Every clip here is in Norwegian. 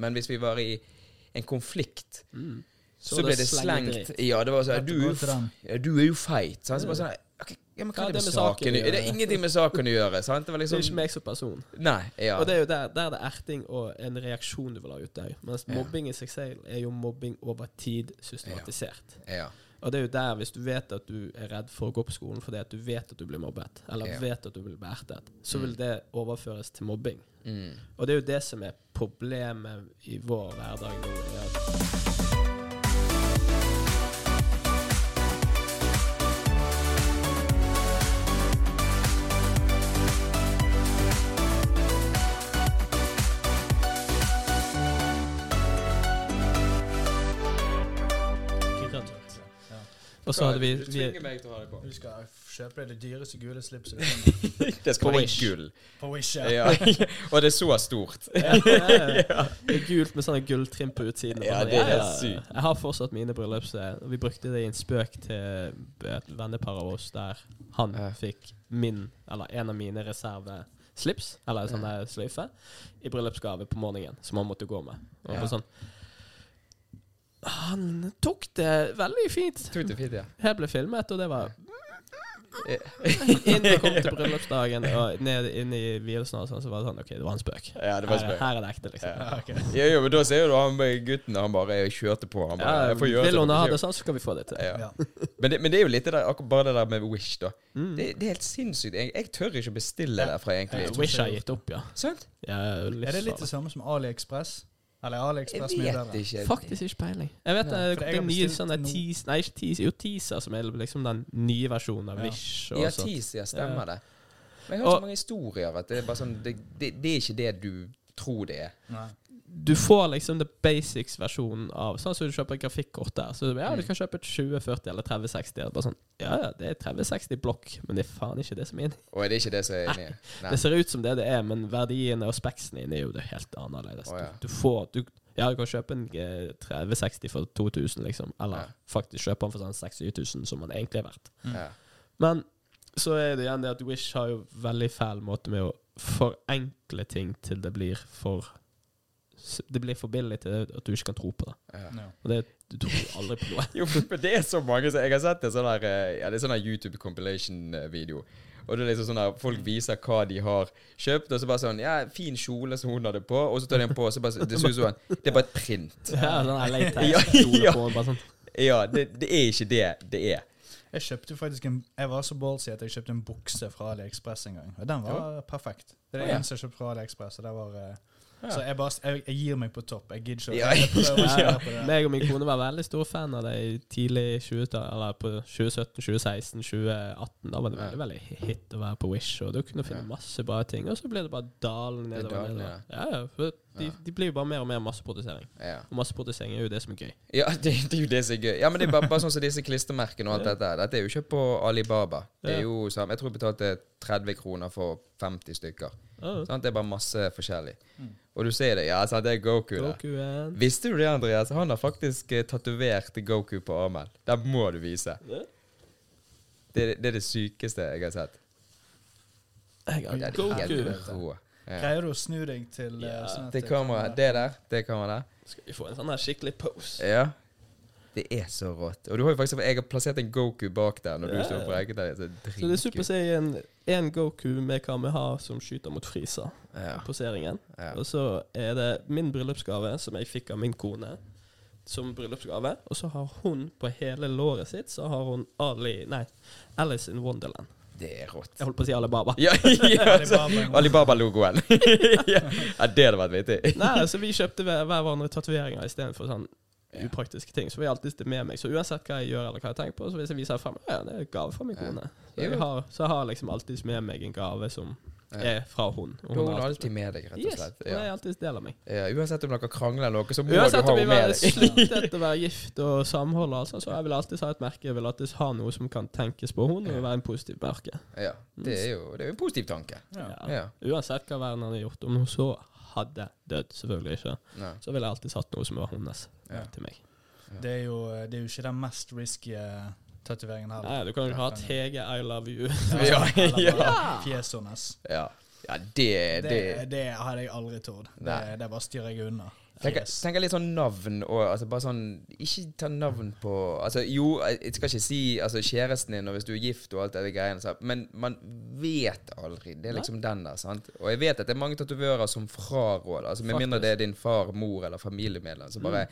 Men hvis vi var i en konflikt, Mm. så, så, ble det slengt dritt. Ja, det var sånn du, er ja, du er jo feit. Sant? Så bare sånn ok, ja, men hva er det med saken saken å å gjøre? Det er ingenting med saken å gjøre. Sant? Det var Det er ikke liksom meg som person. Nei. Ja. Og det er jo der, der det er erting og en reaksjon du vil ha ut der. Mens Ja. mobbing i seg selv er jo mobbing over tid systematisert. Ja. ja. Og det er jo der, hvis du vet at du er redd for å gå på skolen fordi at du vet at du blir mobbet, eller Ja. vet at du blir beertet, så Mm. vil det overføres til mobbing. Mm. Og det er jo det som er problemet i vår hverdag nå. Og så hadde vi, Du vi tvinger meg til å ha det på. Du skal kjøpe deg det dyreste gule slipset du kan. Det skal På være Wish. gull. på Wish. Ja. Og det er så stort. ja, ja, ja. Det er gult med sånne gulltrim på utsiden. og Ja, sånn. det er helt sykt. Jeg har fortsatt mine bryllups. og Vi brukte det i en spøk til et vennepar av oss, der han Ja. fikk min, eller en av mine reserveslips, eller sånn der sløyfe, i bryllupsgave på morgenen, som han måtte gå med. Og Ja. på sånn Han tok det veldig fint. Tok det fint, ja. Her ble filmet, og det var Inn og kom til bryllupsdagen, og ned inn i vielsen, og sånn, så var det sånn OK, det var en spøk. Ja, det var her, spøk. her er det ekte, liksom. Ja. Ja, ok. Ja, jo, men da ser du han gutten Han bare kjørte på. Han bare, Ja, jeg får gjøre vil hun ha det sånn, så skal vi få det til. Ja. Ja. Men, det, men det er jo litt det der, akkurat bare det der med Wish, da. Mm. Det, det er helt sinnssykt. Jeg, jeg tør ikke å bestille Ja. derfra, egentlig. Jeg Wish har gitt opp, ja. Sant? ja Er det litt det samme som AliExpress? Eller er Jeg mye vet bedre? ikke. Faktisk ikke peiling. Jeg vet Ja, det jeg det er har nye sånne teas, Nei, ikke teas, jo teaser, som er liksom den nye versjonen av Ja. Wish. Og Ja, sånt. Tease, ja, stemmer Ja. det. Men jeg har så mange historier at det er bare sånn Det, det, det er ikke det du tror det er. Nei. Du får liksom the basics-versjonen av Sånn som du kjøper et grafikkort der. Så ja, Mm. du kan kjøpe et 2040 eller 3060. og Bare sånn, ja, ja, det er 3060 blokk, men det er faen ikke det som er inni. Og er det ikke det som er inni? Nei. Det ser ut som det det er, men verdiene og speksene inni er jo det helt annerledes. Oh, ja. du, du får du, Ja, du kan kjøpe en eh, 3060 for 2000, liksom. Eller Ja. faktisk kjøpe den for sånn 6000, som den egentlig er verdt. Ja. Men så er det igjen det at Wish har jo veldig fæl måte med å forenkle ting til det blir for Det blir for billig til at du ikke kan tro på det. Ja. Ja. Og det, du tror du aldri på noe. Jo, men det er så mange som Jeg har sett en sånn der eh, Ja, det er sånn der YouTube compilation-video. Og det er liksom sånn der folk viser hva de har kjøpt, og så bare sånn Ja, fin kjole som hun hadde på, og så tar de den på, og så bare Det ser ut som en- Det er bare et print. Ja, sånn der Ja, latex-kjole ja. på, bare sånn. Ja, det, det er ikke det det er. Jeg kjøpte faktisk en Jeg var så ballsy at jeg kjøpte en bukse fra AliExpress en gang. Og den var perfekt. Det er det eneste jeg kjøpte fra AliExpress. Og det var eh, Ja. Så jeg bare jeg, jeg gir meg på topp. Jeg gidder ikke å jeg ja. på det. Meg og min kone var veldig stor fan av det i tidlig 20 Eller på 2017, 2016, 2018. Da var det veldig veldig hit å være på Wish, og du kunne finne masse bra ting. Og så ble det bare dalen nedover. dalen, nedover. Ja, ja, for de, de blir jo bare mer og mer masseprodusering. Og masseprodusering er jo det som er gøy. Ja, det, det er jo det som er gøy. Ja, men det er bare, bare sånn som disse klistremerkene og alt dette. Dette er jo ikke på Alibaba. Det er jo. Jeg tror jeg betalte 30 kroner for 50 stykker. Oh? Det er bare masse forskjellig. Mm. Og du ser det. Ja, sant? det er Goku der. Visste du det, Andreas? Han har faktisk eh, tatovert Goku på armen. Den må du vise. Det? Det, det er det sykeste jeg har sett. Jeg har er Goku. Ja. Greier du å snu deg til eh, Ja. sånn Det kommer kameraet, det der, det kameraet. Skal vi få en sånn her skikkelig pose? Ja. Det er så rått. Og du har jo faktisk Jeg har plassert en Goku bak der når Ja, du står ja. på rekken der. Så Så det er Super å se en Goku med Kameha som skyter mot Frisa Ja. på serien. Ja. Og så er det min bryllupsgave som jeg fikk av min kone som bryllupsgave. Og så har hun på hele låret sitt Så har hun Ali Nei, Alice in Wonderland. Det er rått. Jeg holdt på å si Alibaba. Ja, ja, Alibaba. Alibaba-logoen. ja. ja, det hadde vært vittig. Nei, så vi kjøpte hver, hver hverandre tatoveringer istedenfor sånn upraktiske ting. Så vil jeg alltid det med meg. Så uansett hva jeg gjør eller hva jeg tenker på, så hvis jeg viser det frem, ja, det er en gave fra min Ja. kone. Så jeg har, så jeg har liksom alltid med meg en gave som Ja. er fra hun. Og Du har er alltid med deg, rett og Yes, ja. hun er alltid del av meg. Ja, uansett om dere krangler eller noe, så må Uansett du om ha vi henne var med deg. slitet å være gift og samhold, altså, så jeg vil alltid ha et merke. Jeg vil alltid ha noe som kan tenkes på hun, og være en positiv merke. Ja, det er jo det er jo en positiv tanke. Ja. Ja. Ja. Uansett hva verden hadde gjort. Om hun så hadde dødd, selvfølgelig ikke, Nei. så ville jeg alltid satt noe som var hennes Ja. til meg. Det er, jo, det er jo ikke den mest risky eh, tatoveringen heller. Nei, du kan jo ha Tege I love you. Ja, ja. fjeset hennes. Ja. ja, det Det, det det hadde jeg aldri trodd. Det, det bare styrer jeg unna. Tenker, Fjes. tenker litt sånn navn og altså bare sånn Ikke ta navn på Altså Jo, jeg skal ikke si altså kjæresten din og hvis du er gift og alt det greiene, så- men man vet aldri. Det er liksom den der, sant. Og jeg vet at det er mange tatovører som fraråder. Altså Med mindre det er din far, mor eller familiemedlem, så bare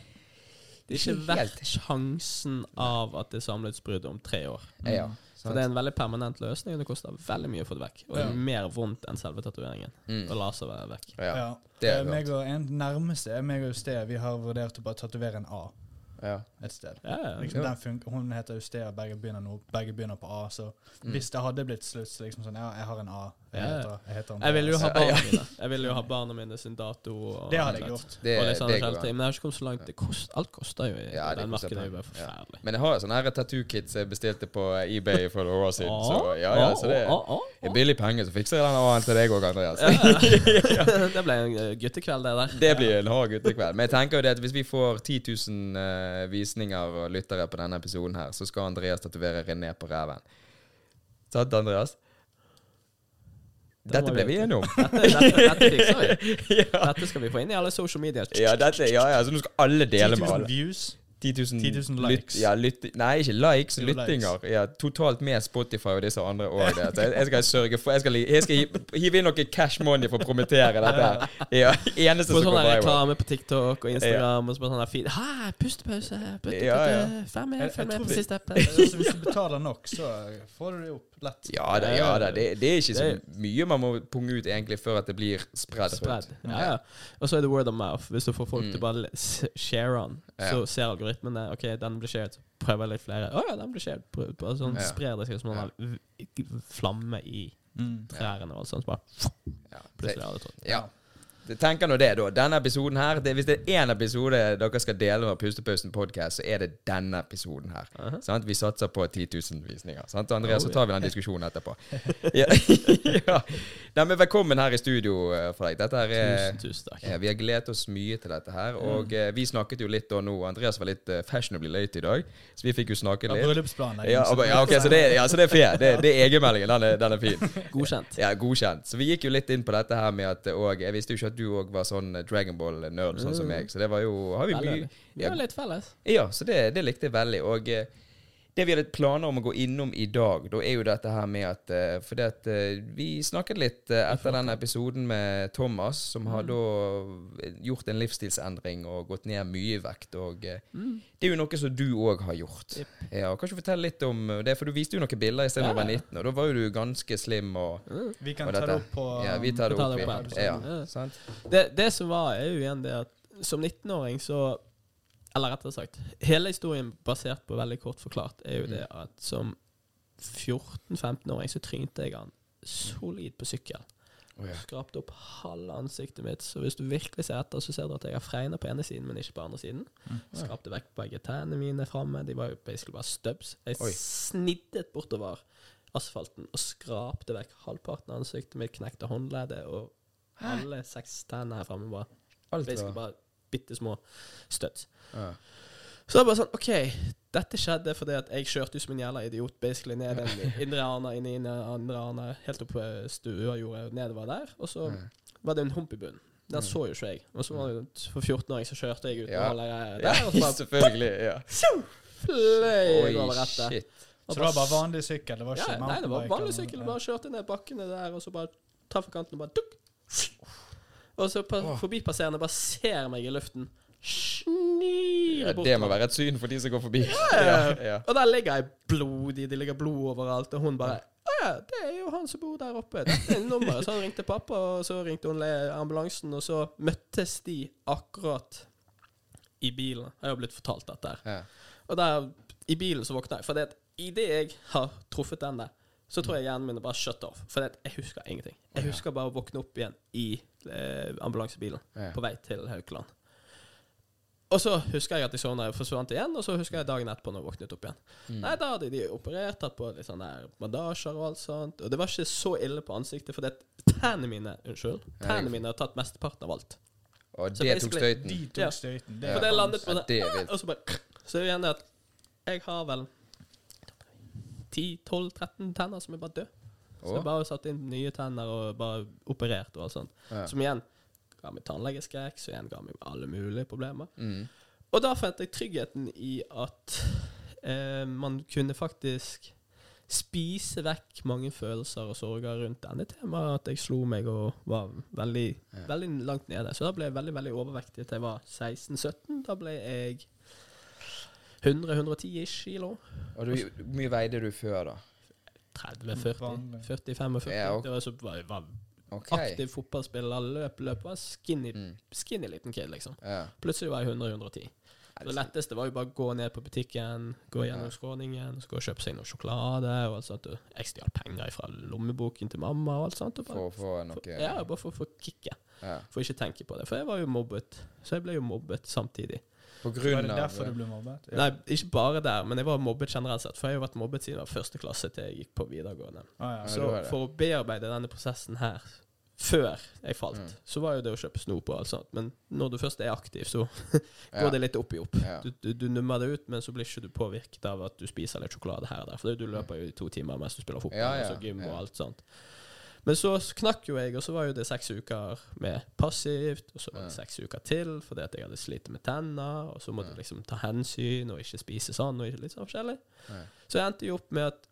Det er ikke verdt sjansen av at det er samlivsbrudd om tre år. Ja. For det er en veldig permanent løsning, og det koster veldig mye å få det vekk. Og det er mer vondt enn selve tatoveringen. Mm. Å la seg være vekk. Ja. Ja. det er Eh, meg og en nærmeste er meg og Ustea. Vi har vurdert å bare tatovere en A Ja. et sted. Liksom, den funker, hun heter Ustea, begge begynner nå. Begge begynner på A. Så Mm. hvis det hadde blitt slutt, så liksom sånn Ja, jeg har en A. Jeg Ja. heter, jeg heter Jeg ville jo ha barna mine Jeg ville jo ha barna mine sin dato. Og Det hadde jeg gjort. Det, og liksom sånn det går. Men jeg har ikke kommet så langt. Det kost, alt koster jo i Ja, den markedet. er jo bare forferdelig. Men jeg har her tattoo-kits jeg bestilte på eBay for noen år siden. Så ja, ja, så det å, er billig penge, så fikser jeg den A-en til deg òg, Andreas. Det ble en eh, guttekveld, det der. Det blir en hard guttekveld. Men jeg tenker jo det at hvis vi får 10 000 eh, visninger og lyttere på denne episoden her, så skal Andreas tatovere René på ræven. Sant, Andreas? Det Dette ble vi enige om. Dette, dette, dette fikser vi. ja. Dette skal vi få inn i alle social media. Ja, dette, ja, ja, så nå skal alle 10 dele med alle. views. 10 000, 10 000 likes. Ja, nei, ikke likes, Jo, lyttinger. Ja, totalt med Spotify og disse andre òg. Jeg, jeg skal sørge for Jeg skal, jeg skal hi- hive inn noe cash money for å promotere dette. Ja, eneste Få som sånn der viral. reklame på TikTok og Instagram. Og så på sånn der feed. Ha, pustepause. Putte, Ja, ja. putte, Fem følg med tror på vi- siste app. Altså, hvis du betaler nok, lett. Ja da, ja da. Det, det er ikke så mye man må punge ut egentlig før at det blir spredd Spread. Ja, ja. Og så er det word of mouth. Hvis du får folk Mm. til bare share on, så ser algoritmene OK, den blir shared, prøver litt flere. Å ja, den blir shared. Prøv- sånn Ja. sprer det seg som en v- flamme i Mm. trærne og sånn. Så bare Ja. plutselig har det trådt. Ja. Tenker nå det, da. Denne episoden her det, Hvis det er én episode dere skal dele med Pustepausen podcast, så er det denne episoden her. Aha. Sant? Vi satser på 10 000 visninger. Sant? Andreas, Oh, så tar vi den diskusjonen etterpå. ja. ja. Nei, men velkommen her i studio, Fredrik. Dette her er Tusen, tusen takk. ja, Vi har gledet oss mye til dette her. Og mm. vi snakket jo litt da nå Andreas var litt eh, fashionably late i dag, så vi fikk jo snakke litt. bryllupsplanlegging. Ja, det- ja, ok, så det, ja, så det er fair. Det, det er egenmeldingen. Den er, den er fin. Godkjent. Ja, godkjent. Så vi gikk jo litt inn på dette her med at eh, og Jeg visste jo ikke at du òg var sånn Dragon Ball-nerd, sånn som Mm. meg. Så det var jo Har vi mye Ja. litt felles. Ja, så det, det likte jeg veldig. Og eh, det vi hadde planer om å gå innom i dag, da er jo dette her med at eh, For det at eh, vi snakket litt eh, etter den episoden med Thomas, som har da gjort en livsstilsendring og gått ned mye i vekt. Og Mm. det er jo noe som du òg har gjort. Yep. Ja, og Kan du fortelle litt om det? For du viste jo noen bilder i stedet for å Ja. være 19, og da var jo du ganske slim og Mm. Vi kan Og ta det opp på Ja, vi tar det opp. det opp. Ja, Ja. sant? Det, det som var, er jo igjen det at som 19-åring så Eller rettere sagt, hele historien basert på veldig kort forklart, er jo det Mm. at som 14-15-åring så trynte jeg han solid på sykkel. Oh, ja. Skrapte opp halve ansiktet mitt. Så hvis du virkelig ser etter, så ser du at jeg har fregner på ene siden, men ikke på andre siden. Mm. Skrapte vekk begge tennene mine framme. De var jo basically bare stubs. Jeg Oi. sniddet bortover asfalten og skrapte vekk halvparten av ansiktet mitt, knekte håndleddet, og alle seks tennene her framme var Alt basically var bare bitte små studs. ja. Så det var bare sånn OK, dette skjedde fordi at jeg kjørte ut som en jævla idiot basically ned den indre Arna, inn i andre Arna, helt opp på stuejordet nedover der. Og så var det en hump i bunnen. Den så jo ikke jeg. Og så var det for 14-åring så kjørte jeg ut Ja. og greier Ja, og så bare selvfølgelig. Ja. fløy over rettet. shit. Så det var bare vanlig sykkel? Det var ja, Nei, det var vanlig sykkel. Bare kjørte ned bakkene der, og så bare traff kanten og bare dukk. Og så pa forbipasserende bare ser meg i luften. Ja, det må være et syn for de som går forbi. Ja. Og der ligger jeg blodig, det ligger blod overalt, og hun bare ja, det er jo han som bor der oppe. Dette er nummeret. Så han ringte pappa, og så ringte hun ambulansen, og så møttes de akkurat i bilen. Jeg har jo blitt fortalt dette her. Ja. Og der, i bilen så våkna jeg. For det at idet jeg har truffet den der, så tror jeg hjernen min er bare shut off. For det at jeg husker ingenting. Jeg husker bare å våkne opp igjen i ambulansebilen Ja. på vei til Haukeland. Og så husker jeg at jeg sovna og forsvant igjen, og så husker jeg dagen etterpå når jeg våknet opp igjen. Mm. Nei, da hadde de operert, tatt på litt sånn der bandasjer og alt sånt. Og det var ikke så ille på ansiktet, for det tennene mine Unnskyld. Tennene mine har tatt mesteparten av alt. Og Så det tok støyten. De Ja. tok støyten. Ja. For det landet på sånn det. Og så bare Så er det igjen det at jeg har vel 10-12-13 tenner som er bare døde. Så jeg bare satt inn nye tenner og bare operert og alt sånt. Ja. Som igjen ga meg tannlegeskrekk, så igjen ga meg alle mulige problemer. Mm. Og da fant jeg tryggheten i at eh, man kunne faktisk spise vekk mange følelser og sorger rundt denne temaet. At jeg slo meg og var veldig, Ja. veldig langt nede. Så da ble jeg veldig veldig overvektig til jeg var 16-17. Da ble jeg 100-110 ish kilo. Og du, mye veide du før, da? 30-40. Vanlig. 40-45. Ja, okay. Det var så var, var aktiv fotballspiller, løp, løp. Var skinny, Mm. skinny liten kid, liksom. Ja. Plutselig var jeg 100-110. Det letteste var jo bare å gå ned på butikken, gå gjennom Ja. skråningen, så gå og kjøpe seg noe sjokolade og alt sånt. Og jeg stjal penger fra lommeboken til mamma og alt sånt. Og bare, For å få noe for, ja, bare for å få kicket. ja. For ikke tenke på det. For jeg var jo mobbet. Så jeg ble jo mobbet samtidig. På Var det det av derfor du ble mobbet? Ja. Nei, ikke bare der, men jeg var mobbet generelt sett. For jeg har vært mobbet siden av første klasse til jeg gikk på videregående. Ah, ja. Så for å bearbeide denne prosessen her før jeg falt, Mm. så var jo det å kjøpe snop og alt sånt. Men når du først er aktiv, så Ja. går det litt opp i opp. Ja. Du, du, du nummer det ut, men så blir ikke du påvirket av at du spiser litt sjokolade her og der. For du løper jo i to timer mens du spiller fotball Ja, ja, og så gym ja. og alt sånt. Men så knakk jo jeg, og så var jo det seks uker med passivt, og så var det seks uker til fordi at jeg hadde slitt med tenner, og så måtte jeg liksom ta hensyn og ikke spise sånn og litt sånn forskjellig. Så jeg endte jo opp med at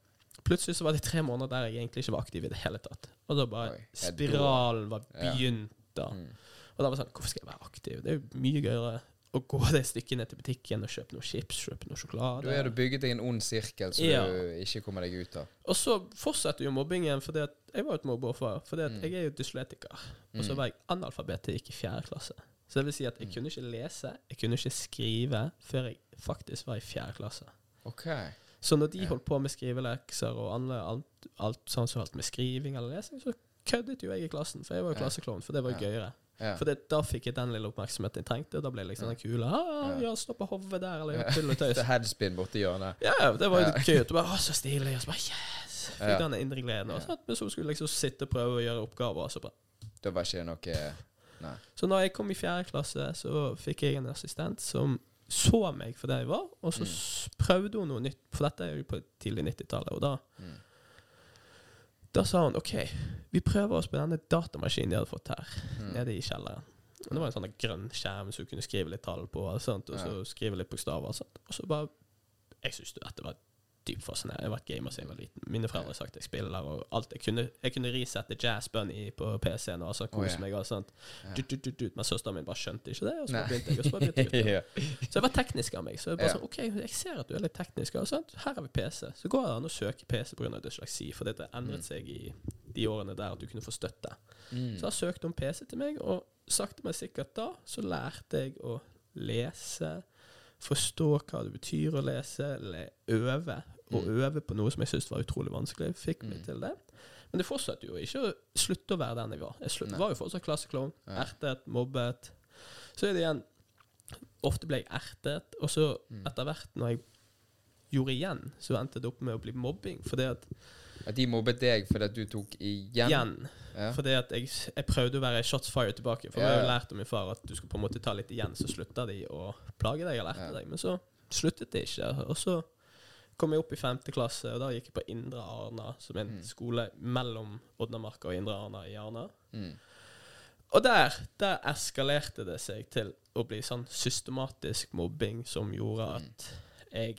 plutselig så var det tre måneder der jeg egentlig ikke var aktiv i det hele tatt. Og da bare Oi, Spiralen var begynt da. Mm. Og da var det sånn, hvorfor skal jeg være aktiv? Det er jo mye gøyere å gå det stykket ned til butikken og kjøpe noe chips, kjøpe noe sjokolade. Da er du bygget deg en ond sirkel som Ja. du ikke kommer deg ut av. Og så fortsetter jo mobbingen, for jeg var jo et mobbeoffer. For Mm. jeg er jo dysletiker. Og så Mm. var jeg analfabet til jeg gikk i fjerde klasse. Så det vil si at jeg Mm. kunne ikke lese, jeg kunne ikke skrive, før jeg faktisk var i fjerde klasse. OK. Så når de Ja. holdt på med skrivelekser og alt, alt sånn som holdt med skriving eller lesing, så køddet jo jeg i klassen, for jeg var jo klasseklovn, for det var jo gøyere. Ja. For det, da fikk jeg den lille oppmerksomheten jeg trengte. Da ble jeg liksom den kule ah, Ja. Stå på hodet der, eller Ja. gjør tull og tøys. Headspin borti hjørnet. Ja, det var jo Ja. gøy. Og bare, å, så stilig. Og så bare yes! Fikk Ja. den indre gleden. Og sånn, men så skulle jeg liksom sitte og prøve å gjøre oppgaver. Og så bare. Da var ikke det noe Nei. Så når jeg kom i fjerde klasse, så fikk jeg en assistent som så meg for det jeg var, og så Mm. prøvde hun noe nytt. For dette er jo på tidlig 90-tallet. Og da, Mm. Da sa hun OK, vi prøver oss på denne datamaskinen de hadde fått her, Mm. nede i kjelleren. Og det var en sånn grønn skjerm så du kunne skrive litt tall på, og, sånt, og så skrive litt bokstaver. Og, sånt. og så bare Jeg syns dette var dypt. Jeg har vært gamer siden jeg var liten. Mine foreldre har sagt jeg spiller og alt. Jeg kunne, jeg kunne resette Jazz Bunny på PC-en og altså, kose oh, ja. meg. Og sånt. Du, du, du, dut. Men søsteren min bare skjønte ikke det, og så begynte jeg. Og så begynte jeg ja. Så jeg var teknisk av meg. Så jeg bare Ja. sånn, ok, jeg ser at du er litt teknisk. Og sånt. Her har vi PC. Så går det an å søke PC pga. dysleksi, for det endret Mm. seg i de årene der at du kunne få støtte. Mm. Så jeg søkte om PC til meg, og sakte, men sikkert da så lærte jeg å lese, forstå hva det betyr å lese, le, øve. Og Mm. øve på noe som jeg syntes var utrolig vanskelig. Fikk meg Mm. til det. Men det fortsatte jo ikke å slutte å være den jeg var. Jeg slutt, var jo fortsatt klasseklovn. Ertet, mobbet. Så er det igjen Ofte ble jeg ertet, og så Mm. etter hvert når jeg gjorde igjen, så endte det opp med å bli mobbing. Fordi at At de mobbet deg fordi at du tok igjen? igjen Ja. fordi at jeg, jeg prøvde å være shots fired tilbake. For Ja, jeg har jo lært av min far at du skal på en måte ta litt igjen, så slutter de å plage deg eller erte Ja. deg. Men så sluttet det ikke. Og så kom jeg opp i femte klasse, og da gikk jeg på Indre Arna, som er en Mm. skole mellom Odnamarka og Indre Arna i Arna. Mm. Og der, der eskalerte det seg til å bli sånn systematisk mobbing som gjorde Mm. at jeg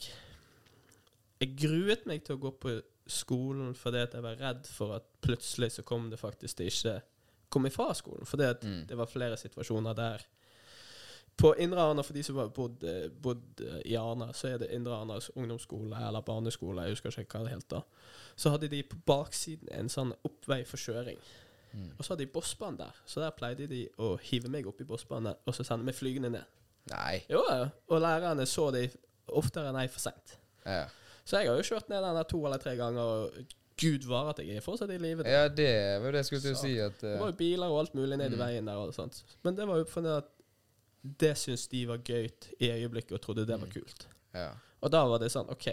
Jeg gruet meg til å gå på skolen fordi at jeg var redd for at plutselig så kom det faktisk til ikke kom ifra skolen. Fordi at Mm. det var flere situasjoner der På Indre Arna, for de som har bodd, eh, bodd eh, i Arna, så er det Indre Arnas ungdomsskole eller barneskole, jeg husker ikke hva det helt da. Så hadde de på baksiden en sånn oppvei for kjøring. Mm. Og så hadde de bossbanen der, så der pleide de å hive meg opp i bossbanen og så sende meg flygende ned. Nei. Jo. Og lærerne så de oftere enn jeg for seint. Ja. Så jeg har jo kjørt ned den der to eller tre ganger, og gud var at jeg er fortsatt i live. ja, det var jo det jeg skulle til å si. At, Det eh, var jo biler og alt mulig ned i Mm. veien der. og sånt. Men det var jo fordi at det syntes de var gøy i øyeblikket, og trodde det var Mm. kult. ja. Og da var det sånn OK,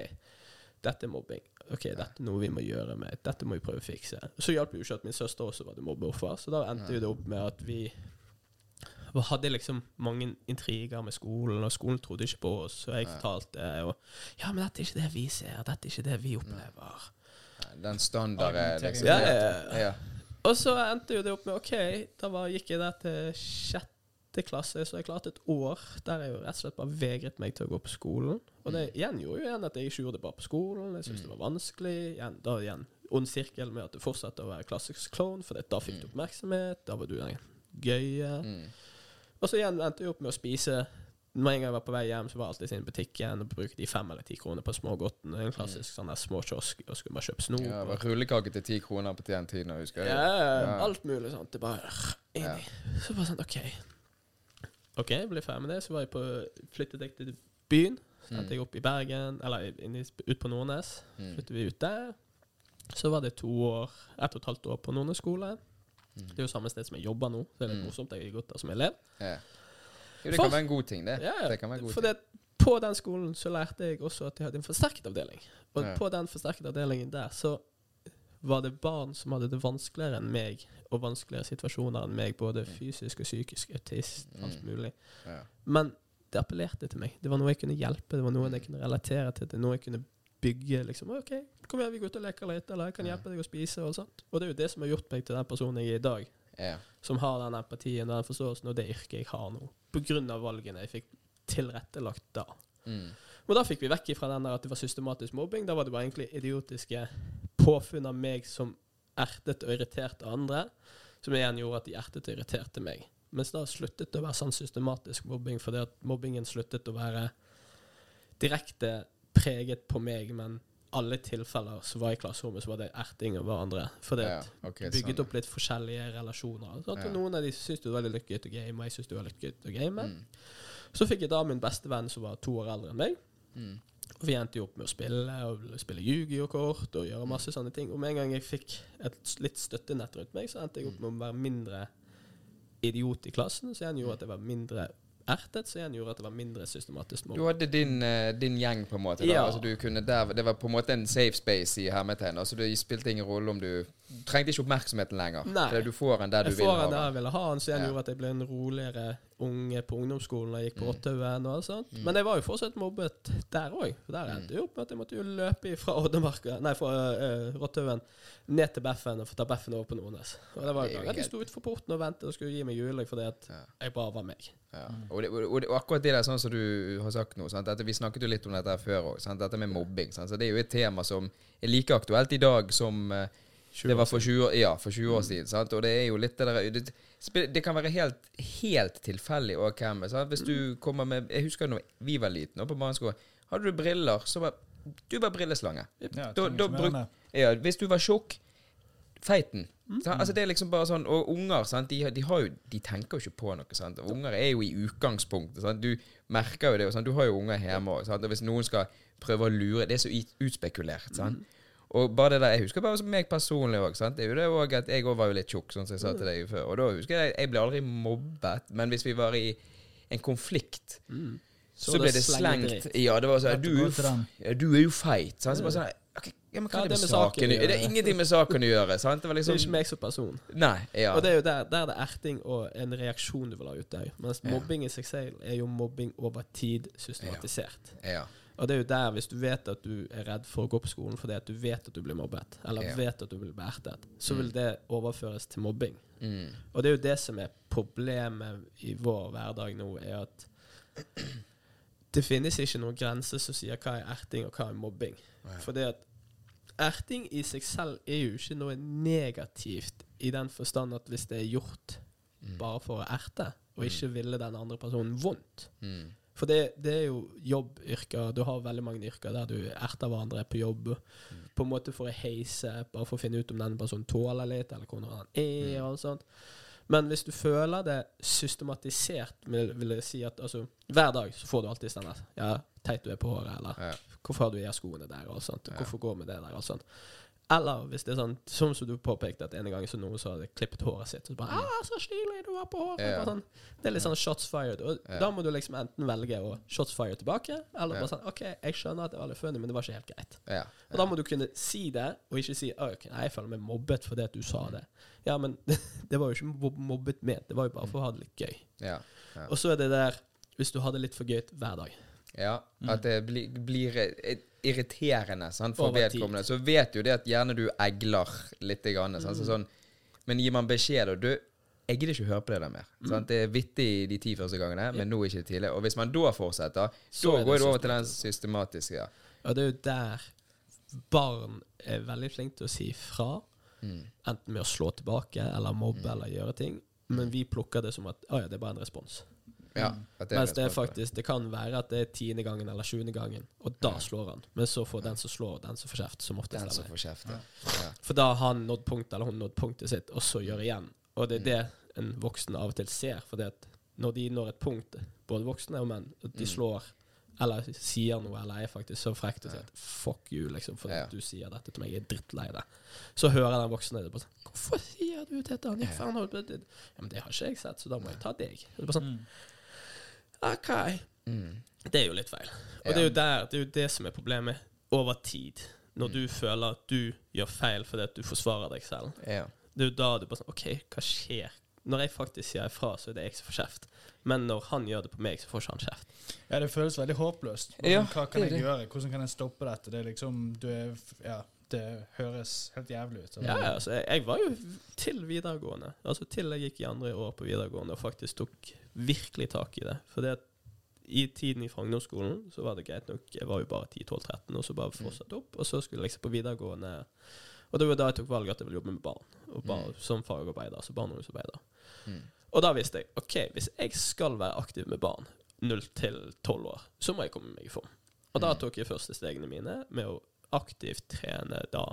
dette er mobbing. Ok, Dette er noe vi må gjøre med. Dette må vi prøve å fikse. Så hjalp det jo ikke at min søster også var det mobbeoffer, så da endte jo det opp med at vi vi hadde liksom mange intriger med skolen, og skolen trodde ikke på oss. Og jeg fortalte jo Ja, men dette er ikke det vi ser. Dette er ikke det vi opplever. Nei, Den standarden liksom. Ja, ja, ja. ja. Og så endte jo det opp med OK, da var, gikk jeg der til sjette klasse, så jeg klart et år der jeg jo rett og slett bare vegret meg til å gå på skolen. Og det igjen gjorde jo igjen at jeg ikke gjorde det bare på skolen. Jeg syntes det var vanskelig. Igjen, da igjen ond sirkel med at du fortsatte å være klassisk klovn, for da fikk du oppmerksomhet. Da var du den gøye. Mm. Og så igjen endte jeg opp med å spise Når en gang jeg var på vei hjem, så var jeg alltid sin i butikken og brukte de fem eller ti kroner på smågodten. En klassisk sånn der småkiosk, og skulle bare kjøpe snop. Ja, det var rullekake til ti kroner på den tiden, husker jeg. ja, Ja. alt mulig sånt. Det bare inn Ja. Så bare sånn, OK. OK, jeg ble ferdig med det. Så var jeg på, flyttet jeg til byen. Så endte jeg opp i Bergen, eller ut på Nordnes. Mm. Flyttet vi ut der. Så var det to år, ett og et halvt år på Nordnes skole. Det er jo samme sted som jeg jobber nå, så det er litt Mm. morsomt. Jeg har gått der som elev. Ja. Jo, det For- kan være en god ting, det. Ja. Det kan være en god For ting. det, på den skolen så lærte jeg også at jeg hadde en forsterket avdeling. Og Ja. på den forsterket avdelingen der så var det barn som hadde det vanskeligere enn meg, og vanskeligere situasjoner enn meg, både fysisk og psykisk, autist, alt Mm. mulig. Ja. Men det appellerte til meg. Det var noe jeg kunne hjelpe, det var noe jeg kunne relatere til, det var noe jeg kunne bygge. liksom, OK, kom igjen, vi går ut og leker litt, eller jeg kan hjelpe deg å spise, og sånt. Og det er jo det som har gjort meg til den personen jeg er i dag Ja. som har den empatien og den forståelsen og det yrket jeg har nå. På grunn av valgene jeg fikk tilrettelagt da. Mm. Og da fikk vi vekk ifra den der at det var systematisk mobbing. Da var det bare egentlig idiotiske påfunn av meg som ertet og irriterte andre, som igjen gjorde at de ertet og irriterte meg. Mens da sluttet det å være sånn systematisk mobbing, fordi at mobbingen sluttet å være direkte preget på meg, men alle tilfeller som var i klasserommet, så var det erting av hverandre. Fordi Ja, okay, bygget sånn. opp litt forskjellige relasjoner. Sant? Ja. Noen av de syntes det var veldig gøy å game, og jeg syntes det var litt gøy å game. Mm. Så fikk jeg da min beste venn som var to år eldre enn meg. Mm. Vi endte jo opp med å spille og spille Yu-Gi-Oh-kort og gjøre masse sånne ting. Og med en gang jeg fikk et litt støttenett rundt meg, så endte jeg opp med å være mindre idiot i klassen. Så igjen gjorde at jeg var mindre ertet, så igjen gjorde at det var mindre systematisk Du hadde din, eh, din gjeng, på en måte. Ja. Altså, der, det var på en måte en safe space i hermetegn. Altså, det spilte ingen rolle om du Du trengte ikke oppmerksomheten lenger. Nei. Du får en der du Jeg vil får ha der jeg ville ha den, så igjen Ja. gjorde at jeg ble en roligere unge på ungdomsskolen og gikk på Mm. Rottehaugen sånt. Mm. Men jeg var jo fortsatt mobbet der òg. Der endte jeg opp med at jeg måtte jo løpe fra Oddemarka Nei, fra uh, Rottehaugen ned til Beffen og få ta Beffen over på Nordnes. Og det var jo jo ganger de sto utenfor porten og ventet og skulle gi meg juling fordi at Ja. jeg bare var meg. Ja. Og, det, og, det, og akkurat det der, sånn som du har sagt nå sant? Dette, Vi snakket jo litt om dette her før òg. Dette med mobbing. Sant? Så Det er jo et tema som er like aktuelt i dag som eh, det var for 20 år, ja, for 20 år siden. Sant? Og det er jo litt det der Det, det kan være helt, helt tilfeldig òg hvem sant? Hvis du kommer med Jeg husker da vi var liten og på barneskolen. Hadde du briller, så var du var brilleslange. Ja, Da- da bruk- Ja, hvis du var tjukk, feiten. Mm. Altså det er liksom bare sånn Og unger, sant? De, de, har jo, de tenker jo ikke på noe. Sant? Og Unger er jo i utgangspunktet. Sant? Du merker jo det. og Sant? Du har jo unger hjemme òg. Hvis noen skal prøve å lure Det er så utspekulert. Sant? Mm. Og bare det der, Jeg husker bare meg personlig òg. Det er jo det også at jeg òg var jo litt tjukk, sånn som jeg sa til deg før. Og da husker jeg jeg ble aldri mobbet. Men hvis vi var i en konflikt, Mm. så, så, ble det det slengt. Ja, det var sånn Du, ja, du er jo feit. Sant? Så bare sånn ok, ja, men hva Ja, er det med saken å gjøre? Det er ingenting med saken å gjøre. Sant? Det var Det er liksom ikke meg som person. Nei. Ja. Og det er jo der, der det er erting og en reaksjon du vil ha ut der. Mens mobbing i seg selv er jo mobbing over tid systematisert. Ja. ja. Og det er jo der, hvis du vet at du er redd for å gå på skolen fordi at du vet at du blir mobbet, eller Ja. vet at du blir beertet, så Mm. vil det overføres til mobbing. Mm. Og det er jo det som er problemet i vår hverdag nå, er at det finnes ikke noen grense som sier hva er erting og hva er mobbing. Nei. Fordi at erting i seg selv er jo ikke noe negativt i den forstand at hvis det er gjort Mm. bare for å erte, og ikke ville den andre personen vondt. Mm. For det, det er jo jobbyrker. Du har veldig mange yrker der du erter hverandre på jobb. På en måte for å heise, bare for å finne ut om denne personen tåler litt, eller hvordan han er. og alt sånt. Men hvis du føler det systematisert, vil, jeg si at altså, hver dag så får du alltid sånn der Ja, teit du er på håret, eller Ja. hvorfor har du i skoene der, og alt sånt. Hvorfor går med det der, og alt sånt. Eller hvis det er sånn, som du påpekte, at en gang så noen så hadde klippet håret sitt, så bare Mm. ah, 'Så stilig du var på håret!' Ja. Sånn, det er litt sånn shots fired. Og Ja. da må du liksom enten velge å shots fire tilbake, eller bare sånn 'OK, jeg skjønner at det var litt funny, men det var ikke helt greit'. Ja. Og da må du kunne si det, og ikke si ok, nei, 'Jeg føler meg mobbet fordi at du sa det'. Ja, men det var jo ikke mobbet ment, det var jo bare for å ha det litt gøy. Ja. Og så er det der hvis du har det litt for gøy hver dag. ja. At det blir, blir eh, irriterende sant, for vedkommende. Så vet jo det at gjerne du egler litt. Grann, sant? Så sånn, Men gir man beskjed da Du, jeg gidder ikke høre på det der mer. Mm. Sant? Det er vittig de ti første gangene, men nå ikke tidlig. Og hvis man da fortsetter, Så da går det over til den systematiske. Ja. Og det er jo der barn er veldig flinke til å si fra. Mm. Enten med å slå tilbake eller mobbe eller gjøre ting. Men vi plukker det som at å ja, det er bare en respons. Ja at det Mens det er faktisk Det kan være at det er tiende gangen eller sjuende gangen, og da slår han. Men så får den som slår, den som får kjeft, som oftest Den som får kjeft. Ja. Ja. For da har han nådd punktet, eller hun nådd punktet sitt, og så gjør igjen. Og det er det en voksen av og til ser. For når de når et punkt, både voksne og menn, at de slår eller sier noe, eller er faktisk så frekt og sier at 'fuck you', liksom, for Ja. du sier dette til meg, jeg er drittlei deg. Så hører den voksne det sånn 'Hvorfor sier du dette?' Han, ja, på det. ja, men det har ikke jeg sett, så da må jeg ta deg. Det er bare sånn, OK. Mm. Det er jo litt feil. Og det er jo der, det er jo det som er problemet over tid. Når du føler at du gjør feil fordi at du forsvarer deg selv. Ja. Det er jo da du bare sånn OK, hva skjer? Når jeg faktisk sier ifra, så er det jeg som får kjeft. Men når han gjør det på meg, så får ikke han kjeft. Ja, det føles veldig håpløst. Bare Ja, Hva kan jeg det. gjøre? Hvordan kan jeg stoppe dette? Det er liksom du er, Ja, det høres helt jævlig ut. Ja, altså, jeg, jeg var jo til videregående. Altså til jeg gikk i andre år på videregående og faktisk tok virkelig tak i det. For det at i tiden i Frognerskolen så var det greit nok Jeg var jo bare 10-12-13, og så bare fortsatte opp. Og så skulle jeg liksom på videregående Og det var da jeg tok valget at jeg ville jobbe med barn. Og bare, Som fagarbeider. altså barn og. Mm. Og da visste jeg OK, hvis jeg skal være aktiv med barn 0 12 år, så må jeg komme meg i form. Og da tok jeg første stegene mine med å aktivt trene da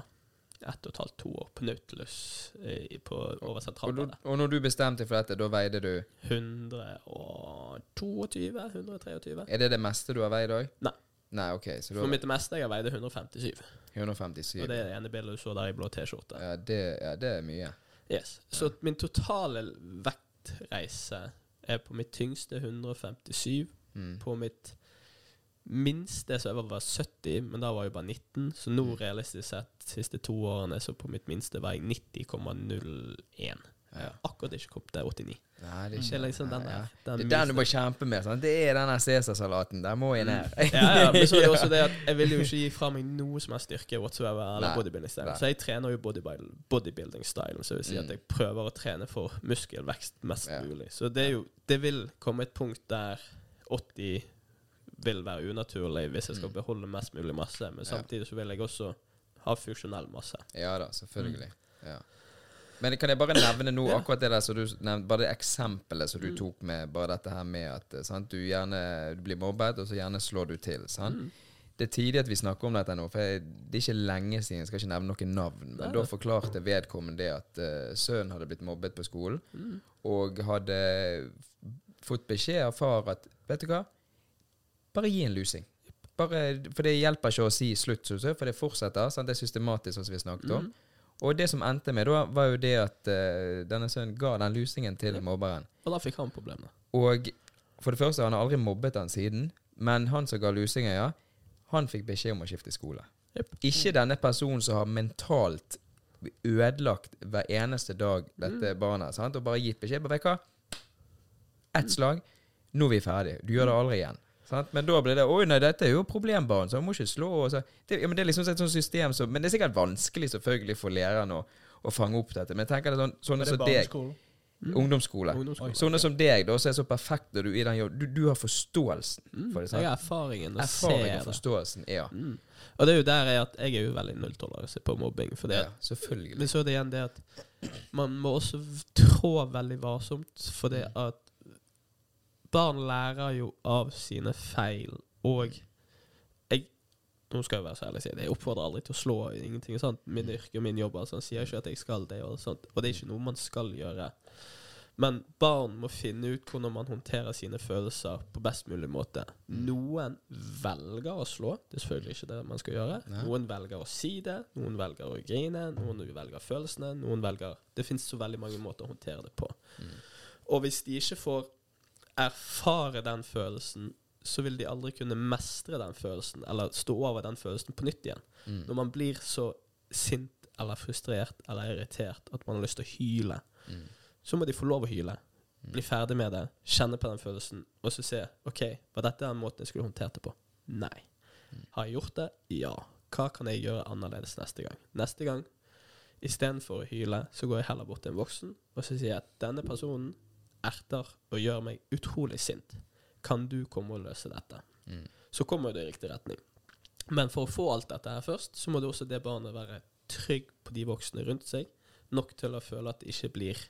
ett og et halvt, to år på Nautilus eh, på, over Og, sentralbadet. og når du bestemte for dette, da veide du 122? 123? Er det det meste du har veid òg? Nei. Nei, ok, så For mitt meste jeg har veide 157. 157. Og det er det ene bildet du så der i blå T-skjorte. Ja, det, ja, det er mye. Yes. Så min totale vektreise er på mitt tyngste 157. Mm. På mitt minste så jeg var, var 70, men da var jeg bare 19. Så nå Mm. realistisk sett, de siste to årene, så på mitt minste var jeg 90,01. Jeg akkurat ikke kommet til 89. Nei, det er Det ikke er liksom den der. Den Det er den du må kjempe med. Sant? Det er denne Cæsarsalaten. Der må jeg ned. Ja, ja, men så er det også det at jeg vil jo ikke gi fra meg noe som er styrke whatsoever, eller bodybuilding-style. Nei. Så jeg trener jo bodybuilding style, så jeg vil si Mm. at jeg prøver å trene for muskelvekst mest mulig. Så det jo Det vil komme et punkt der 80 vil være unaturlig hvis jeg skal Mm. beholde mest mulig masse, men samtidig så vil jeg også ha funksjonell masse. Ja da, selvfølgelig. Mm. Ja. Men kan jeg bare nevne nå akkurat det der som du nevnte, bare det eksempelet som du Mm. tok med bare dette her med at eh, sant, du gjerne du blir mobbet, og så gjerne slår du til. Sant? Mm. Det er tidlig at vi snakker om dette nå, for jeg, det er ikke lenge siden. Jeg skal ikke nevne noen navn, men Nei. da forklarte vedkommende det at uh, sønnen hadde blitt mobbet på skolen, Mm. og hadde fått beskjed av far at Vet du hva? Bare gi en lusing. Bare, for det hjelper ikke å si slutt, for det fortsetter. Sant? Det er systematisk, som vi snakket om. Mm. Og det som endte med da, var jo det at uh, denne sønnen ga den lusingen til mobberen. Og da fikk han problemene. Og for det første, han har aldri mobbet han siden, men han som ga lusingen, ja, han fikk beskjed om å skifte skole. Yep. Ikke denne personen som har mentalt ødelagt hver eneste dag Mm. dette barnet, sant? og bare gitt beskjed på vet du hva? Ett slag, nå er vi ferdige. Du gjør det aldri igjen. Sant? Men da blir det Oi, nei, dette er jo problembarn, så han må ikke slå. Og så. Det, ja, men det er liksom et sånt system som Men det er sikkert vanskelig selvfølgelig for læreren å, å fange opp dette. Men jeg tenker det er sånn, sånne som deg, mm. ungdomsskole Ungdomsskole. Sånne som deg, da, som er så perfekte du, i den jobben. du, du har forståelsen Mm. for det. Jeg har erfaringen og erfaringen, ser og det. forståelsen, ja. Mm. Og det er jo der jeg, at jeg er jo veldig nulltoleranse på mobbing. For det, ja. Selvfølgelig. Men så er det igjen det at man må også trå veldig varsomt, for det Mm. at barn lærer jo av sine feil, og jeg nå skal jeg være så ærlig og si det, jeg oppfordrer aldri til å slå ingenting Sant? Min yrke og min jobb, altså, han sier ikke at jeg skal det, og sånt, og det er ikke noe man skal gjøre. Men barn må finne ut hvordan man håndterer sine følelser på best mulig måte. Mm. Noen velger å slå, det er selvfølgelig ikke det man skal gjøre. Nei. Noen velger å si det, noen velger å grine, noen velger følelsene, noen velger Det finnes så veldig mange måter å håndtere det på. Mm. Og hvis de ikke får erfare den følelsen, så vil de aldri kunne mestre den følelsen, eller stå over den følelsen på nytt igjen. Mm. Når man blir så sint eller frustrert eller irritert at man har lyst til å hyle, Mm. så må de få lov å hyle. Bli ferdig med det, kjenne på den følelsen, og så se OK, var dette den måten jeg skulle håndtert det på? Nei. Har jeg gjort det? Ja. Hva kan jeg gjøre annerledes neste gang? Neste gang istedenfor å hyle, så går jeg heller bort til en voksen og så sier jeg at denne personen erter og gjør meg utrolig sint. Kan du komme og løse dette? Mm. Så kommer det i riktig retning. Men for å få alt dette her først, så må det også det barnet være trygg på de voksne rundt seg, nok til å føle at det ikke blir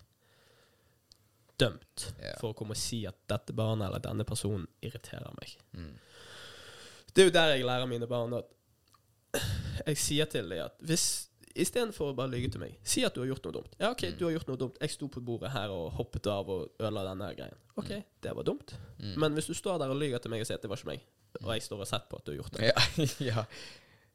dømt yeah. for å komme og si at dette barnet eller denne personen irriterer meg. Mm. Det er jo der jeg lærer mine barn at jeg sier til dem at hvis Istedenfor å bare lyge til meg, si at du har gjort noe dumt. Ja, OK, Mm. du har gjort noe dumt. Jeg sto på bordet her og hoppet av og ødela denne greien. OK, det var dumt. Mm. Men hvis du står der og lyver til meg og sier at det var ikke meg, og jeg står og har sett på at du har gjort det Ja. ja.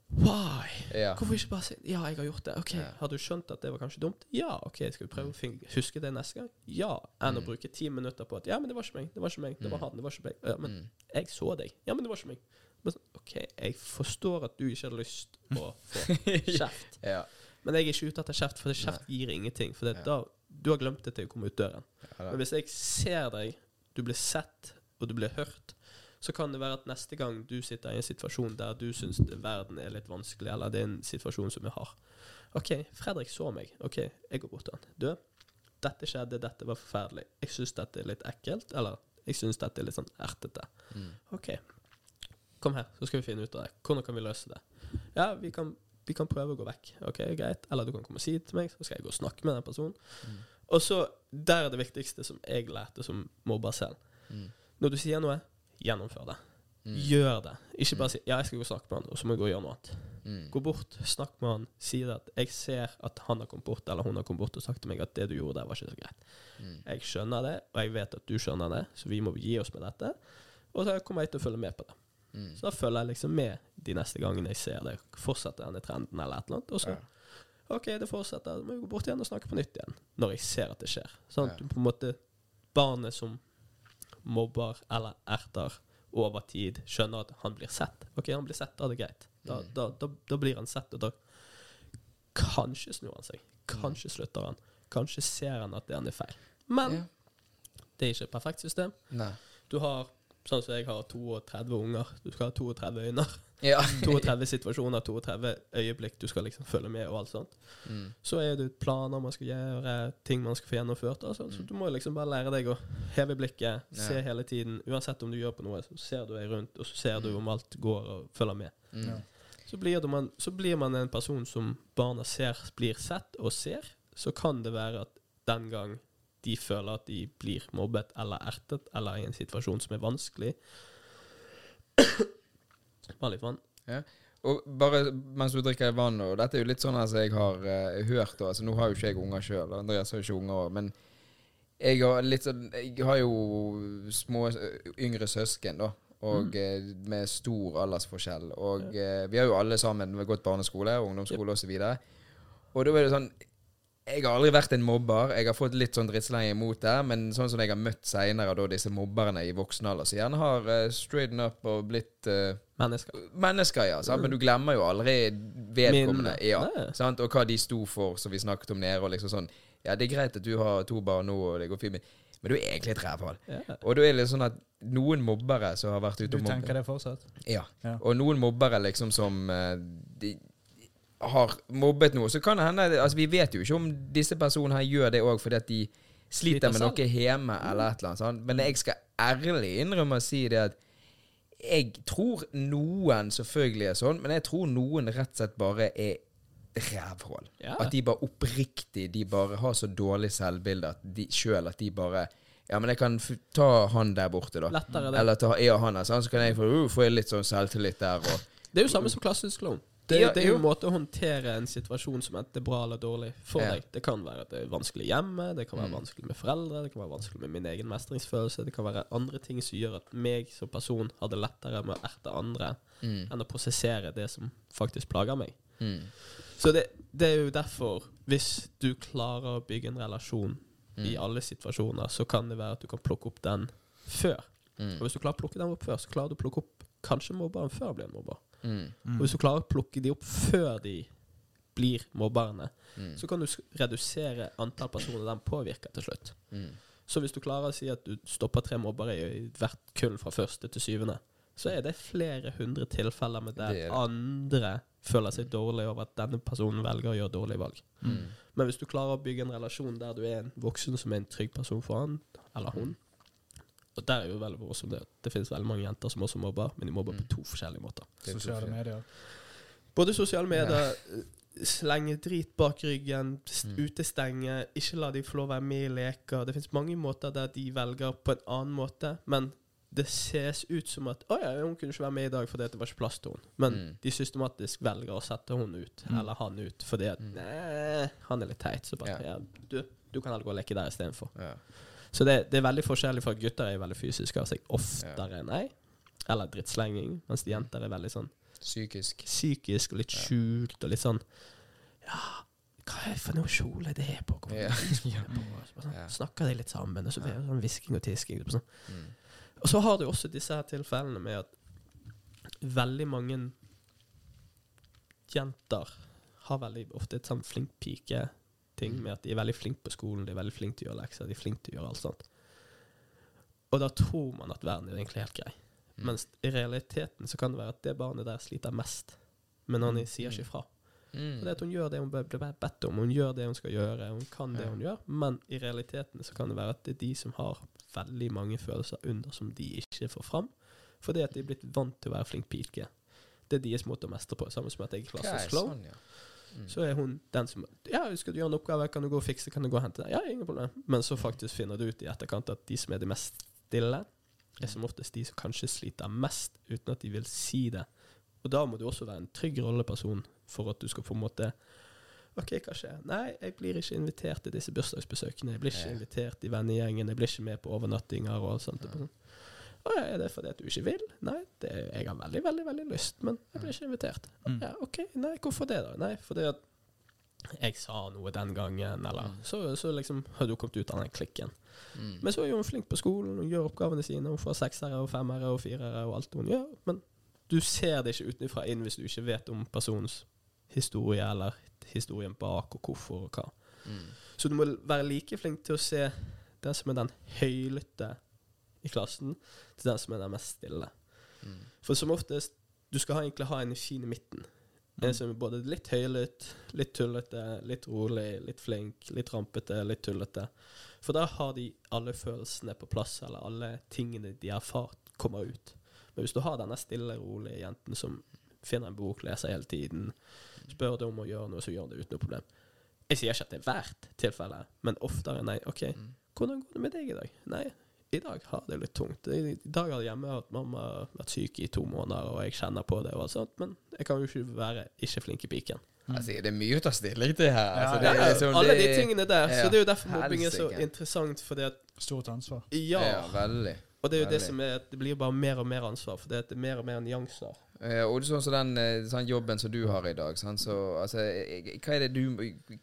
Why? ja. Hvorfor ikke bare si Ja, jeg har gjort det. OK, Ja. har du skjønt at det var kanskje dumt? Ja. OK, skal vi prøve å huske det neste gang? Ja. Enn å Mm. bruke ti minutter på at Ja, men det var ikke meg. Det var ikke meg. Det var Mm. han. Det var ikke meg. Ja, men Mm. jeg så deg. Ja, men det var ikke meg. Men, OK, jeg forstår at du ikke har lyst å få kjeft. ja. Men jeg er ikke ute etter kjeft, for kjeft gir ingenting. For det, Ja. da, du har glemt det til å komme ut døren. Ja. Men hvis jeg ser deg, du blir sett, og du blir hørt, så kan det være at neste gang du sitter i en situasjon der du syns verden er litt vanskelig, eller det er en situasjon som vi har OK, Fredrik så meg. OK, jeg går bort til han. Du, dette skjedde, dette var forferdelig. Jeg syns dette er litt ekkelt, eller jeg syns dette er litt sånn ertete. Mm. OK, kom her, så skal vi finne ut av det. Hvordan kan vi løse det? Ja, vi kan, vi kan prøve å gå vekk. OK, greit. Eller du kan komme og si det til meg, så skal jeg gå og snakke med den personen. Mm. Og så, der er det viktigste som jeg lærte som mobber selv. Mm. Når du sier noe, gjennomfør det. Mm. Gjør det. Ikke bare si 'ja, jeg skal gå og snakke med han', og så må jeg gå og gjøre noe annet. Mm. Gå bort, snakk med han, si det at 'jeg ser at han har kommet bort', eller 'hun har kommet bort og sagt til meg at det du gjorde der, var ikke så greit'. Mm. Jeg skjønner det, og jeg vet at du skjønner det, så vi må gi oss med dette. Og så kommer jeg til å følge med på det. Mm. Så da følger jeg liksom med de neste gangene jeg ser det. Fortsetter denne trenden eller et eller annet. Og så. OK, det fortsetter. Så må vi gå bort igjen og snakke på nytt igjen. Når jeg ser at det skjer. Sånn at du på en måte Barnet som mobber eller erter over tid, skjønner at han blir sett. OK, han blir sett, da er det greit. Da, Mm. da, da, da blir han sett, og da kanskje snur han seg. Kanskje slutter han. Kanskje ser han at det han er feil. Men Ja. det er ikke et perfekt system. Nei. Du har, sånn som jeg har, 32 unger. Du skal ha 32 øyne. Ja. 32 situasjoner, 32 øyeblikk du skal liksom følge med og alt sånt. Mm. Så er det planer man skal gjøre, ting man skal få gjennomført. Altså. Mm. Så du må liksom bare lære deg å heve blikket, se hele tiden. Uansett om du gjør på noe, så ser du deg rundt, og så ser du Mm. om alt går og følger med. Mm. Ja. Så blir, det man, så blir man en person som barna ser, blir sett og ser. Så kan det være at den gang de føler at de blir mobbet eller ertet, eller i en situasjon som er vanskelig Bare litt vann. Og bare mens du drikker vann, og dette er jo litt sånn altså, jeg har uh, hørt og, altså, Nå har jo ikke jeg unger sjøl, Andreas har ikke unger òg, men jeg har litt sånn Jeg har jo små yngre søsken, da. Og mm. med stor aldersforskjell. Og eh, vi har jo alle sammen gått barneskole, ungdomsskole osv. Og, og da er det sånn Jeg har aldri vært en mobber. Jeg har fått litt sånn drittsleng imot det, men sånn som jeg har møtt seinere, da disse mobberne i voksen alder, som gjerne har uh, straighten up og blitt uh, Mennesker. Mennesker, ja. Sant? Men du glemmer jo aldri vedkommende. Min, Ja, sant? Og hva de sto for, som vi snakket om nede. Og liksom sånn Ja, det er greit at du har to barn nå, og det går fint, men, men du er egentlig et rævhål. Yeah. Og da er det litt sånn at noen mobbere som har vært ute Du tenker mobbet det fortsatt? ja. Ja. Og noen mobbere liksom som uh, de har mobbet noe, så kan det hende Altså, vi vet jo ikke om disse personene her gjør det òg fordi at de sliter med noe hjemme eller et eller annet sånt. Men jeg skal ærlig innrømme å si det at jeg tror noen selvfølgelig er sånn, men jeg tror noen rett og slett bare er rævhål. Ja. At de bare oppriktig De bare har så dårlig selvbilde at de sjøl at de bare Ja, men jeg kan ta han der borte, da. Lettere. Eller ta ja, han her, sånn, så kan jeg få, uh, få litt sånn selvtillit der. Og, Det er jo samme som klassisk klovn. Det, Ja, det er jo en måte å håndtere en situasjon som enten er bra eller dårlig for Ja. deg. Det kan være at det er vanskelig hjemme, det kan være Mm. vanskelig med foreldre, det kan være vanskelig med min egen mestringsfølelse, det kan være andre ting som gjør at meg som person har det lettere med å erte andre mm, enn å prosessere det som faktisk plager meg. mm, Så det, det er jo derfor, hvis du klarer å bygge en relasjon i mm, alle situasjoner, så kan det være at du kan plukke opp den før. Og mm, hvis du klarer å plukke den opp før, så klarer du å plukke opp kanskje mobberen før blir en mobber. Mm, Og hvis du klarer å plukke de opp før de blir mobberne, mm, så kan du redusere antall personer den påvirker til slutt. mm. Så hvis du klarer å si at du stopper tre mobbere i hvert kull fra første til syvende, så er det flere hundre tilfeller med der Det det. andre føler seg dårlig over at denne personen velger å gjøre dårlige valg. Mm. Men hvis du klarer å bygge en relasjon der du er en voksen som er en trygg person for han eller hun Og der er jo veldig morsomt det. Det finnes veldig mange jenter som også mobber, men de mobber Mm. på to forskjellige måter. Er Sosiale medier. Både sosiale medier, eh, slenge drit bak ryggen, Mm. utestenge, ikke la de få lov å være med i leker. Det finnes mange måter der de velger på en annen måte, men det ses ut som at 'Å ja, hun kunne ikke være med i dag fordi det var ikke plass til henne'. Men Mm. de systematisk velger å sette hun ut, Mm. eller han ut, fordi at Mm. 'Nei, han er litt teit', så bare Ja. ja. du, du kan heller gå og leke der istedenfor. Ja. Så det, det er veldig forskjellig, for gutter er veldig fysiske av seg oftere enn ei. Eller drittslenging, mens de jenter er veldig sånn Psykisk. psykisk og litt Ja. skjult og litt sånn Ja, hva er det for noe kjole det er på? Ja. det skole på? Sånn, Ja. Snakker de litt sammen, og så blir det sånn hvisking og tisking. og Sånn. Mm. Og så har du også disse her tilfellene med at veldig mange jenter har veldig ofte et sånn flink pike-ting Mm. med at de er veldig flinke på skolen, de er veldig flinke til å gjøre lekser, de er flinke til å gjøre alt sånt. Og da tror man at verden er egentlig helt grei. Mm. Mens i realiteten så kan det være at det barnet der sliter mest. Men han sier ikke fra. Mm. Det at hun gjør det hun blir bedt om, hun gjør det hun skal gjøre, hun kan det Ja. hun gjør. Men i realiteten så kan det være at det er de som har veldig mange følelser under som de ikke får fram. Fordi at de er blitt vant til å være flink pike. Det er deres måte å mestre på. Samme som at jeg er klassisk klovn. sånn, ja. Mm. Så er hun den som Ja, skal du gjøre en oppgave, kan du gå og fikse, kan du gå og hente det? Ja, ingen problem. Men så faktisk finner du ut i etterkant at de som er de mest stille, er som oftest de som kanskje sliter mest, uten at de vil si det. Og da må du også være en trygg rolleperson for at du skal på en måte OK, hva skjer? Nei, jeg blir ikke invitert til disse bursdagsbesøkene. Jeg blir ikke invitert i vennegjengen. Jeg blir ikke med på overnattinger og sånt. Ja. Er det fordi at du ikke vil? Nei, det, jeg har veldig, veldig veldig lyst, men jeg blir ikke invitert. Mm. Ja, OK, nei, hvorfor det, da? Nei, fordi at jeg sa noe den gangen, eller Mm. så, så liksom har du kommet ut av den klikken. Mm. Men så er jo hun flink på skolen, hun gjør oppgavene sine, hun får seksere og femmere og firere og alt hun gjør. Men du ser det ikke utenfra inn hvis du ikke vet om personens historie, eller historien bak, og hvorfor og hva. Mm. Så du må være like flink til å se den som er den høylytte i klassen, til den som er den mest stille. Mm. For som oftest, du skal egentlig ha en fin i midten. En som er både litt høylytt, litt tullete, litt rolig, litt flink, litt rampete, litt tullete. For da har de alle følelsene på plass, eller alle tingene de har erfart, kommer ut. Men hvis du har denne stille, rolige jenten som finner en bok, leser hele tiden, spør deg om å gjøre noe, så gjør det uten noe problem. Jeg sier ikke at det er hvert tilfelle, men oftere nei. OK, Mm. hvordan går det med deg i dag? Nei, i dag har det litt tungt. I, i dag har hjemme at mamma har vært syk i to måneder, og jeg kjenner på det, og sånt, men jeg kan jo ikke være ikke flink i piken. Altså, det er mye å ta stilling til her. Ja, Altså, det ja, er Ja, liksom, alle de tingene der. ja, Så det er jo derfor mobbing er så interessant, fordi at Stort ansvar. ja, Ja, veldig. Og det er jo det som er det blir bare mer og mer ansvar, for det er mer og mer nyanser. Eh, og sånn som den eh, sånn jobben som du har i dag. Sånn, så, altså, eh, hva er det du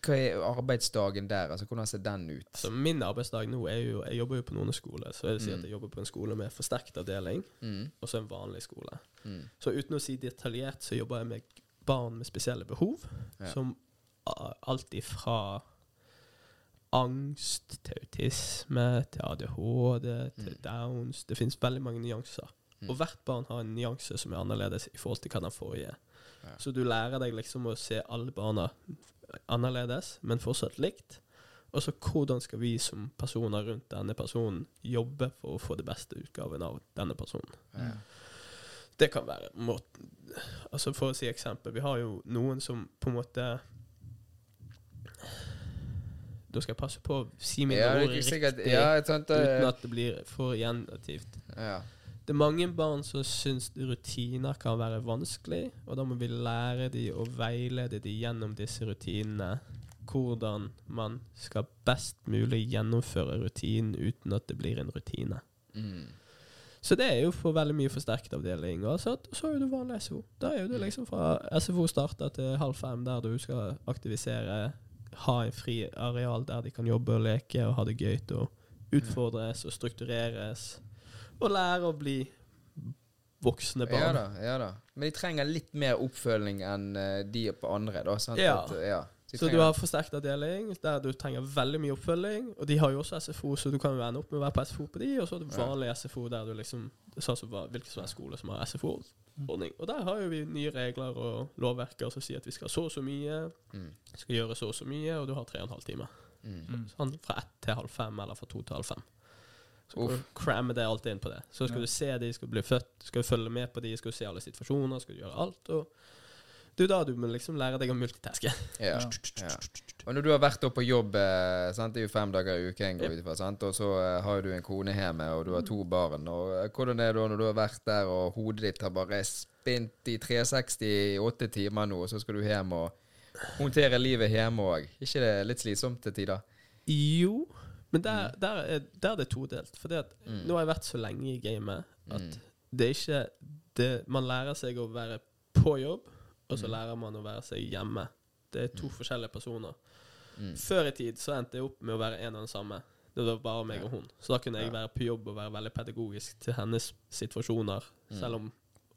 Hva er arbeidsdagen der? Altså, Hvordan ser den ut? Altså, min arbeidsdag nå er jo Jeg jobber jo på noen skoler så jeg vil si Mm. at jeg jobber på en skole med forsterket avdeling, Mm. og så en vanlig skole. Mm. Så uten å si detaljert, så jobber jeg med barn med spesielle behov, Ja. som alltid alt ifra angst til autisme til ADHD til Mm. Downs. Det finnes veldig mange nyanser. Mm. Og hvert barn har en nyanse som er annerledes i forhold til hva den forrige er. Ja. Så du lærer deg liksom å se alle barna annerledes, men fortsatt likt. Og så hvordan skal vi som personer rundt denne personen jobbe for å få det beste utgaven av denne personen. Ja. Det kan være måten Altså For å si eksempel, vi har jo noen som på en måte Da skal jeg passe på å si mine Ja, ord riktig, Ja, tenkte uten at det blir for gjennativt. ja. Det er mange barn som syns rutiner kan være vanskelig, og da må vi lære dem og veilede dem gjennom disse rutinene. Hvordan man skal best mulig gjennomføre rutinen uten at det blir en rutine. Mm. Så det er jo for veldig mye forsterket avdeling. Og så, så er jo du vanlig SFO. Da er jo du liksom fra SFO starter til halv fem, der du skal aktivisere, ha en fri areal der de kan jobbe og leke og ha det gøy og utfordres og struktureres. Og lære å bli voksne Ja barn. da, ja da. Men de trenger litt mer oppfølging enn eh, de på andre, da. Sant? Ja. At, ja. Så du har forsterket avdeling der du trenger veldig mye oppfølging. Og de har jo også SFO, så du kan jo ende opp med å være på SFO på de. Og så har du vanlig SFO der du liksom Sånn som hvilken som helst skole som har SFO-ordning. Og der har jo vi nye regler og lovverker som sier at vi skal så og så mye, Mm. skal gjøre så og så mye, og du har tre og en halv time. Mm. Mm. Sånn fra ett til halv fem, eller fra to til halv fem. Så Uff. du cramme det alltid inn på det. Så skal Ja. du se de, skal bli født, skal du følge med på de, skal du se alle situasjoner, skal du gjøre alt. Og det er da du må liksom lære deg å multitaske. Ja. Ja. Og når du har vært oppe på jobb eh, sant? Det er jo fem dager i uken, går ut sant? og så eh, har du en kone hjemme, og du har to barn. Og eh, Hvordan er det da når du har vært der, og hodet ditt har bare spint i 360 i åtte timer nå, og så skal du hjem og håndtere livet hjemme òg? ikke det litt slitsomt til tider? Jo, men der, der, er, der er det todelt. For Mm. nå har jeg vært så lenge i gamet at Mm. det er ikke det, Man lærer seg å være på jobb, og så Mm. lærer man å være seg hjemme. Det er to forskjellige personer. Mm. Før i tid så endte jeg opp med å være en og den samme. Det var bare meg og hun. Så da kunne jeg være på jobb og være veldig pedagogisk til hennes situasjoner, Mm. selv om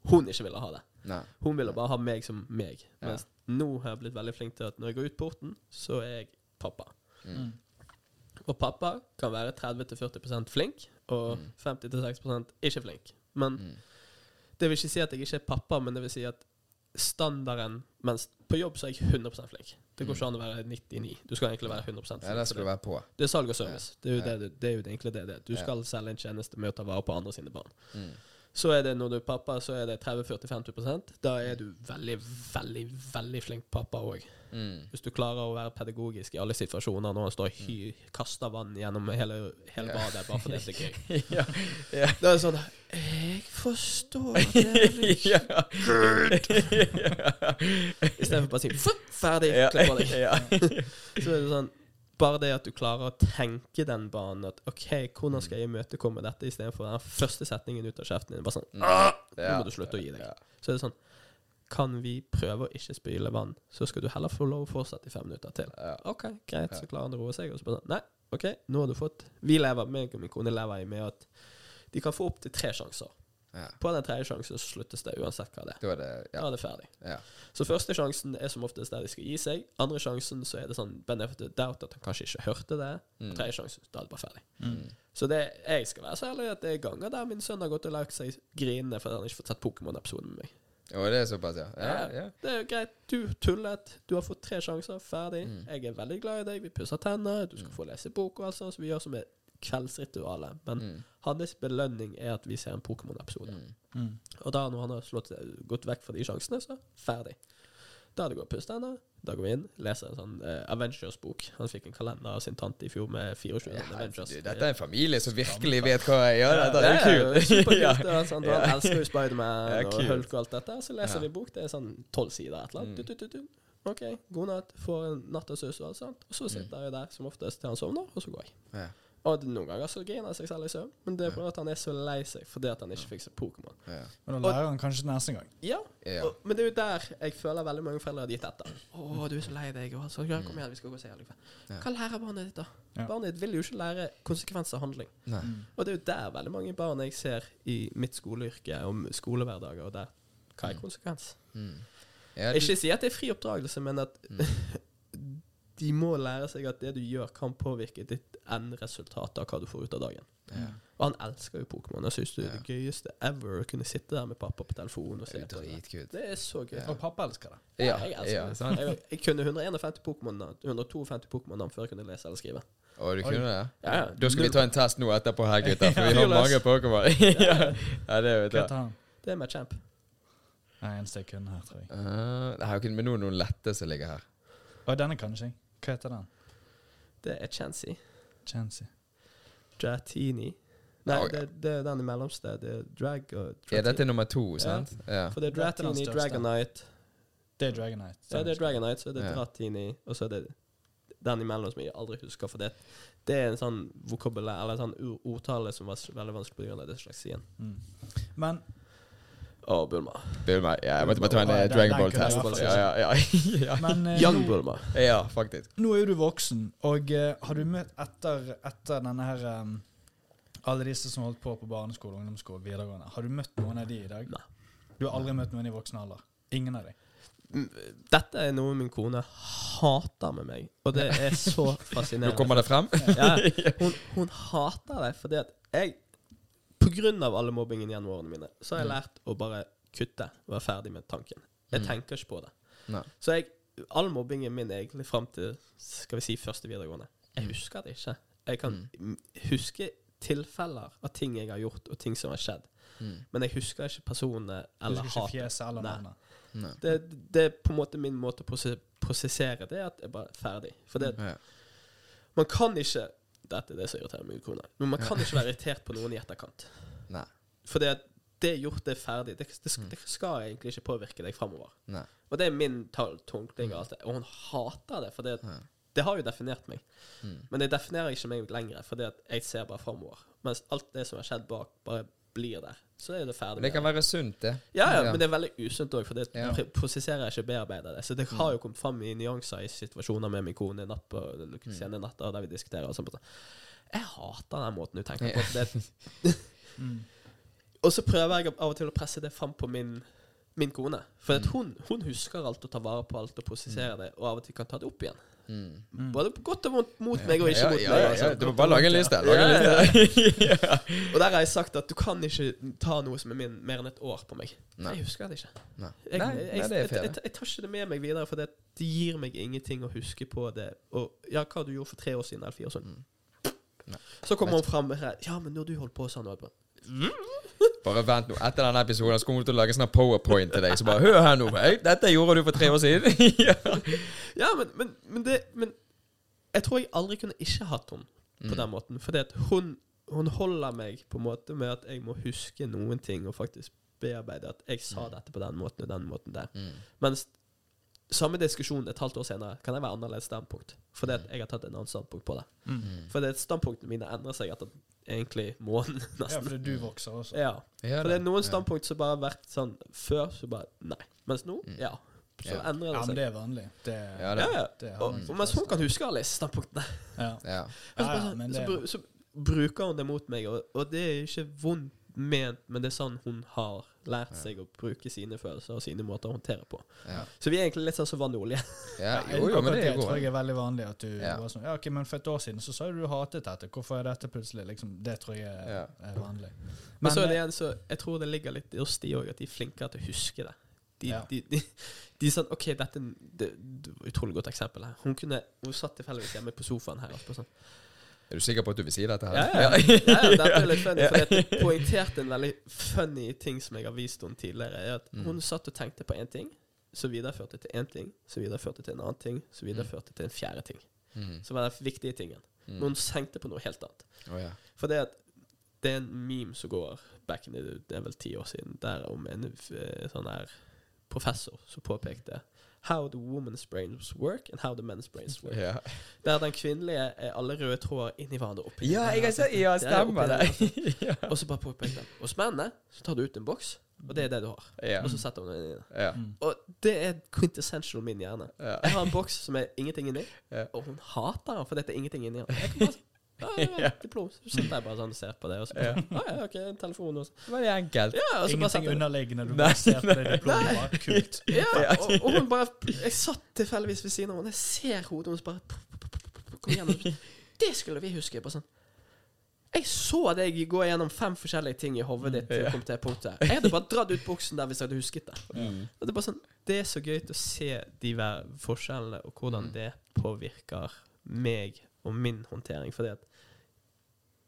hun ikke ville ha det. Nei. Hun ville bare ha meg som meg. Ja. Mens nå har jeg blitt veldig flink til at når jeg går ut porten, så er jeg pappa. Mm. Og pappa kan være 30-40% flink, og Mm. 50-60% ikke flink. Men Mm. det vil ikke si at jeg ikke er pappa, men det vil si at standarden Mens på jobb så er jeg 100% flink. Det går ikke an å være 99. Du skal egentlig være 100 flink. Mm. Ja, det, skal det. være på. det er salg og service. Det er jo, det, det, er jo egentlig det det er. Du skal selge en tjeneste med å ta vare på andre sine barn. Mm. Så er det når du er pappa, så er det 30-40-50 Da er du veldig, veldig, veldig flink pappa òg. Mm. Hvis du klarer å være pedagogisk i alle situasjoner når han står og hy- kaster vann gjennom hele, hele Ja. badet bare fordi det er gøy. ja. ja. Det er sånn Jeg forstår det ikke litt. Istedenfor bare å si ferdig, klipp av deg. Så er det sånn Bare det at du klarer å tenke den banen at OK, hvordan skal jeg imøtekomme dette, istedenfor den første setningen ut av kjeften din. Bare sånn Mm. «Ah!» Nå må du slutte å gi deg. Så er det sånn Kan vi prøve å ikke spyle vann, så skal du heller få lov å fortsette i fem minutter til. OK, greit, så klarer han å roe seg. Og så bare sånn Nei, OK, nå har du fått Vi lever, meg og min kone lever i med at de kan få opptil tre sjanser. Ja. På den tredje sjansen så sluttes det uansett hva det er. Da er det Da er det ferdig. ja. Så første sjansen er som oftest der de skal gi seg. Andre sjansen så er det sånn benefit of doubt at han kanskje ikke hørte det. Mm. Og tredje sjansen, da er det bare ferdig. Mm. Så det, jeg skal være så ærlig at det er ganger der min sønn har gått og lagt seg grinende fordi han ikke fått sett Pokémon-episoden med meg. Og det er såpass, ja. Ja, ja. Det er jo greit. Du tullet. Du har fått tre sjanser. Ferdig. Mm. Jeg er veldig glad i deg. Vi pusser tenner. Du skal Mm. få lese bok og alt sånt. Så vi gjør som et kveldsrituale. Men Mm. hans belønning er at vi ser en Pokémon-episode. Mm. Mm. Og da når han har slått, gått vekk fra de sjansene, så ferdig. Da er det å puste og. Da går vi inn, leser en sånn uh, Avengers-bok. Han fikk en kalender av sin tante i fjor med 24 Ja, Avengers. du, dette er en familie som virkelig vet hva jeg gjør. Dette det er jo kult. superkult. ja. sånn, Ja. Han elsker jo Spiderman Ja, og. Hulk og alt dette. Så leser Ja. vi bok. Det er sånn tolv sider. et eller annet. Mm. Du, du, du, du. OK, god natt. Får en natt og alt sånt. Og så Mm. sitter jeg der som oftest til han sovner, og så går jeg. Ja. Og noen ganger så griner han seg selv i søvn, men det er fordi han er så lei seg fordi at han ikke fikk seg Pokémon. Ja. Men da lærer han kanskje neste gang. Ja, Ja. Og, men det er jo der jeg føler veldig mange foreldre har gitt etter. 'Å, du er så lei deg.' Og så, ja, 'Kom igjen, vi skal gå og se allikevel.' Ja. Hva lærer barnet ditt, da? Ja. Barnet ditt vil jo ikke lære konsekvens av handling. Nei. Og det er jo der veldig mange barn jeg ser i mitt skoleyrke om skolehverdager, og der hva er konsekvens? Mm. Ja, du- Ikke si at det er fri oppdragelse, men at Mm. de må lære seg at det du gjør, kan påvirke ditt endresultat av hva du får ut av dagen. ja. Og han elsker jo Pokémon. Jeg syns det er Ja. det gøyeste ever å kunne sitte der med pappa på telefonen og Det se er det. dritkult. Det er så gøy. Ja. Og pappa elsker det. Ja, jeg elsker ja, det. Jeg, jeg kunne 151 Pokémon-navn 152 Pokémon-navn før jeg kunne lese eller skrive. Å, du kunne det? Ja, ja. Da skal vi ta en test nå etterpå her, gutter, for vi har mange Pokémon. ja. det vet jeg. Det er med champ. Nei, eneste jeg kunne her, tror jeg. Uh, det er jo ikke er noen lette som ligger her. Og denne kan ikke jeg. Hva heter den? Det er Chansey. Chansey. Dratini. Nei, det, det er den i mellomsted. Det er Drag og Ja, dette er nummer to, sant? Ja. For det er Dratini. Dragonite. Det er Dragonite. Ja, det er Dragonite, så er det Ja. Dratini, og så er det den imellom som jeg aldri husker, for det, det er en sånn vokabulær, eller en sånn ord- ordtale som var veldig vanskelig av dyslaksien. Mm. Men Å, Bulma. Bulma. Ja, jeg måtte bare ta en eh, Dragon hvert fall Ja, ja, ja. ja. Men eh, Young Bulma. ja, faktisk. nå er jo du voksen, og eh, har du møtt etter, etter denne her um, Alle disse som holdt på på barneskole, ungdomsskole, videregående. Har du møtt noen av de i dag? Nei. Du har aldri møtt noen i voksen alder? Ingen av dem? mm, Dette er noe min kone hater med meg, og det er så Nå fascinerende. kommer det frem. Ja, hun, hun hater det fordi at jeg Av alle mobbingen gjennom årene mine, så har jeg lært å bare kutte og være ferdig med tanken. Jeg Mm. tenker ikke på det. Nei. Så jeg, all mobbingen min egentlig fram til skal vi si første videregående Jeg husker det ikke. Jeg kan huske tilfeller av ting jeg har gjort, og ting som har skjedd. Mm. Men jeg husker ikke personene eller husker ikke hatet. fjeset eller navnet. Det, det er på en måte min måte å prosessere det, at jeg bare er ferdig. For det, Ja. man kan ikke Dette er det som irriterer min kone. Men man kan ikke være irritert på noen i etterkant. Nei. For det, det er gjort, det er ferdig. Det, det, Mm. det skal egentlig ikke påvirke deg framover. Og det er min tolkning av alt det. Og hun hater det, for det, det har jo definert meg. Mm. Men det definerer ikke meg lenger, for jeg ser bare framover. Mens alt det som har skjedd bak, bare blir der. Så er det ferdig. Det kan være sunt, det. ja, ja, Ja. men det er veldig usunt òg, for det Ja. prosesserer jeg ikke bearbeider det. Så det har jo kommet fram i nyanser i situasjoner med min kone natt på Mm. sene natter der vi diskuterer og sånt. Jeg hater den måten du tenker på. Det, Mm. og så prøver jeg av og til å presse det fram på min, min kone. For Mm. at hun, hun husker alt og tar vare på alt og prosesserer det, og av og til kan ta det opp igjen. Mm. Både på godt og vondt mot meg og ikke ja, mot ja, meg. altså. ja. Du må bare lage en liste. Lage en Ja, liste. ja. Og der har jeg sagt at du kan ikke ta noe som er min, mer enn et år på meg. Nei. Jeg husker det ikke. Nei. Jeg, jeg, nei, det er jeg, jeg, jeg tar ikke det med meg videre, for det, det gir meg ingenting å huske på det. Og ja, hva du gjorde for tre år siden eller fire år siden. Mm. Så kommer hun fram her. Ja, men når du holdt på sånn på. Bare vent nå. Etter denne episoden så kommer du til å lage sånn powerpoint til deg. Så bare Hør her nå, hei. Dette gjorde du for tre år siden. ja. Ja, men, men, men det Men jeg tror jeg aldri kunne ikke hatt henne på Mm. den måten. Fordi at hun, hun holder meg på en måte med at jeg må huske noen ting og faktisk bearbeide at jeg sa Mm. dette på den måten og den måten der. Mm. Mens samme diskusjon et halvt år senere kan jeg være annerledes standpunkt. Fordi at jeg har tatt en annen standpunkt på det. Mm. Fordi For standpunktene mine endrer seg etter egentlig måneden, Ja, nesten. fordi du vokser også. Ja. Ja, For det er noen standpunkt som bare har vært sånn før, så bare nei. Mens nå, Mm. ja. Så Ja. endrer Ja, men det er vanlig. Det, Ja, det. Ja, ja. det har Og, man og mens hun kan huske alle standpunktene. Ja. Ja. Så, bare ja, sånn- så, så bruker hun det mot meg, og, og det er ikke vondt ment, men det er sånn hun har lært seg å bruke sine følelser og sine måter å håndtere på. Ja. Så vi er egentlig litt sånn som vann og olje. ja. Jo, jo, men det er tror jo jeg er veldig vanlig. At du Ja. var sånn Ja, ok, men for et år siden så sa du du hatet dette. Hvorfor er dette plutselig liksom Det tror jeg er, Ja. er vanlig. Men så er det igjen så Jeg tror det ligger litt hos de òg, at de er flinkere til å huske det. De, Ja. de, de, de er sånn OK, dette det, det et Utrolig godt eksempel her. Hun kunne Hun satt tilfeldigvis hjemme på sofaen her. Og sånn. Er du sikker på at du vil si dette her? Ja, ja. ja, ja dette er litt funny, for jeg poengterte en veldig funny ting som jeg har vist henne tidligere. Er at Mm. Hun satt og tenkte på én ting, så videreførte til én ting, så videreførte til en annen ting, så videreførte til en fjerde ting. Mm. Som var den viktige tingen. Mm. Men hun tenkte på noe helt annet. Ja. For det at det er en meme som går back in the, det er vel ti år siden, der om en eh, sånn her professor som påpekte How the woman's brains work and how the men's brains work. Ja. Der den kvinnelige er alle røde tråder inni hverandre. oppi ja, jeg har Ja, stemmer Det altså. Og så bare påpekte han Hos mennene så tar du ut en boks, og det er det du har. Ja. Og så setter hun den inni. Ja. Mm. Og det er quintessential min hjerne. Ja. Jeg har en boks som er ingenting inni, Ja. og hun hater den fordi det er ingenting inni den. Ja, ja, diplom. Så sitter jeg bare sånn og ser på det, og så bare ja. Ah, ja, ok, en telefon også. Veldig Det var enkelt. Ja, og så Ingenting bare underliggende. Du bare ser på det diplomet. Kult. Ja, og, og hun bare Jeg satt tilfeldigvis ved siden av henne, jeg ser hodet hennes bare Kom igjen. Det skulle vi huske. Bare sånn. Jeg så deg gå gjennom fem forskjellige ting i hodet ditt til Ja. kom til punktet. Jeg hadde bare dratt ut buksen der hvis jeg hadde husket det. Mm. Og det er bare sånn Det er så gøy å se de forskjellene, og hvordan Mm. det påvirker meg og min håndtering. Fordi at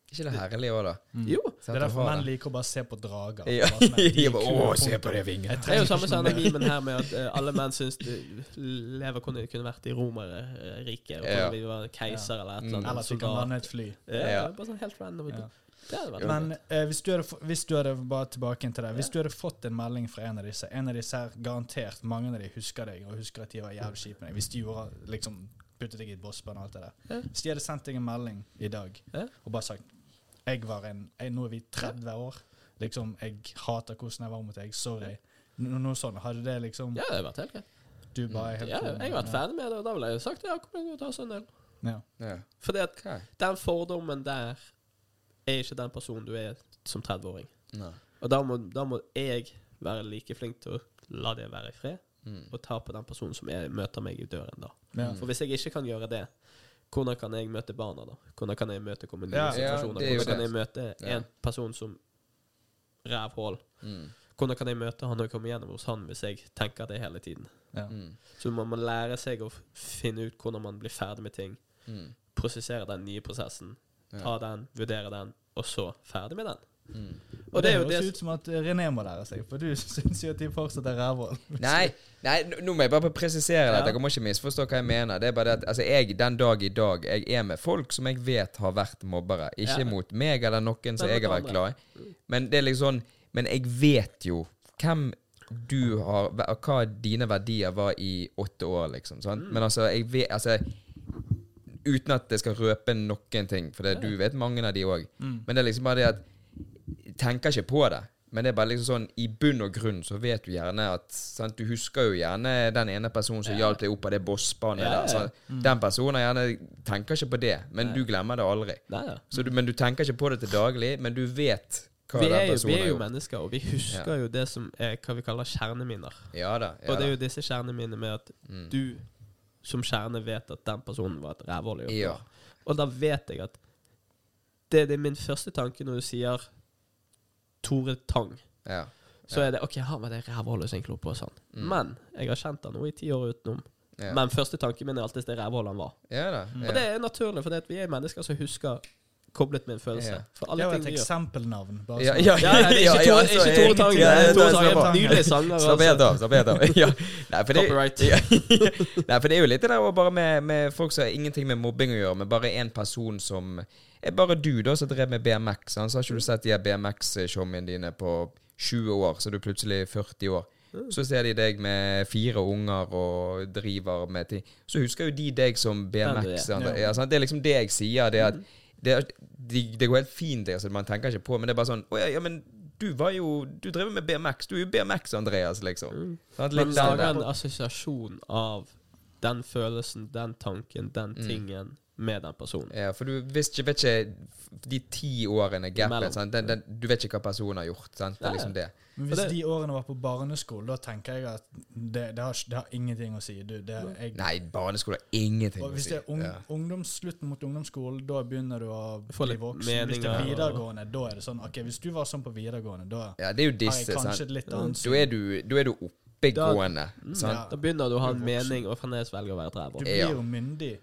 Ikke det herlig òg, da? Mm. Jo, Det er derfor menn liker å bare se på drager. Ja. Bare sånn de Å, se på det vingene. Det er jo samme ikke som memen her med at uh, alle menn syns det- lever kunne, kunne vært i Romerriket, Uh, Ja. vi var keiser eller et eller Mm. annet. Eller at du kan lande et fly. Ja, Ja. bare sånn helt random. Ja. Men eh, hvis, du hadde, hvis du hadde bare tilbake til det Hvis du hadde fått en melding fra en av disse En av disse her garantert Mange av de husker deg og husker at de var jævlig kjipe med deg. Hvis de gjorde liksom puttet deg i et bossbånd og alt det der. Ja. Hvis de hadde sendt deg en melding i dag Ja. og bare sagt jeg var en, jeg, Nå er vi 30 år. Liksom, Jeg hater hvordan jeg var mot deg. Sorry. No, noe sånt. Hadde det liksom Ja, det hadde vært helt greit. Du bare helt Ja, jeg har vært ferdig med det, og da ville jeg sagt ja, kom igjen, ta oss en del. Ja. Ja. Fordi at den fordommen der er ikke den personen du er som 30-åring. Nei. Og da må, da må jeg være like flink til å la det være i fred, Mm. og ta på den personen som er, møter meg i døren, da. Ja. For hvis jeg ikke kan gjøre det, hvordan kan jeg møte barna, da? Hvordan kan jeg møte kommunikasjoner? Ja. Hvordan kan jeg møte Ja. en person som rævhål? Mm. Hvordan kan jeg møte han og komme gjennom hos han hvis jeg tenker det hele tiden? Ja. Mm. Så man må lære seg å finne ut hvordan man blir ferdig med ting. Mm. Prosessere den nye prosessen. Ta den, vurdere den, og så ferdig med den. Mm. Og det er høres det ut som at René må lære seg, for du syns jo at de fortsatt er rævhål. Nei, nei, nå må jeg bare presisere dette. Dere må ikke misforstå hva jeg mener. Det er bare det at altså, jeg, den dag i dag, jeg er med folk som jeg vet har vært mobbere. Ikke Ja. mot meg eller noen som jeg har vært glad i. Men det er liksom Men jeg vet jo hvem du har hva dine verdier var i åtte år, liksom. Sant? Mm. Men altså, jeg vet Altså Uten at det skal røpe noen ting, for det, du vet mange av de òg. Mm. Men det er liksom bare det at Jeg tenker ikke på det. Men det er bare liksom sånn i bunn og grunn så vet du gjerne at sant? Du husker jo gjerne den ene personen som hjalp deg opp av det bossbanet Ja, ja. der. Den personen gjerne tenker ikke på det, men Nei. du glemmer det aldri. Nei, ja. Så du, men du tenker ikke på det til daglig, men du vet hva Vi den er, jo, vi er jo gjort. mennesker, og vi husker jo det som er hva vi kaller kjerneminner. Ja da. Ja, Og det er jo disse kjerneminnene med at Mm. du som kjerne vet at den personen var et rævhål Ja. Og da vet jeg at det, det er min første tanke når du sier Tore Tang. ja. Så er det OK, han var det rævhullet som jeg klo på sånn. Mm. Men jeg har kjent han nå i ti år utenom. Men første tanken min er alltid det rævhullet han var. Og det er naturlig, for vi er mennesker som husker koblet med en følelse. Ja. For Det alle var ting et eksempelnavn. Bare Ja, ja, Ja, ja, det er ikke ja, Tore- altså, Tore Tang. det er det er er. Nydelige sanger. Slapp helt Altså. av. slapp helt av. Nei, for det, Copyright. Nei, for det er jo litt det der bare med, med folk som har ingenting med mobbing å gjøre, men bare en person som er bare du, da, som drev med BMX. Så har ikke du sett de BMX-showene dine på 20 år, så er du plutselig 40 år. Så ser de deg med fire unger og driver med ting. Så husker jo de deg som er. BMX. Ja. Ja, sant? Det er liksom det jeg sier. Det, er at det, er- det, det går helt fint, altså, man tenker ikke på, men det er bare sånn Å ja, ja, men du var jo Du drev med BMX. Du er jo BMX, Andreas, liksom. Mm. Sant? Man lager en assosiasjon av den følelsen, den tanken, den Mm. Med den personen. Ja, for du visste ikke, vet ikke De ti årene gapet sant? Den, den, Du vet ikke hva personen har gjort. Sant? Det er liksom det. Men hvis det- de årene var på barneskole, da tenker jeg at det, det, har, det har ingenting å si. Du, det, jeg, Nei, barneskole har ingenting og si. hvis det er ung, Ja. ungdoms, slutten mot ungdomsskolen, da begynner du å Få bli voksen. voksen. Hvis det er meninger og- videregående, da er det sånn Ok, hvis du var sånn på videregående, da ja, det er jo har jeg kanskje Sant? et litt annet Da er du, da er du oppegående. Mm. Sant? Ja. Da begynner du å ha en er mening, og fremdeles velger å være et Du blir jo myndig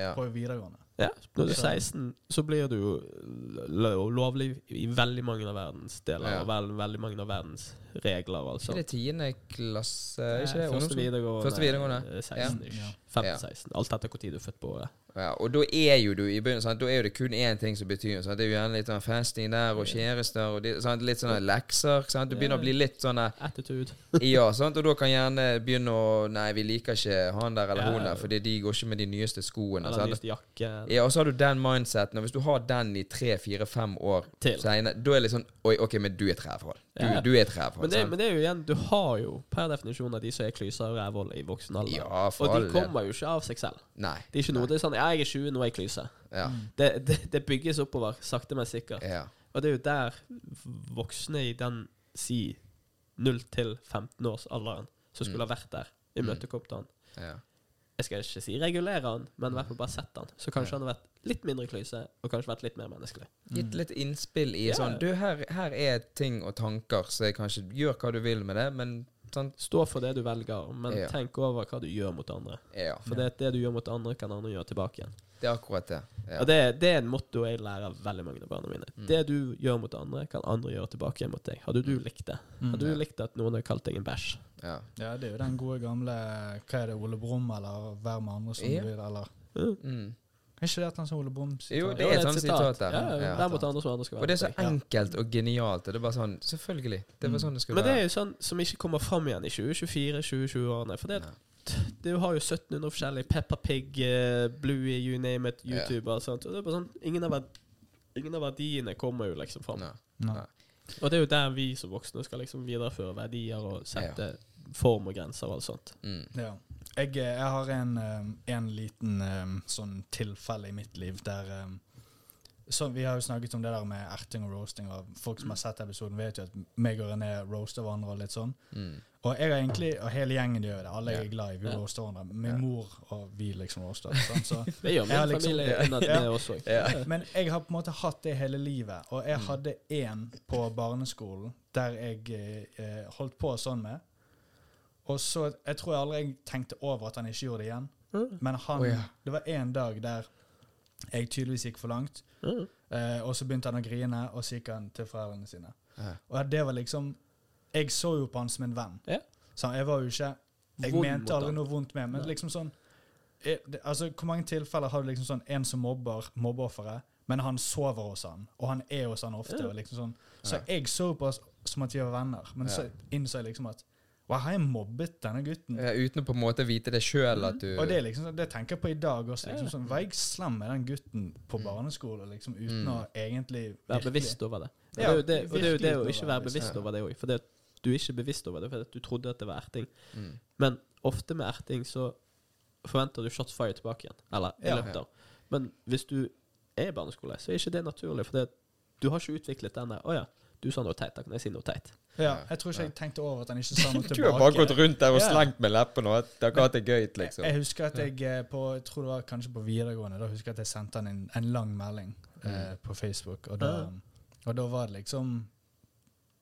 Ja. på videregående. Ja, når du er 16, så blir du jo lovlig i veldig mange av verdens deler, Ja. og veld, veldig mange av verdens regler, altså. Ikke det tiende klasse? Ikke det Første videregående. Første videregående. eh, 16 ish. Ja. 15-16. Alt etter når du er født på året. Ja, og da er jo du i begynnelsen? Da er jo det kun én ting som betyr sant? Det er jo gjerne litt sånn festing der, og kjærester, og de, sant? litt sånne lekser. Sant? Du begynner å bli litt sånn Attitude. Ja, sant? og da kan gjerne begynne å Nei, vi liker ikke han der eller Ja. hun der, fordi de går ikke med de nyeste skoene. Eller Sant? nyeste jakke. Ja, og så har du den mindseten, og hvis du har den i tre, fire, fem år senere, da er det litt sånn Oi, OK, men du er et rævhold. Du, Ja. du er et rævhold. Men det, men det er jo igjen, du har jo per definisjon av de som er klyser og rævhold i voksen alder. Ja, for og de kommer jo ikke av seg selv. Nei. Det er ikke noe, det er sånn Ja, jeg er 20, nå er jeg klyse. Ja. Det, det, det bygges oppover, sakte, men sikkert. ja. Og det er jo der voksne i den si 0 til 15-årsalderen som skulle ha vært der, imøtekommet han. ja. Jeg skal ikke si regulere han, men i hvert fall bare sett han. Så kanskje han har vært litt mindre klyse, og kanskje vært litt mer menneskelig. Gitt litt innspill i yeah. sånn Du, her, her er ting og tanker, så jeg kanskje gjør hva du vil med det, men sånn Stå for det du velger, men Ja. tenk over hva du gjør mot andre. Ja. For det, det du gjør mot andre, kan andre gjøre tilbake igjen. Det er akkurat det. Ja. Og det, det er en motto jeg lærer av veldig mange av barna mine. Mm. Det du gjør mot andre, kan andre gjøre tilbake mot deg. Hadde du likt det? Mm. Hadde Ja. du likt at noen hadde kalt deg en bæsj? ja. Ja, det er jo den gode gamle Hva er det, Ole Brumm, eller Vær med andre som Ja. du vil, eller Mm. Er ikke det at han sa Ole Brumm? Jo, det er et sånt sitat der. Ja, Ja. Vær mot andre som andre skal være Og det er så deg. enkelt og genialt. Og det er bare sånn Selvfølgelig. Det er bare Mm. sånn det skulle Men det er jo sånn som ikke kommer fram igjen i 2024-2020-årene. For det, du har jo 1700 forskjellige Peppa Pig, eh, Bluey, you name it, Ja. Og sånt. Og det er bare sånn Ingen av, ingen av verdiene kommer jo liksom fram. Nei. Nei. Og det er jo der vi som voksne skal liksom videreføre verdier og sette form og grenser og alt sånt. Mm. Ja. Jeg, eh, jeg har en, eh, en liten sånn tilfelle i mitt liv der så Vi har jo snakket om det der med erting og roasting, og folk som har sett episoden, vet jo at meg og René roaster hverandre og litt sånn. Mm. Og jeg har egentlig, og hele gjengen gjør det. Alle jeg er glad i. Vi Ja. roaster hverandre. Min Ja. mor og vi liksom roaster. Sånn, så. Det gjør min liksom- familie Ja. også. Ja. Men jeg har på en måte hatt det hele livet. Og jeg Mm. hadde én på barneskolen der jeg eh, holdt på sånn med. Og så Jeg tror jeg aldri tenkte over at han ikke gjorde det igjen. Men han, oh, det var en dag der jeg tydeligvis gikk for langt. Mm. Eh, og så begynte han å grine, og så gikk han til foreldrene sine. Ja. Og det var liksom Jeg så jo på han som en venn. Ja. Så jeg var jo ikke Jeg Vond mente aldri noe vondt med men Nei. liksom sånn jeg, det, Altså, Hvor mange tilfeller har du liksom sånn en som mobber mobbeofferet, men han sover hos han, og han er hos han ofte. Ja. og liksom sånn Så jeg så på oss som at vi var venner, men så innså jeg liksom at Wow, har jeg mobbet denne gutten? Ja, uten å på en måte vite det sjøl at du Og det liksom sånn, det tenker jeg på i dag også. liksom Ja. sånn, Var jeg slem med den gutten på Mm. barneskolen liksom, uten Mm. å egentlig Være bevisst over det. Det Ja, er jo det, og det, er jo det å ikke være bevisst over det òg. For det, at du er ikke bevisst over det at du trodde at det var erting. mm. Men ofte med erting så forventer du shots fire tilbake igjen. Eller i Ja. løpet av. Men hvis du er i barneskole, så er ikke det naturlig. For det, du har ikke utviklet denne Å oh, ja, du sa noe teit, da kan jeg si noe teit. Ja, jeg tror ikke jeg tenkte over at han ikke sa noe tilbake. Du har bare gått rundt der og Ja. slengt med leppene og at har hatt det gøy, liksom. Jeg husker at jeg eh, på Jeg tror det var kanskje på videregående. Da husker jeg at jeg sendte han en, en lang melding eh, Mm. på Facebook. Og da, Ja. og da var det liksom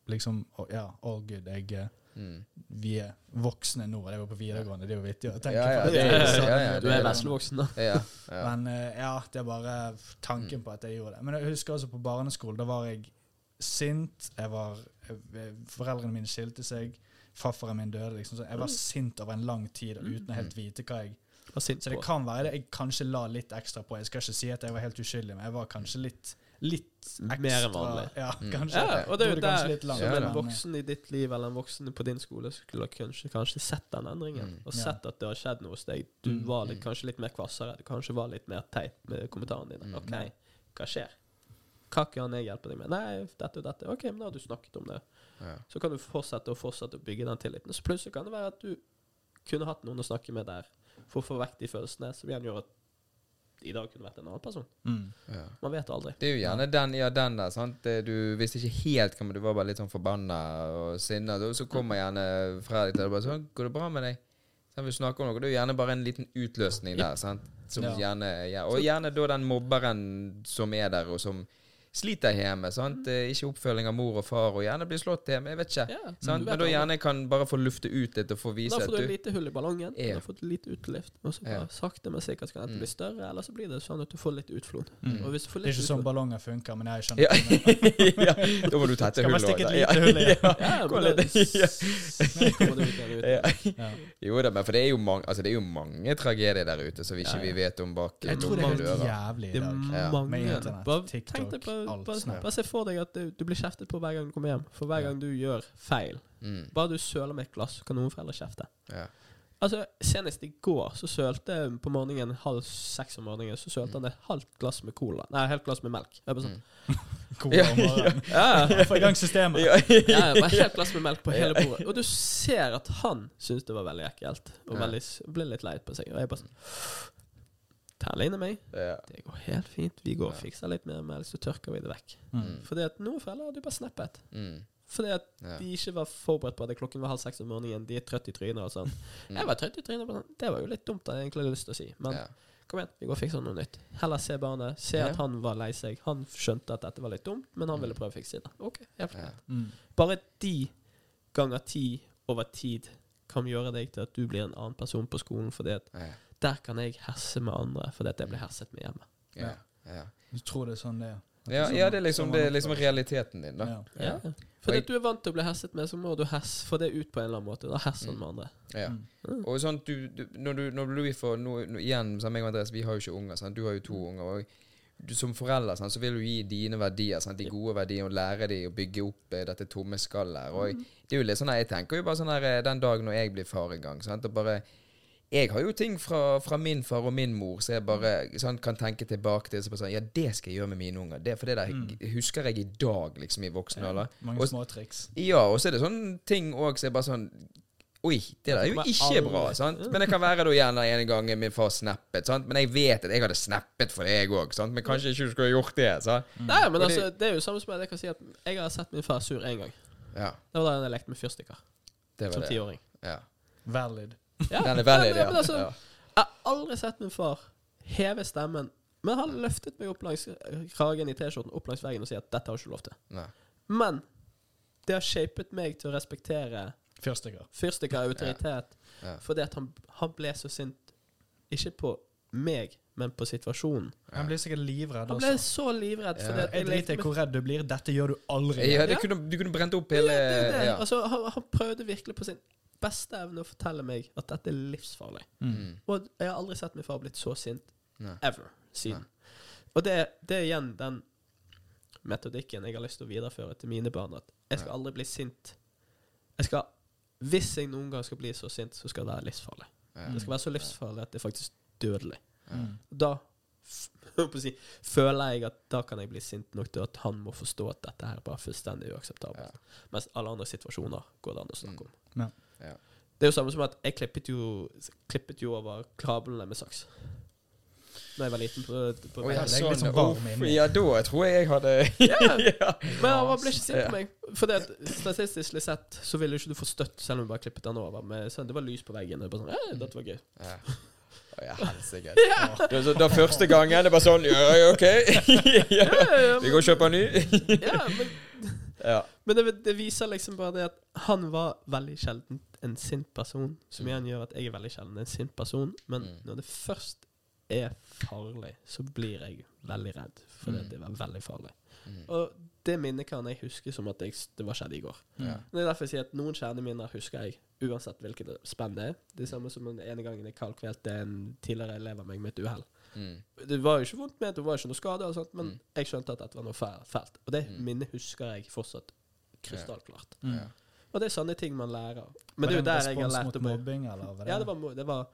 Liksom Ja, all good. Jeg, eh, Mm. vi er voksne nå. og Det var på videregående. Det er jo vittig å tenke Ja, ja, på. det ja, ja, du er veslevoksen, da. Ja, ja. Men eh, ja, det er bare tanken på at jeg gjorde det. Men jeg husker også på barneskolen. Da var jeg sint. Jeg var, jeg, foreldrene mine skilte seg. Farfaren min døde. liksom så Jeg var sint over en lang tid uten å helt vite hva jeg Var sint Så det kan være det jeg kanskje la litt ekstra på. Jeg skal ikke si at jeg var helt uskyldig, men jeg var kanskje litt litt ekstra. Mer enn vanlig. Ja, Mm. kanskje. Ja, og det er jo der som Ja, en voksen i ditt liv eller en voksen på din skole skulle kanskje, kanskje sett den endringen. Mm. Og sett at det har skjedd noe hos deg. Du Mm. var litt, kanskje litt mer kvassere. Du kanskje var litt mer teit med kommentarene dine. Mm. OK, hva skjer? Hva kan jeg hjelpe deg med? Nei, dette og dette. OK, men da har du snakket om det. Ja. Så kan du fortsette og fortsette å bygge den tilliten. Så plutselig kan det være at du kunne hatt noen å snakke med der for å få vekk de følelsene som igjen gjør at i dag kunne vært en annen person. Mm. Ja. Man vet aldri. Det er jo gjerne den, ja, den der. sant? Du visste ikke helt hva, men du var bare litt sånn forbanna og sinna. Så kommer gjerne Fredrik til deg og bare sånn 'Går det bra med deg?' Så vi snakker om noe. Det er jo gjerne bare en liten utløsning der. sant? Som Ja. gjerne, ja. Og gjerne da den mobberen som er der, og som sliter hjemme. sant? Eh, Ikke oppfølging av mor og far, og gjerne blir slått hjemme. Jeg vet ikke. Ja, sant? vet Men da gjerne kan bare få lufte ut litt og få vise at du Da får du et lite hull i ballongen. Ja. Du har fått litt utluft. Og så bare Ja. sakte, men sikkert skal dette enten Mm. bli større, eller så blir det sånn at du får litt utflod. Mm. Og hvis du får Det er ikke sånn ballonger funker, men jeg skjønner Ja. ikke. ja, da må du tette hullet stikke et lite hull i. Ja. Ja, ja. Jo da, men for det er jo mange, altså det er jo mange tragedier der ute som vi ikke Ja, ja. vi vet om bak Jeg tror det er lukkede helt jævlig i Det er dag. Ja. mange Med internett, bare, TikTok, tenk deg på, bare, bare se for deg at du, du blir kjeftet på hver gang du kommer hjem. For hver gang du gjør feil. Mm, Bare du søler med et glass, kan noen foreldre kjefte. ja. Altså, Senest i går så sølte jeg på morgenen halv seks om morgenen Så sølte han et halvt glass med cola. Nei, et halvt glass med melk. Jeg bare sånn, Mm. Cola Ja, om morgenen. ja, Få i gang systemet. Ja, ja, bare helt glass med melk på hele bordet. Og du ser at han syntes det var veldig ekkelt. Og veldig, ble litt lei på seg. Og jeg bare sånn I meg. ja. Det går helt fint. Vi går og fikser litt mer melk, så tørker vi det vekk. Mm. Fordi at noen foreldre hadde jo bare snappet. Mm, Fordi at ja. de ikke var forberedt på at klokken var halv seks om morgenen. De er trøtt i trynet og sånn. Mm. Jeg var trøtt i trynet. sånn, Det var jo litt dumt, hadde jeg egentlig lyst til å si. Men ja. kom igjen, vi går og fikser noe nytt. Heller se barnet. Se Ja. at han var lei seg. Han skjønte at dette var litt dumt, men han Mm. ville prøve å fikse det. Ok, helt Ja. Mm. Bare de ganger ti over tid kan gjøre deg til at du blir en annen person på skolen. Fordi at Ja. Der kan jeg herse med andre fordi at jeg blir herset med hjemme. Ja. Ja. Du tror det er sånn det er? Ja, sånn- ja, det er liksom, sånn det er liksom realiteten din, da. Ja. Ja. Fordi du er vant til å bli herset med, så må du hesse, få det ut på en eller annen måte. Da herser Mm. med andre. Ja. Mm. Og sånn, du, du, når du, når du får nå, nå, Igjen, som jeg og Andreas, vi har jo ikke unger. Sant? Du har jo to unger. Og du, som forelder sant, så vil du gi dine verdier, sant? de gode verdiene, og lære dem å bygge opp eh, dette tomme skallet. Og Og det er jo litt sånn Jeg tenker jo bare sånn her eh, den dagen når jeg blir far en gang. Sant? Og bare, jeg har jo ting fra, fra min far og min mor så jeg bare sånn, kan tenke tilbake til. Så bare sånn, ja, det skal jeg gjøre med mine unger. Det, for det der Mm. husker jeg i dag, liksom, i voksen alder. Mange Og- små triks. Ja, og så er det sånne ting òg som er bare sånn Oi, det der er jo ikke bra. sant? Men det kan være da gjerne en gang min far snappet. sant? Men jeg vet at jeg hadde snappet for deg òg, men kanskje ikke du skulle gjort det. sant? Nei, men det- altså, det er jo samme som jeg kan si at jeg har sett min far sur én gang. Ja, Det var da jeg lekte med fyrstikker som tiåring. Ja. Valid. Ja. Den er veldig, Ja, men altså. Jeg har aldri sett min far heve stemmen, men han løftet meg opp langs kragen i T-skjorten opp langs veggen og sier at 'dette har du ikke lov til'. Nei. Men det har shapet meg til å respektere Fyrstikker. fyrstikker autoritet, Ja. fordi at han, han ble så sint, ikke på meg, men på situasjonen. Han ble sikkert livredd Han ble også. så livredd Ja. Jeg driter i hvor redd du blir. Dette gjør du aldri. Ja, det kunne, du kunne brent opp Ja, hele det, det. ja. Altså, han, han prøvde virkelig på sin beste evne å fortelle meg at dette er livsfarlig. Mm. Og jeg har aldri sett min far blitt så sint Nei. ever siden. Og det, det er igjen den metodikken jeg har lyst til å videreføre til mine barn. At jeg skal aldri bli sint. Jeg skal, hvis jeg noen gang skal bli så sint, så skal det være livsfarlig. Ja. Det skal være så livsfarlig at det er faktisk dødelig. Mm. Da si, føler jeg at da kan jeg bli sint nok til at han må forstå at dette her er bare fullstendig uakseptabelt. Ja. Mens alle andre situasjoner går det an å snakke om. Ja. Ja. Det er jo samme som at jeg klippet jo, klippet jo over krablene med saks. Da jeg var liten. på, på oh, ja, sånn, varm uff, inni. ja, da tror jeg jeg hadde ja. Men han ble ikke sint på meg. For det at statistisk sett så ville ikke du få støtt selv om du bare klippet den over. Men sånn, det var lys på veggen. Det var sånn, eh, dette var gøy. Ja. Ja, helsike. Det, så, da første gangen det var sånn Ja, ja, OK. ja. Ja, ja, Vi går og kjøper ny. ja, men, ja. men det, det viser liksom bare det at han var veldig sjelden en sint person. Som Mm. igjen gjør at jeg er veldig sjelden en sint person. Men Mm. når det først er farlig, så blir jeg veldig redd. For Mm. det var veldig farlig. Mm. Og det minnet kan jeg huske som at jeg, det var skjedd i går. Ja. Det er derfor jeg sier at noen kjerneminner husker jeg, uansett hvilket spenn det er. Det samme som den ene gangen jeg kaldkvelte en tidligere elev av meg med et uhell. Mm. Det var jo ikke vondt ment, det var ikke noe skade, og sånt, men Mm. jeg skjønte at dette var noe fælt. Og det Mm. minnet husker jeg fortsatt krystallklart. Ja. Ja. Og det er sånne ting man lærer. Men det er jo der jeg har lært om mobbing, eller? Det? Ja, det var, det var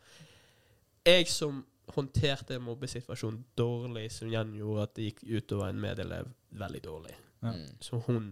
jeg som håndterte mobbesituasjonen dårlig, som igjen gjorde at det gikk utover en medelev veldig dårlig. Ja. Mm. Så hun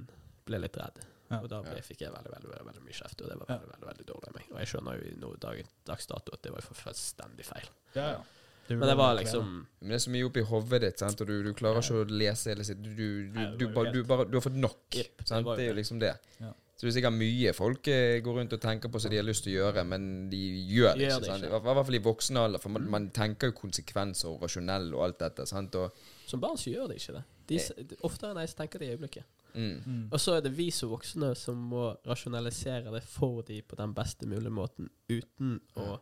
ble litt redd. Ja. Og da ble, fikk jeg veldig veldig, veldig, veldig mye kjeft, og det var Ja. veldig veldig, veldig dårlig av meg. Og jeg skjønner jo i noe dag, dags dato at det var fullstendig feil. Ja, ja. Det Men det var liksom Men det er så mye oppi hodet ditt, sant? og du, du klarer ikke å lese hele sitt Du, du, du, bare, du, bare, du har fått nok. Yep, det sant? Det, Det er jo liksom det. Ja. Så det er sikkert mye folk eh, går rundt og tenker på som de har lyst til å gjøre, men de gjør det Gjør det ikke. I hvert fall- i hvert fall i voksen alder, for man, man tenker jo konsekvenser og rasjonell og alt dette. sant? Og, Som barn så gjør de ikke det. De, oftere enn jeg så tenker de i øyeblikket. mm, Mm. Og så er det vi som voksne som må rasjonalisere det for de på den beste mulige måten, uten å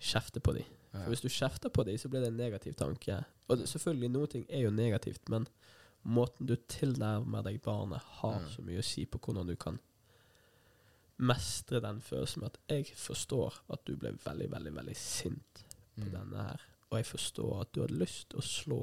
kjefte på de. For hvis du kjefter på de, så blir det en negativ tanke. Og det, selvfølgelig, noen ting er jo negativt, men måten du tilnærmer deg barnet, har Mm. så mye å si på hvordan du kan mestre den følelsen med at jeg forstår at du ble veldig, veldig, veldig sint på Mm. denne her, og jeg forstår at du hadde lyst til å slå,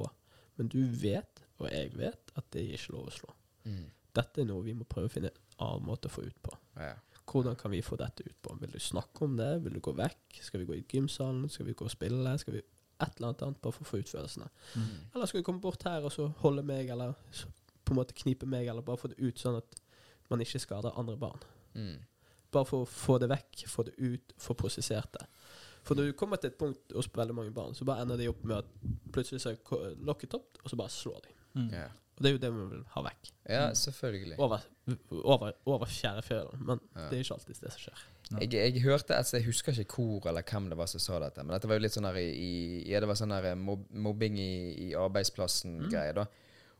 men du vet, og jeg vet, at det er ikke lov å slå. Mm. Dette er noe vi må prøve å finne en annen måte å få ut på. Ja. Hvordan kan vi få dette ut på? Vil du snakke om det? Vil du gå vekk? Skal vi gå i gymsalen? Skal vi gå og spille? Skal vi et eller annet annet bare for å få ut følelsene? Mm. Eller skal vi komme bort her og så holde meg, eller på en måte knipe meg, eller bare få det ut sånn at man ikke skader andre barn? Mm. Bare for å få det vekk, få det ut, få prosessert det. For når du kommer til et punkt hos veldig mange barn, så bare ender de opp med at plutselig så er lokket opp, og så bare slår de. Mm. Yeah. Og det er jo det vi vil ha vekk. ja, selvfølgelig. Over, over, over fjæreføtteren. Men Ja. det er ikke alltid det som skjer. Jeg, jeg hørte altså, Jeg husker ikke hvor eller hvem det var som sa dette, men dette var jo litt sånn her i, i Ja, det var sånn her eh, mob mobbing i, i arbeidsplassen-greie, da.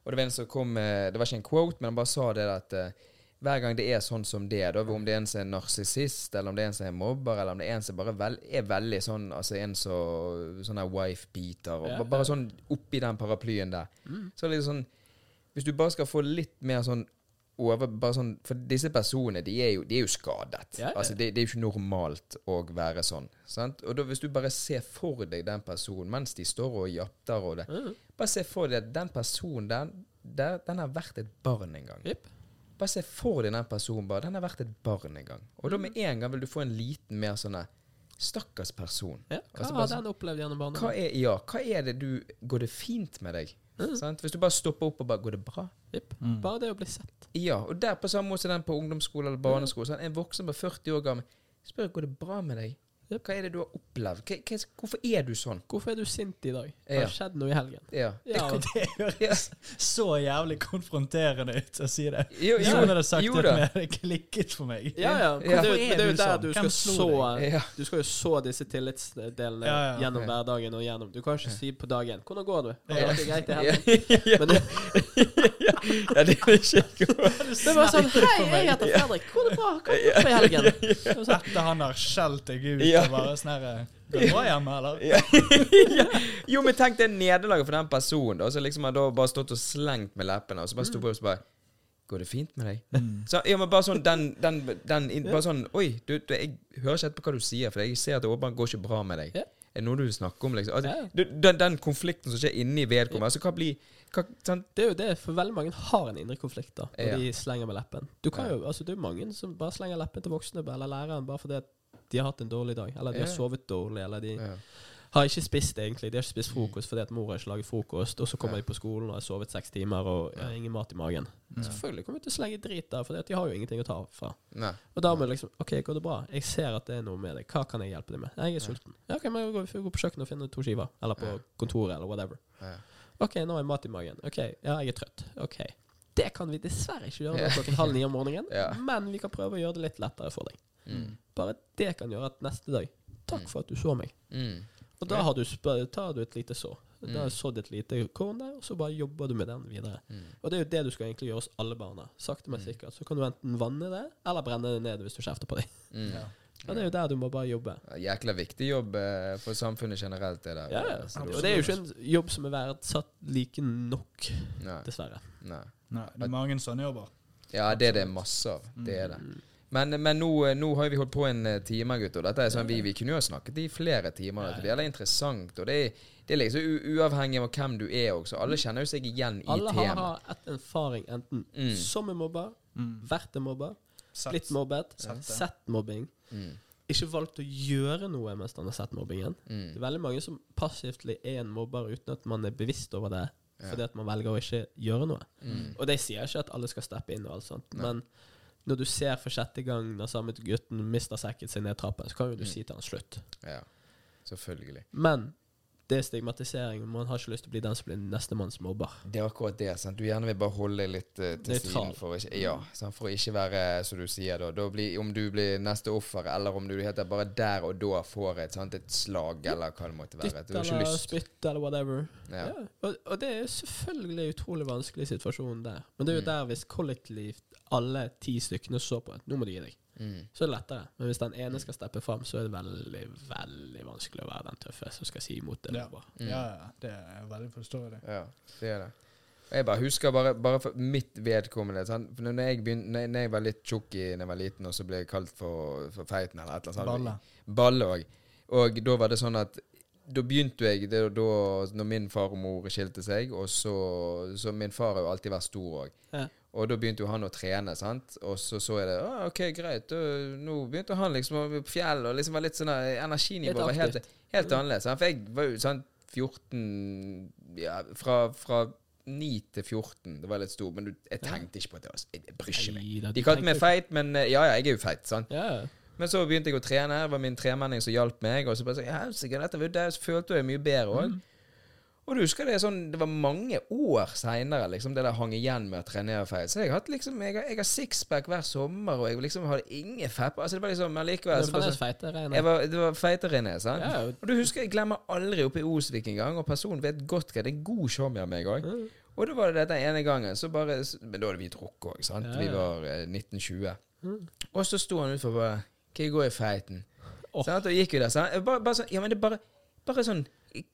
Og det var en som kom Det var ikke en quote, men han bare sa det at eh, hver gang det er sånn som det, da, om det er en som er narsissist, eller om det er en som er mobber, eller om det er en som bare vel, er veldig sånn Altså en som sånn der wife-beater, Ja, bare sånn oppi den paraplyen der. Mm. Så er det litt sånn Hvis du bare skal få litt mer sånn over bare sånn, For disse personene, de er jo, de er jo skadet. Ja. Altså, det, det er jo ikke normalt å være sånn. Sant? Og da, hvis du bare ser for deg den personen mens de står og jatter og det Mm. Bare se for deg at den personen der, der den har vært et barn en gang. Jepp. Bare se for deg den personen bare. Den har vært et barn en gang. Og da med en gang vil du få en liten mer sånn Stakkars person. Ja, hva Altså, har den opplevd gjennom Hva er, ja, hva er det du Går det fint med deg? Mm. Sant? Hvis du bare stopper opp og bare Går det bra? Yep. Mm. Bare det å bli sett. Ja, og der på samme måte som den på ungdomsskole eller barneskole. Sånn, en voksen på 40 år gammel Spør går det bra med deg. Yep. Hva er det du har opplevd? Hva, hva, hvorfor er du sånn? Hvorfor er du sint i dag? Det Har Ja. skjedd noe i helgen? Ja. Ja, Det høres så jævlig konfronterende ut å si det. Jo, ja. noen hadde sagt jo det det klikket for meg. ja. ja. Ja. Det, er Hvorfor men er det er jo du der sånn? du skal så? Ja. Du skal jo så disse tillitsdelene Ja, ja. gjennom Ja. hverdagen og gjennom. Du kan ikke si på dagen 'Hvordan går det?' Har Ja. det vært greit i Ja, helgen? ja, Men det, ja, det er ikke godt. det var sånn 'Hei, jeg heter Fredrik. Går det bra? Hva har du gjort i helgen?' Det sånn, Etter han har skjelt deg ut Ja. Og bare sånn her Går det bra hjemme, eller? Ja. Jo, men tenk det nederlaget for den personen, da. Som liksom har da bare stått og slengt med leppene, og så bare sto på og så bare Går det fint med deg? Mm. Så, ja, men bare sånn den, den, den Bare sånn Oi, du, du, jeg hører ikke etter på hva du sier, for jeg ser at det åpenbart går ikke bra med deg. Ja. Er det noe du vil snakke om, liksom? Altså, du, den, den konflikten som skjer inni vedkommende, altså hva blir hva, sant? Det er jo det, for veldig mange har en indre konflikt da når Ja. de slenger med leppen. Du kan jo, altså Det er mange som bare slenger leppen til voksne eller læreren bare fordi at de har hatt en dårlig dag. Eller de har sovet dårlig, eller de har ikke spist egentlig. De har ikke spist frokost fordi at mor har ikke laget frokost, og så kommer de på skolen og har sovet seks timer og har ingen mat i magen. Selvfølgelig kommer de til å slenge drit der, for de har jo ingenting å ta fra. Og da må du liksom OK, går det bra? Jeg ser at det er noe med deg. Hva kan jeg hjelpe deg med? Jeg er sulten. Ja, OK, men vi går, på kjøkkenet og finner to skiver. Eller på kontoret, eller whatever. OK, nå har jeg mat i magen. OK, ja, jeg er trøtt. OK. Det kan vi dessverre ikke gjøre klokken halv ni om morgenen, men vi kan prøve å gjøre det litt lettere for deg. Mm. Bare det kan gjøre at neste dag Takk for at du så meg. Mm. Og da har du tar du et lite så. Da Mm. har du sådd et lite korn der, og så bare jobber du med den videre. Mm. Og det er jo det du skal egentlig gjøre hos alle barna. Sakte, men sikkert. Så kan du enten vanne det, eller brenne det ned hvis du kjefter på dem. Mm. Ja. Og det er jo der du må bare jobbe. Ja, Jækla viktig jobb eh, for samfunnet generelt, det der. Ja, ja. Og det er jo ikke en jobb som er verdsatt like nok, Nei. dessverre. Nei. Nei, det er mange sånne jobber. Ja, det er det masse av. Det er det. Men, men nå, nå har vi holdt på en eh, time, gutter. Dette er sånn, vi, vi kunne jo ha snakket i flere timer. Ja, det er interessant. Og det er, det er liksom uavhengig av hvem du er også. Alle kjenner jo seg igjen i Alle har, Alle har et erfaring enten Mm. som en mobber, vært en mobber, Sett. blitt mobbet, Sett sett mobbing, Mm. ikke valgt å gjøre noe mens han har sett mobbingen. Mm. Det er veldig mange som passivt er en mobber uten at man er bevisst over det, fordi at man velger å ikke gjøre noe. Mm. Og det sier ikke at alle skal steppe inn og alt sånt, men når du ser for sjette gang når samme gutten mister sekken sin ned trappen, så kan jo du Mm. si til han slutt. Ja. Selvfølgelig. Men det er stigmatisering, og man har ikke lyst til å bli den som blir nestemanns mobber. Det er akkurat det. Sant? Du gjerne vil bare holde litt uh, til siden for ikke, ja, sant? for ikke være, som du sier, da, da blir, om du blir neste offer, eller om du heter bare der og da får et, sant? et slag, eller hva det måtte være. Ikke eller spytt eller whatever. Ja. Ja. Og, og det er selvfølgelig utrolig vanskelig situasjon der. Men det er jo Mm. der hvis kollektivt alle ti stykkene så på at nå må du gi deg, Mm. så er det lettere. Men hvis den ene skal steppe fram, så er det veldig, veldig vanskelig å være den tøffe som skal si imot det. Ja. Mm. Ja, ja, det er veldig forståelig. Ja, det er det. Jeg bare husker bare, bare for mitt vedkommende sant? For når jeg, begynte, når, når jeg var litt tjukk da jeg var liten, og så ble jeg kalt for, for feiten eller et eller annet sånt. Balle. Balle òg. Og da var det sånn at da begynte jeg det, da når min far og mor skilte seg, og så, så Min far har jo alltid vært stor òg. Ja. Og da begynte jo han å trene, sant. Og så så jeg det. Ah, OK, greit. Da, nå begynte han liksom å på fjell, og liksom var litt sånn Energinivået var helt, helt annerledes. sant? For jeg var jo sånn 14 Ja, fra, fra 9 til 14. Det var litt stor, men jeg tenkte ikke på det Altså. Jeg, bryr ikke meg. De kalte meg feit, men eh, ja, ja, jeg er jo feit, sant. Ja. Men så begynte jeg å trene. Det var min tremenning som hjalp meg. Og så bare så, ja, sikkert dette det, så følte jeg mye bedre òg. Mm. Og du husker det sånn Det var mange år seinere liksom, det der hang igjen med å trenere feil. Så jeg har hatt liksom Jeg har, jeg har sixpack hver sommer, og jeg liksom hadde ingen fepper. Altså, det var liksom Men likevel Du fremdeles jeg var, Det var feitere sant? Ja, ja. Og du husker Jeg glemmer aldri oppe i Osvik en gang, og personen vet godt hva Det er en god showmy av meg òg. Mm. Og da var det dette ene gangen, så bare Men da hadde vi drukket òg, sant? Ja, Vi var eh, 1920. Mm. Og så sto han utfor bare jeg går i feiten? Oh. Sant? Og gikk jo der. Sant? Bare, bare sånn Ja, men det bare Bare sånn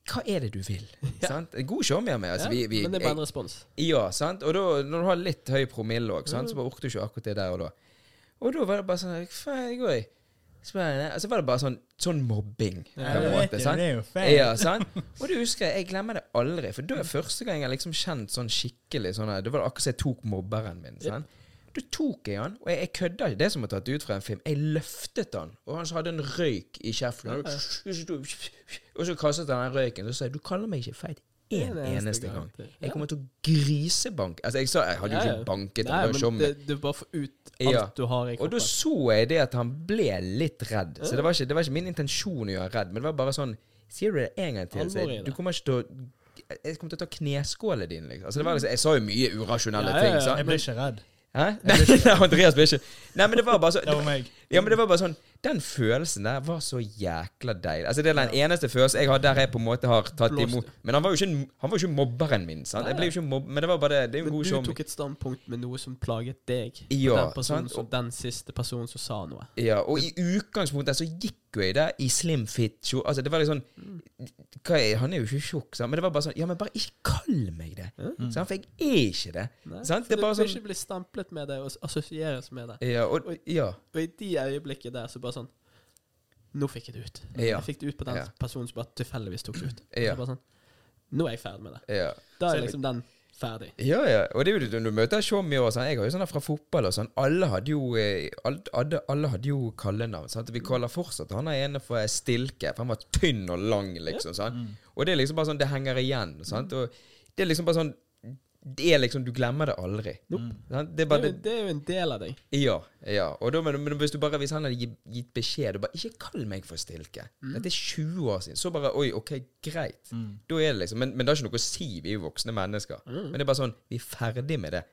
Hva er det du vil? Sant? God show av meg. Altså, Ja, vi, vi, men det er bare en respons. ja, sant? Og da, når du har litt høy promille òg, så bare orker du ikke akkurat det der og da. Og da var det bare sånn faen går altså var det bare sånn, sånn mobbing, på en måte. sant? det er jo feil. Ja, sant? Og du husker jeg, glemmer det aldri. For da er første gang jeg liksom kjent sånn skikkelig sånn Det var akkurat som jeg tok mobberen min. Sant? Da tok jeg han, og jeg, jeg kødda ikke. Det er som å ta det ut fra en film. Jeg løftet han, og han hadde en røyk i kjeften. Og så kastet han den røyken, og så sa jeg 'Du kaller meg ikke feit en eneste gang. Jeg kommer til å grisebanke Altså, jeg sa jeg hadde jo ikke banket Nei, men men det, det bare får ut alt Ja. du har i kroppen. Og da så jeg det at han ble litt redd. Så det var ikke, det var ikke min intensjon å gjøre redd, men det var bare sånn Sier du det en gang til, så jeg, du kommer ikke til å Jeg kommer til å ta kneskålene din, liksom. Altså, det var liksom jeg sa jo mye urasjonelle Ja, ja, ting. Sant? Jeg ble ikke redd. Hæ? Nei, Andreas ble ikke Nei, men det var bare så Det var meg. Ja, men det var bare sånn Den følelsen der var så jækla deilig. Altså Det er den eneste følelsen jeg har der jeg på en måte har tatt Blåst imot Men han var jo ikke, han var ikke mobberen min. sant? Jeg ble jo ikke mobb... Men det var bare det. Det er jo en Men god du som tok et standpunkt med noe som plaget deg. Ja, den, personen som, den siste personen som sa noe. Ja, og i utgangspunktet så gikk jo jeg der i slim fit kjole. Altså, det var litt sånn er, Han er jo ikke tjukk, sant? men det var bare sånn Ja, men bare ikke kall meg det! Sant? For jeg er ikke det. Nei, Sant? for Det er du bare vil sånn ikke bli stemplet med det og assosieres med det. Ja, og, ja. Og i de øyeblikkene der så bare sånn Nå fikk jeg det ut. Ja. Jeg fikk det ut på den Ja. personen som bare tilfeldigvis tok det ut. Ja. Så bare sånn Nå er jeg ferdig med det. ja. Da er liksom den ferdig. Ja, ja. Og det er jo du møter Tjommi og sånn. Jeg har jo sånn der fra fotball og sånn. Alle hadde jo eh, alle, alle, hadde jo kallenavn. Sant? Vi kaller fortsatt han er ene for Stilke, for han var tynn og lang, liksom. Sant? Og det er liksom bare sånn Det henger igjen. Sant? Og det er liksom bare sånn Det er liksom Du glemmer det aldri. Sant? Det er bare det, det er jo en del av deg. Ja. ja. Og da, men, men hvis du bare Hvis han hadde gitt, beskjed og bare 'Ikke kall meg for Stilke'. Dette er 20 år siden. Så bare Oi, OK, greit. Da er det liksom men, men det har ikke noe å si. Vi er jo voksne mennesker. Men det er bare sånn Vi er ferdig med det.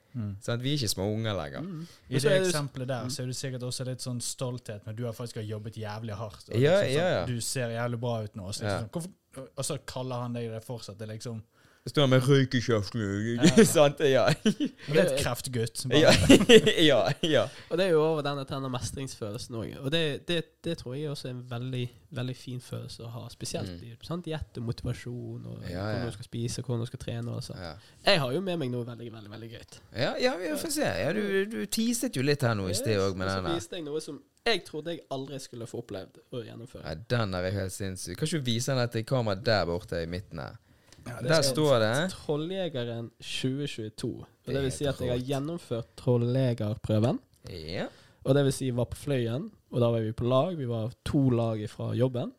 Sånn, Vi er ikke små unger lenger. I det er eksempelet der så er det sikkert også litt sånn stolthet, men du har faktisk har jobbet jævlig hardt. Og Ja, liksom, ja, ja. sånn, Du ser jævlig bra ut nå. Og så, Ja. liksom, hvorfor, og så kaller han deg det fortsatt. Det er liksom Det står med røyk i kjeften. Sant? Ja. Det er et kreftgutt. Ja. ja. Ja. Og det er jo over denne denne mestringsfølelsen òg. Og det, det, det tror jeg også er en veldig, veldig fin følelse å ha. Spesielt Mm. i sant, diett og motivasjon, og Ja, ja. hvordan du skal spise, hvordan du skal trene. Og så. Ja. Jeg har jo med meg noe veldig veldig, veldig gøyt. Ja, ja, vi får se. Ja, du, du teaset jo litt her nå i sted òg med så den der. viste jeg noe som jeg trodde jeg aldri skulle få opplevd å gjennomføre. Ja, den er helt sinnssyk. Kan ikke du vise den til kameraet der borte i midten her? Ja, det Der står det Trolljegeren 2022. Og Det det vil si at jeg har gjennomført trolljegerprøven. Ja. Og det vil si var på Fløyen, og da var vi på lag. Vi var to lag fra jobben.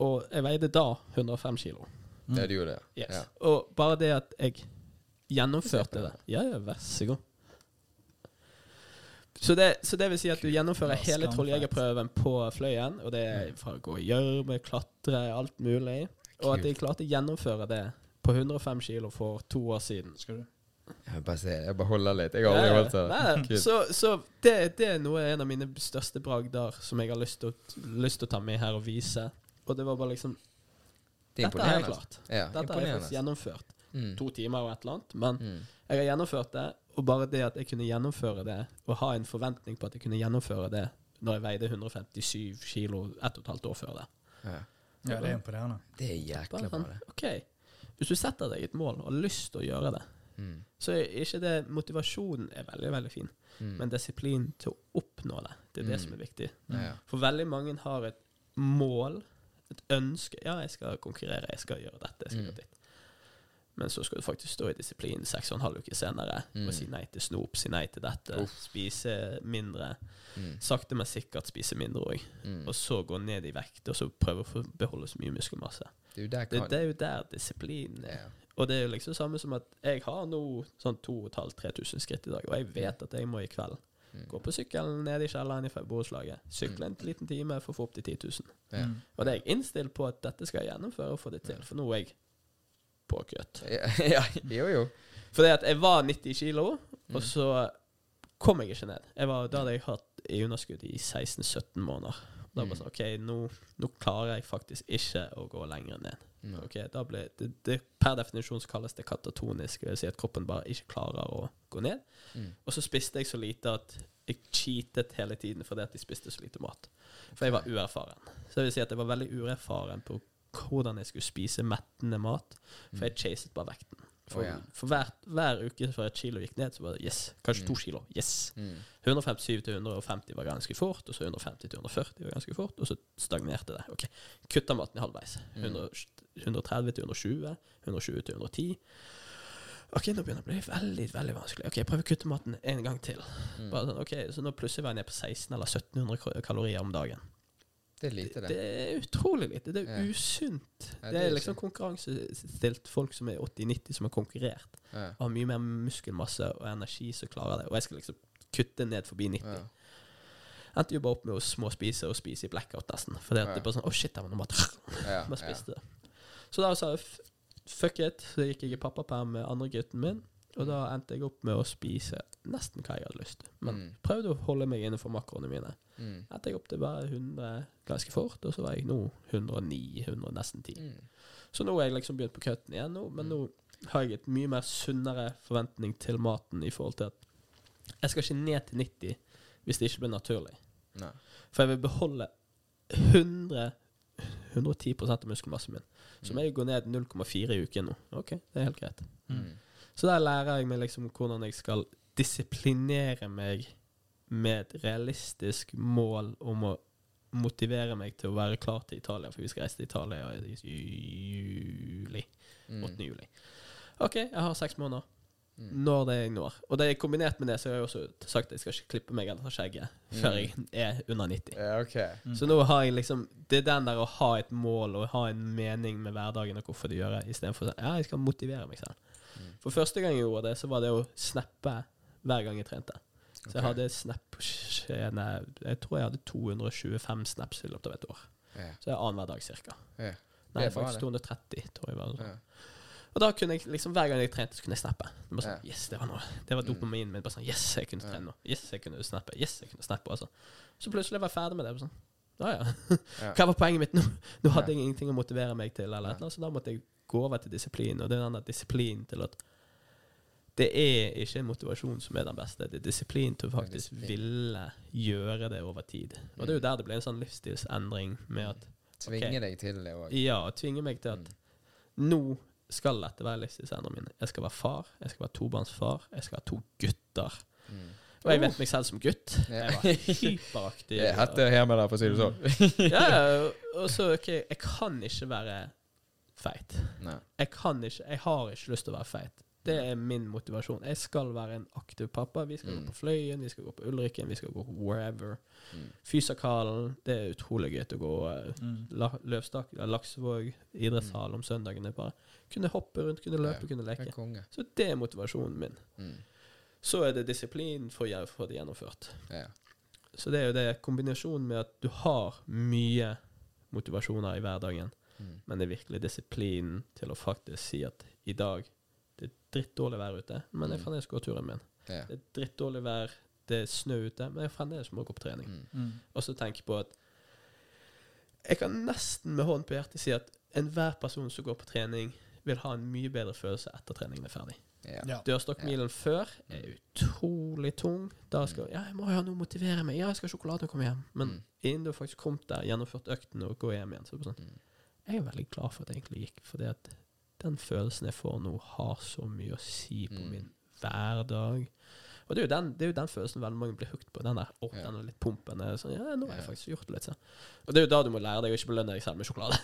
Og jeg veide da 105 kilo. ja, du gjorde det. Yes. Ja. Og bare det at jeg gjennomførte det Ja, ja, vær så god. Så det, så det vil si at du gjennomfører hele trolljegerprøven på Fløyen. Og det er fra å gå i gjørme, klatre, alt mulig. Og at jeg klarte å gjennomføre det på 105 kilo for to år siden. Skal du? Jeg bare se, jeg bare holder litt. Jeg har aldri holdt det. Så, så det, det er noe en av mine største bragder som jeg har lyst til, å, lyst til å ta med her og vise. Og det var bare liksom Det er Dette har jeg klart. Ja, Dette har jeg faktisk gjennomført. Mm. To timer og et eller annet. Men Mm. jeg har gjennomført det, og bare det at jeg kunne gjennomføre det, og ha en forventning på at jeg kunne gjennomføre det når jeg veide 157 kilo ett og et halvt år før det. Ja. Ja, det er imponerende. Det er jækla Bare bra, sånn, det. OK. Hvis du setter deg et mål og har lyst til å gjøre det, Mm. så er ikke det Motivasjonen er veldig, veldig fin, Mm. men disiplin til å oppnå det, det er det Mm. som er viktig. Ja, ja. For veldig mange har et mål, et ønske. Ja, jeg skal konkurrere, jeg skal gjøre dette, jeg skal Mm. gjøre ditt. Men så skal du faktisk stå i disiplin seks og en halv uke senere Mm. og si nei til snop, si nei til dette, Uff. spise mindre. Mm. Sakte, men sikkert spise mindre òg. Mm. Og så gå ned i vekt, og så prøve å få beholde så mye muskelmasse. Det er jo der Det, kan det er jo der disiplin er. Ja. Og det er jo liksom samme som at jeg har nå sånn 2500-3000 skritt i dag, og jeg vet at jeg må i kveld Mm. gå på sykkelen ned i kjelleren i borettslaget, sykle en liten time for å få opp til 10 000. Ja. Mm. Og det er jeg innstilt på at dette skal jeg gjennomføre og få det til, for nå er jeg påkjøtt. Ja, ja, jo, jo. Fordi at jeg var 90 kilo, Mm. og så kom jeg ikke ned. Jeg var, da hadde jeg hatt i underskudd i 16-17 måneder. Da Mm. sånn, ok, nå, nå klarer jeg faktisk ikke å gå lenger ned. Mm. Ok, da ble det, det, Per definisjon så kalles det katatonisk, det vil si at kroppen bare ikke klarer å gå ned. Mm. Og så spiste jeg så lite at jeg cheatet hele tiden fordi at jeg spiste så lite mat. For jeg var uerfaren. Så det vil si at jeg var veldig uerfaren på hvordan jeg skulle spise mettende mat. For jeg chaset bare vekten. For, oh, ja. for hver, hver uke fra et kilo gikk ned, så var det yes. Kanskje to kilo. Yes. Mm. 157 til 150 var ganske fort, og så 150 til 140 var ganske fort, og så stagnerte det. Ok, Kutta maten i halvveis. Mm. 100, 130 til 120, 120 til 110. Ok, nå begynner det å bli veldig veldig vanskelig. Ok, Prøv å kutte maten en gang til. Mm. Bare sånn, ok, Så nå plutselig var jeg ned på 16 eller 1700 kalorier om dagen. Det er lite, det. Det er utrolig lite. Det er Ja. usunt. Ja, det det er liksom liksom konkurransestilt folk som er 80-90, som har konkurrert. Ja. Har mye mer muskelmasse og energi som klarer det. Og jeg skal liksom kutte ned forbi 90. Ja. Endte jo bare opp med å småspise og spise i blackout nesten. For det Ja. er bare sånn Å, shit, jeg må. Bare spiste det. Så da sa jeg fuck it. Så gikk jeg i pappaperm med andre gutten min. Og da endte jeg opp med å spise nesten hva jeg hadde lyst til. Men Mm. prøvde å holde meg innenfor makroene mine. Mm. Endte jeg opp til bare 100 ganske fort, og så var jeg nå 109, 100, nesten 10. Mm. Så nå har jeg liksom begynt på cutten igjen, nå, men nå har jeg et mye mer sunnere forventning til maten i forhold til at jeg skal ikke ned til 90 hvis det ikke blir naturlig. Nei. For jeg vil beholde 100 110 av muskelmassen min. Så må jeg gå ned 0,4 i uken nå. OK, det er helt greit. Mm. Så der lærer jeg meg liksom hvordan jeg skal disiplinere meg med et realistisk mål om å motivere meg til å være klar til Italia, for vi skal reise til Italia i juli. 8. Mm. juli. OK, jeg har seks måneder. Mm. Når det jeg når. Og det er kombinert med det, så har jeg også sagt at jeg skal ikke klippe meg eller ta skjegget før Mm. jeg er under 90. Ja, OK. Så nå har jeg liksom Det er den der å ha et mål og ha en mening med hverdagen og hvorfor det gjør det, istedenfor sånn Ja, jeg skal motivere meg selv. For første gang jeg gjorde det, så var det å snappe hver gang jeg trente. Så jeg hadde snap Jeg tror jeg hadde 225 snaps i løpet av et år. Yeah. Så jeg er annenhver dag cirka. Yeah. Nei, Det faktisk det. 230, tror jeg. Var. yeah. Og da kunne jeg liksom hver gang jeg trente, så kunne jeg snappe. Det var sånn, yeah. yes, det var noe Det var Mm. dopaminen min. Bare sånn, yes, jeg kunne trene nå. Yes, jeg kunne snappe. Yes, jeg kunne snappe. Altså. Så plutselig var jeg ferdig med det. Sånn, ja, ja. Ja. Hva var poenget mitt nå? Nå hadde jeg ingenting å motivere meg til, eller eller så da måtte jeg gå over til disiplin. Og det er den der disiplin til at det er ikke motivasjon som er den beste, det er disiplin til å faktisk ville gjøre det over tid. Og det er jo der det ble en sånn livsstilsendring med at Tvinge deg til det òg. ja, tvinge meg til at Mm. nå skal dette være livsstilsendringen min. Jeg skal være far, jeg skal være tobarnsfar, jeg skal ha to gutter. Mm. Og jeg vet meg selv som gutt. Jeg var hyperaktiv. Jeg heter hjemme der, for å si det sånn. ja, ja, og så ok, jeg kan ikke være feit. Nei. Jeg kan ikke, jeg har ikke lyst til å være feit. Det er min motivasjon. Jeg skal være en aktiv pappa. Vi skal Mm. gå på Fløyen, vi skal gå på Ulriken, vi skal gå wherever. Mm. Fysakalen, det er utrolig gøy å gå eh, Mm. la, Løvstak, Laksevåg, idrettshall om søndagene. Bare kunne hoppe rundt, kunne løpe, Ja, kunne leke. Så det er motivasjonen min. Mm. Så er det disiplin for å få det gjennomført. Ja. Så det er jo det kombinasjonen med at du har mye motivasjoner i hverdagen, Mm. men det er virkelig disiplinen til å faktisk si at i dag det er drittdårlig vær ute, men jeg Mm. fremdeles går turen min. Ja. Det er drittdårlig vær, det er snø ute, men jeg fremdeles må gå på trening. Mm. Mm. Og så tenk på at jeg kan nesten med hånden på hjertet si at enhver person som går på trening, vil ha en mye bedre følelse etter treningen er ferdig. Ja. Ja. Dørstokkmilen før er utrolig tung. Da skal Ja, jeg må ha noe å motivere meg. Ja, jeg skal ha sjokolade når jeg kommer hjem. Men Mm. innen du faktisk kom der, gjennomført økten og går hjem igjen, så er det sånn Mm. Jeg er veldig glad for at det egentlig gikk, fordi at den følelsen jeg får nå, har så mye å si på Mm. min hverdag. Og det er, jo den, det er jo den følelsen veldig mange blir hooked på. Den der, å, Ja. den er litt pumpen. er Sånn, ja, nå har jeg faktisk gjort det litt. Så. Og det er jo da du må lære deg å ikke belønne deg selv med sjokolade.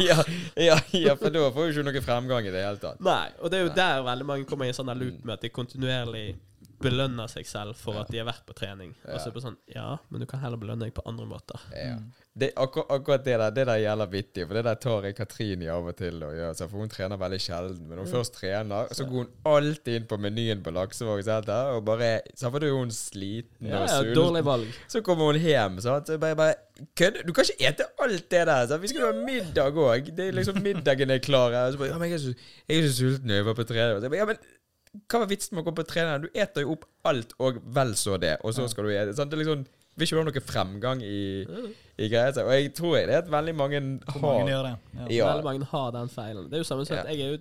ja, ja, ja, for da får du ikke noe fremgang i det hele tatt. Nei, og det er jo Nei. der veldig mange kommer i en sånn loop Mm. med at de kontinuerlig belønner seg selv for Ja. at de har vært på trening. Ja. Og så er det bare sånn Ja, men du kan heller belønne deg på andre måter. Ja. Det, akkur akkurat det der det der gjelder vittig, for det der tar jeg Katrin i av og til. å gjøre. for hun trener veldig sjelden. Men når hun Mm. først trener, så går hun alltid inn på menyen på Laksevåg. senter Og bare, så for da er hun sliten Ja, og ja, ja, dårlig valg. Så kommer hun hjem. Sant? Så bare, bare Kødder Du kan ikke ete alt det der. Sant? Vi skal jo ha middag òg. Liksom Middagen er klar. her. Og Så bare, ja, men jeg, er så, jeg er så sulten når jeg var på trening. Så bare, ja, men hva var vitsen med å gå på trening? Du eter jo opp alt og vel så det, og så skal du ete. Sant? Det er liksom vil ikke høre noe fremgang i, i greia. Og jeg tror det er at veldig mange har mange gjør det? Ja. Ja. Veldig mange har den feilen. Det er jo samme som at jeg er jo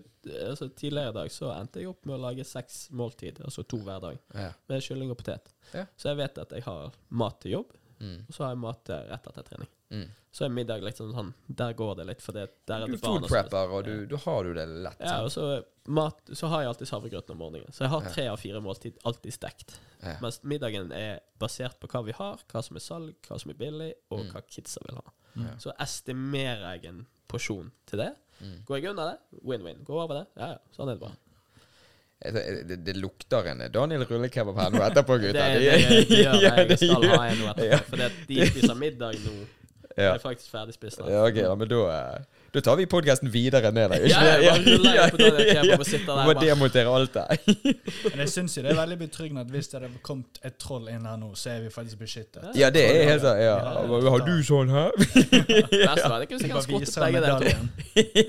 altså, Tidligere i dag så endte jeg opp med å lage seks måltid, altså to hver dag, ja. med kylling og potet. Ja. Så jeg vet at jeg har mat til jobb, Mm. og så har jeg mat rett etter trening. Mm. Så er middag litt sånn Der går det litt, for det, der er Du det barn Du og sånn. prepper, og du, da har du det lett. Ja, og så mat Så har jeg alltid havregrøten om morgenen. Så jeg har tre av fire måltid alltid stekt. Ja. Mens middagen er basert på hva vi har, hva som er salg, hva som er billig, og Mm. hva kidsa vil ha. Ja. Så estimerer jeg en porsjon til det. Mm. Går jeg under det, win-win. Går over det, ja ja, sånn er det bare. Jeg- Det, det lukter en Daniel rullekebab her nå etterpå, Det, gutter. det, det gjør jeg. Jeg skal ha en nå etterpå. For de spiser middag nå Ja. Jeg er faktisk ferdig spist. Ja, ok, da, men da, eh, da tar vi podkasten videre ned der. Ja, jeg bare ruller inn på Daniel jeg må sitte der Må demontere alt der. Men jeg syns jo det er veldig betryggende at hvis det hadde kommet et troll inn her nå, så er vi faktisk beskyttet. Ja, det er helt sånn. Ja. Ja. Har du sånn her? Verst var det ikke Vi sikkert skottet begge der,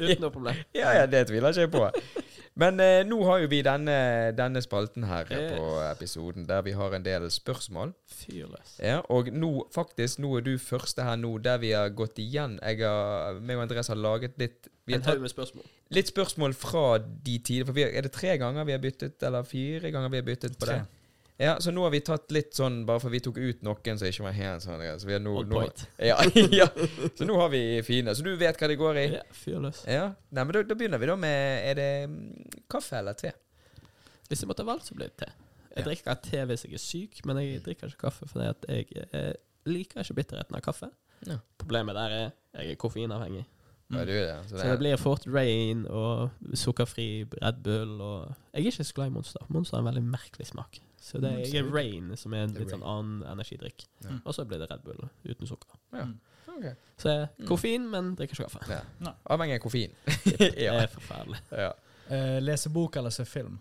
Uten noe problem. Ja, ja, det tviler ikke jeg på. Men eh, nå har jo vi denne, denne spalten her Yes. på episoden, der vi har en del spørsmål. Fyrløs. Ja, og nå, faktisk, nå er du første her nå, der vi har gått igjen. Jeg har, meg og Andreas har laget litt Vi har tatt med spørsmål. litt spørsmål fra de tider. For vi er det tre ganger vi har byttet, eller fire ganger vi har byttet på tre. det? Ja, så nå har vi tatt litt sånn, bare for vi tok ut noen som ikke var helt sånn. Så vi har nå, nå, ja, ja. Så nå har vi fine. Så du vet hva det går i? Ja, fyr løs. Ja. Nei, men da, da begynner vi da med Er det mm, kaffe eller te? Hvis jeg måtte ha valgt, så blir det te. Jeg Ja. drikker te hvis jeg er syk, men jeg drikker ikke kaffe fordi at jeg eh, liker ikke bitterheten av kaffe. Ja. Problemet der er jeg er koffeinavhengig. Er det. Så det blir fort Rain og sukkerfri Red Bull og Jeg er ikke så glad i Monster. Monster har en veldig merkelig smak. Så det er, er Rain, som er en litt sånn annen energidrikk. Ja. Og så blir det Red Bull uten sukker. Ja. Okay. Så er koffein, men drikker ikke kaffe. Ja. Avhengig av koffein. Det er forferdelig. ja. Uh, lese bok eller se film?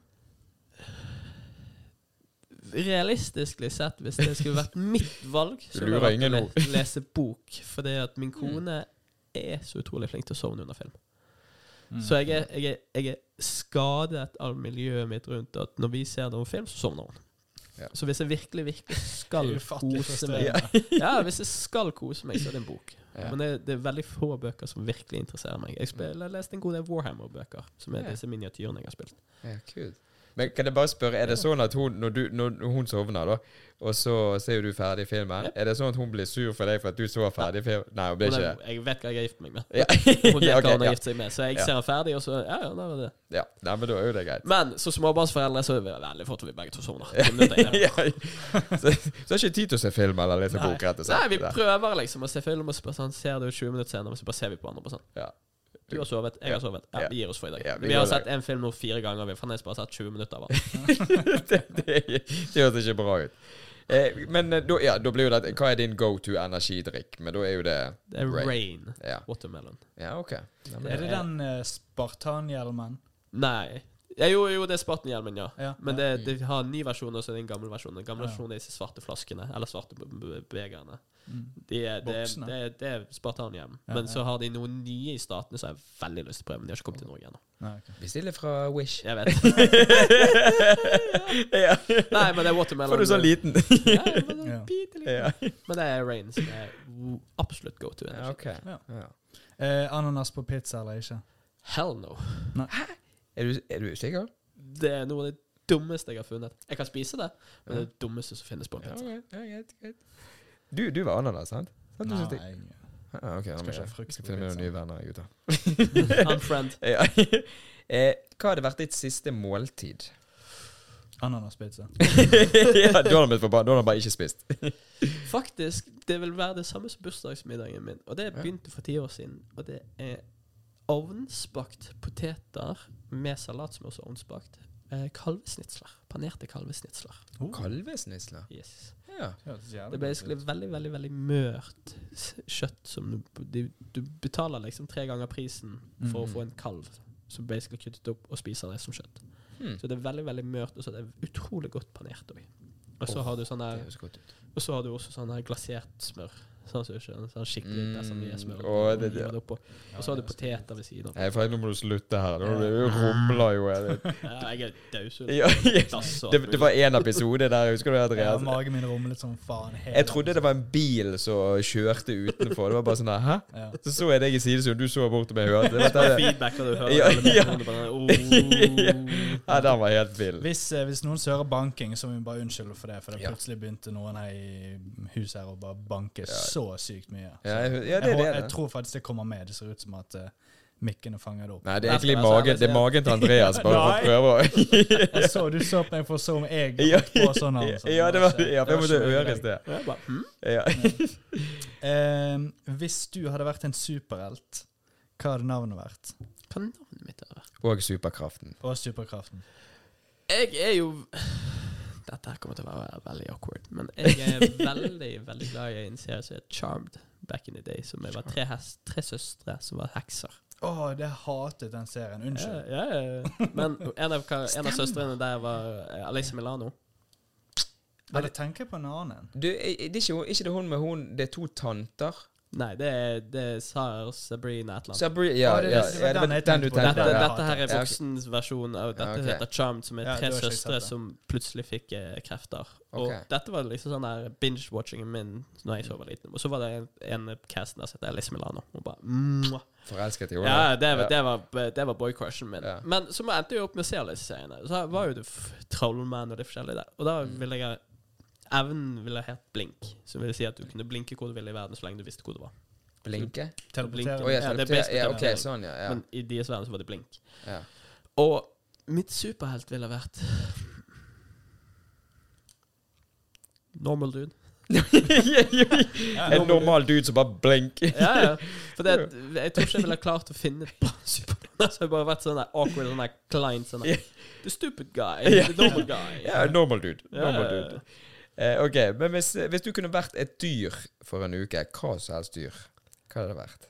Realistisk sett, hvis det skulle vært mitt valg, så Du ville jeg lese bok. Fordi at min kone er så utrolig flink til å sovne under film. Mm. Så jeg er, jeg, er, jeg er skadet av miljøet mitt rundt at når vi ser noen film, så sovner hun. Ja. Så hvis jeg virkelig, virkelig skal kose meg. Ja, hvis jeg skal kose meg, så er det en bok. Ja. Men det, det er veldig få bøker som virkelig interesserer meg. Jeg, spiller, jeg leste en god del Warhammer-bøker, som er disse miniatyrene jeg har spilt. ja, kult. Men kan jeg bare spørre, er det sånn at hun, når, du, når hun sovner, da, og så ser du ferdig filmen, er det sånn at hun blir sur for deg for at du så ferdig filmen? Nei, hun blir ikke det. jeg vet hva jeg har gift meg med. Ja. Hun vet hva hun har ja. gift seg med, så jeg ser den ferdig, og så Ja, ja, da var det. ja. Nei, men da er jo det greit. Men som småbarnsforeldre så er det veldig fort at vi begge to sovner. Ja. Så, så har ikke tid til å se film eller lese bok, rett og slett. Nei, vi prøver liksom å se film, og så bare sånn, ser du 20 minutter senere, og så bare ser vi på hverandre på sånn. Ja. Du har sovet, jeg har sovet. Ja, Ja. vi gir oss for i dag. Ja, vi vi, har sett en film nå fire ganger. Vi har fremdeles bare sett 20 minutter av den. det, det, det høres ikke bra ut. Eh, men eh, da, ja, da blir jo det Hva er din go to energidrikk? Men da er jo det Det er Rain. Rain. Ja, Watermelon. ja ok. Er det den uh, spartanhjelmen? Nei. Ja, jo, jo, det er Spartan-hjelmen, ja. Ja. Men det, det har en ny versjon, og så er det en gammel versjon. Den gamle Ja. versjonen er disse svarte flaskene, eller svarte be- be- begerne. Mm. De er, det, er- det, er- det er Spartan-hjelm. Ja, Men ja. så har de noen nye i statene som jeg har veldig lyst til å prøve, men de har ikke kommet til Norge ennå. Okay. Bestiller Bestille fra Wish. Jeg vet. ja. Nei, men det er watermelon. Får du sånn liten? Ja, men, det er Ja. ja. men det er Rain som er absolutt go to. ja, ok. Ja. Ja. Eh, ananas på pizza eller ikke? Hell no. Er, du, er du sikker? Det er noe av det dummeste jeg har funnet. Jeg kan spise det, men Ja. det er det dummeste som finnes på en Ja, pizza. ok. ja, greit, greit. Du, du var ananas, sant? sant? Du synes Nei. Ja, ok, da Jeg Skal ikke jeg ha frukt skal finne meg noen nye venner, gutter. Unfriend. Ja. eh, hva hadde vært ditt siste måltid? Ananaspizza. ja, da har han blitt forbanna. Da har han bare ikke spist. Faktisk, det vil være det samme som bursdagsmiddagen min. Og det begynte for ti år siden. Og det er ovnsbakt poteter med salat som også er ovnsbakt. Eh, kalvesnitsler. Panerte kalvesnitsler. Oh, Kalvesnitsler? Yes. Ja. det er basically veldig, veldig veldig mørt kjøtt som du, du, du betaler liksom tre ganger prisen for å Mhm. få en kalv som basically kuttet opp og spiser det som kjøtt. Mm. Så det er veldig, veldig mørt, og så er det utrolig godt panert. Og så oh, har du sånn ut. Og så har du også sånn her glasert smør. Sånn som sånn skikkelig Mm, besamelsmør. er smør og hiver det oppå. Og så har du poteter ved siden av. Nei, for nå må du slutte her. Nå du rumler jo. jeg. Ja, jeg er dausund. Ja, ja. Det, det var én episode der, husker du det, Ja, Andreas? magen min rumlet som faen. hele Jeg trodde det var en bil som kjørte utenfor. Det var bare sånn der, Hæ? Ja. Så så jeg deg i sidesonen, du så bort til meg og hørte. det. Er- feedback, du hører Ja, ja. ja, den var helt vill. Hvis, eh, hvis noen hører banking, så må vi bare unnskylde for det. For det plutselig begynte noen her i huset her å bare banke så sykt mye. Så Ja, jeg, ja, det jeg, det. jeg tror faktisk det kommer med. Det ser ut som at uh, mikkene fanger det opp. Nei, det er egentlig magen, det er magen til Andreas, bare for å prøve å så, du så på meg for å se om jeg Ja, på sånn. Altså. Ja, det var ja, for jeg måtte høre i bare, hm? Ja. Eh, hvis du hadde vært en superhelt, hva hadde navnet vært? Hva navnet mitt vært? Og superkraften. Og superkraften? Jeg er jo Dette her kommer til å være veldig awkward, men jeg er veldig veldig glad i en serie som heter Charmed. back in the day. Som jeg var tre, hest, tre søstre som var hekser. Å, det hatet den serien. Unnskyld. Ja, ja, ja. Men en av, en av søstrene der var eh, Alice Milano. Eller tenker jeg på en annen? Du, er det ikke, ikke det hun med hun Det er to tanter? Nei, det er, det er Sar Sabrina et eller annet. Sabri, ja, Å, ja, ja, det den den du tenkte Dette, her er voksens versjon av dette okay. heter Charmed, som er tre søstre som plutselig fikk eh, krefter. Og okay. dette var liksom sånn der binge-watchingen min Når jeg så var liten. Og så var det en, en casten der som het Alice Milano. Og bare mwah. Forelsket i henne? Ja, det var, Ja. det var, det var boy-crushen min. Ja. Men så endte jeg opp med å se alle disse seriene. Så var jo det f- Trollmann og de forskjellige der. Og da Mm. ville jeg Evnen ville hett blink. Som vil si at du kunne blinke hvor du ville i verden så lenge du visste hvor du var. Blinke? Teleportere. Oh, ja, Ja, det er teleportere. ja, ok, sånn, ja. ja. Men i deres verden så var det blink. ja. Og mitt superhelt ville vært Normal dude. en normal dude som bare blinker. Ja, ja. For det, jeg tror ikke jeg ville klart å finne et bra superhelt. Så jeg bare vært sånn der awkward, sånn der klein sånn der, The stupid guy. The normal guy. Ja, normal dude. Normal dude. Eh, ok, men hvis, hvis du kunne vært et dyr for en uke, hva som helst dyr, hva hadde det vært?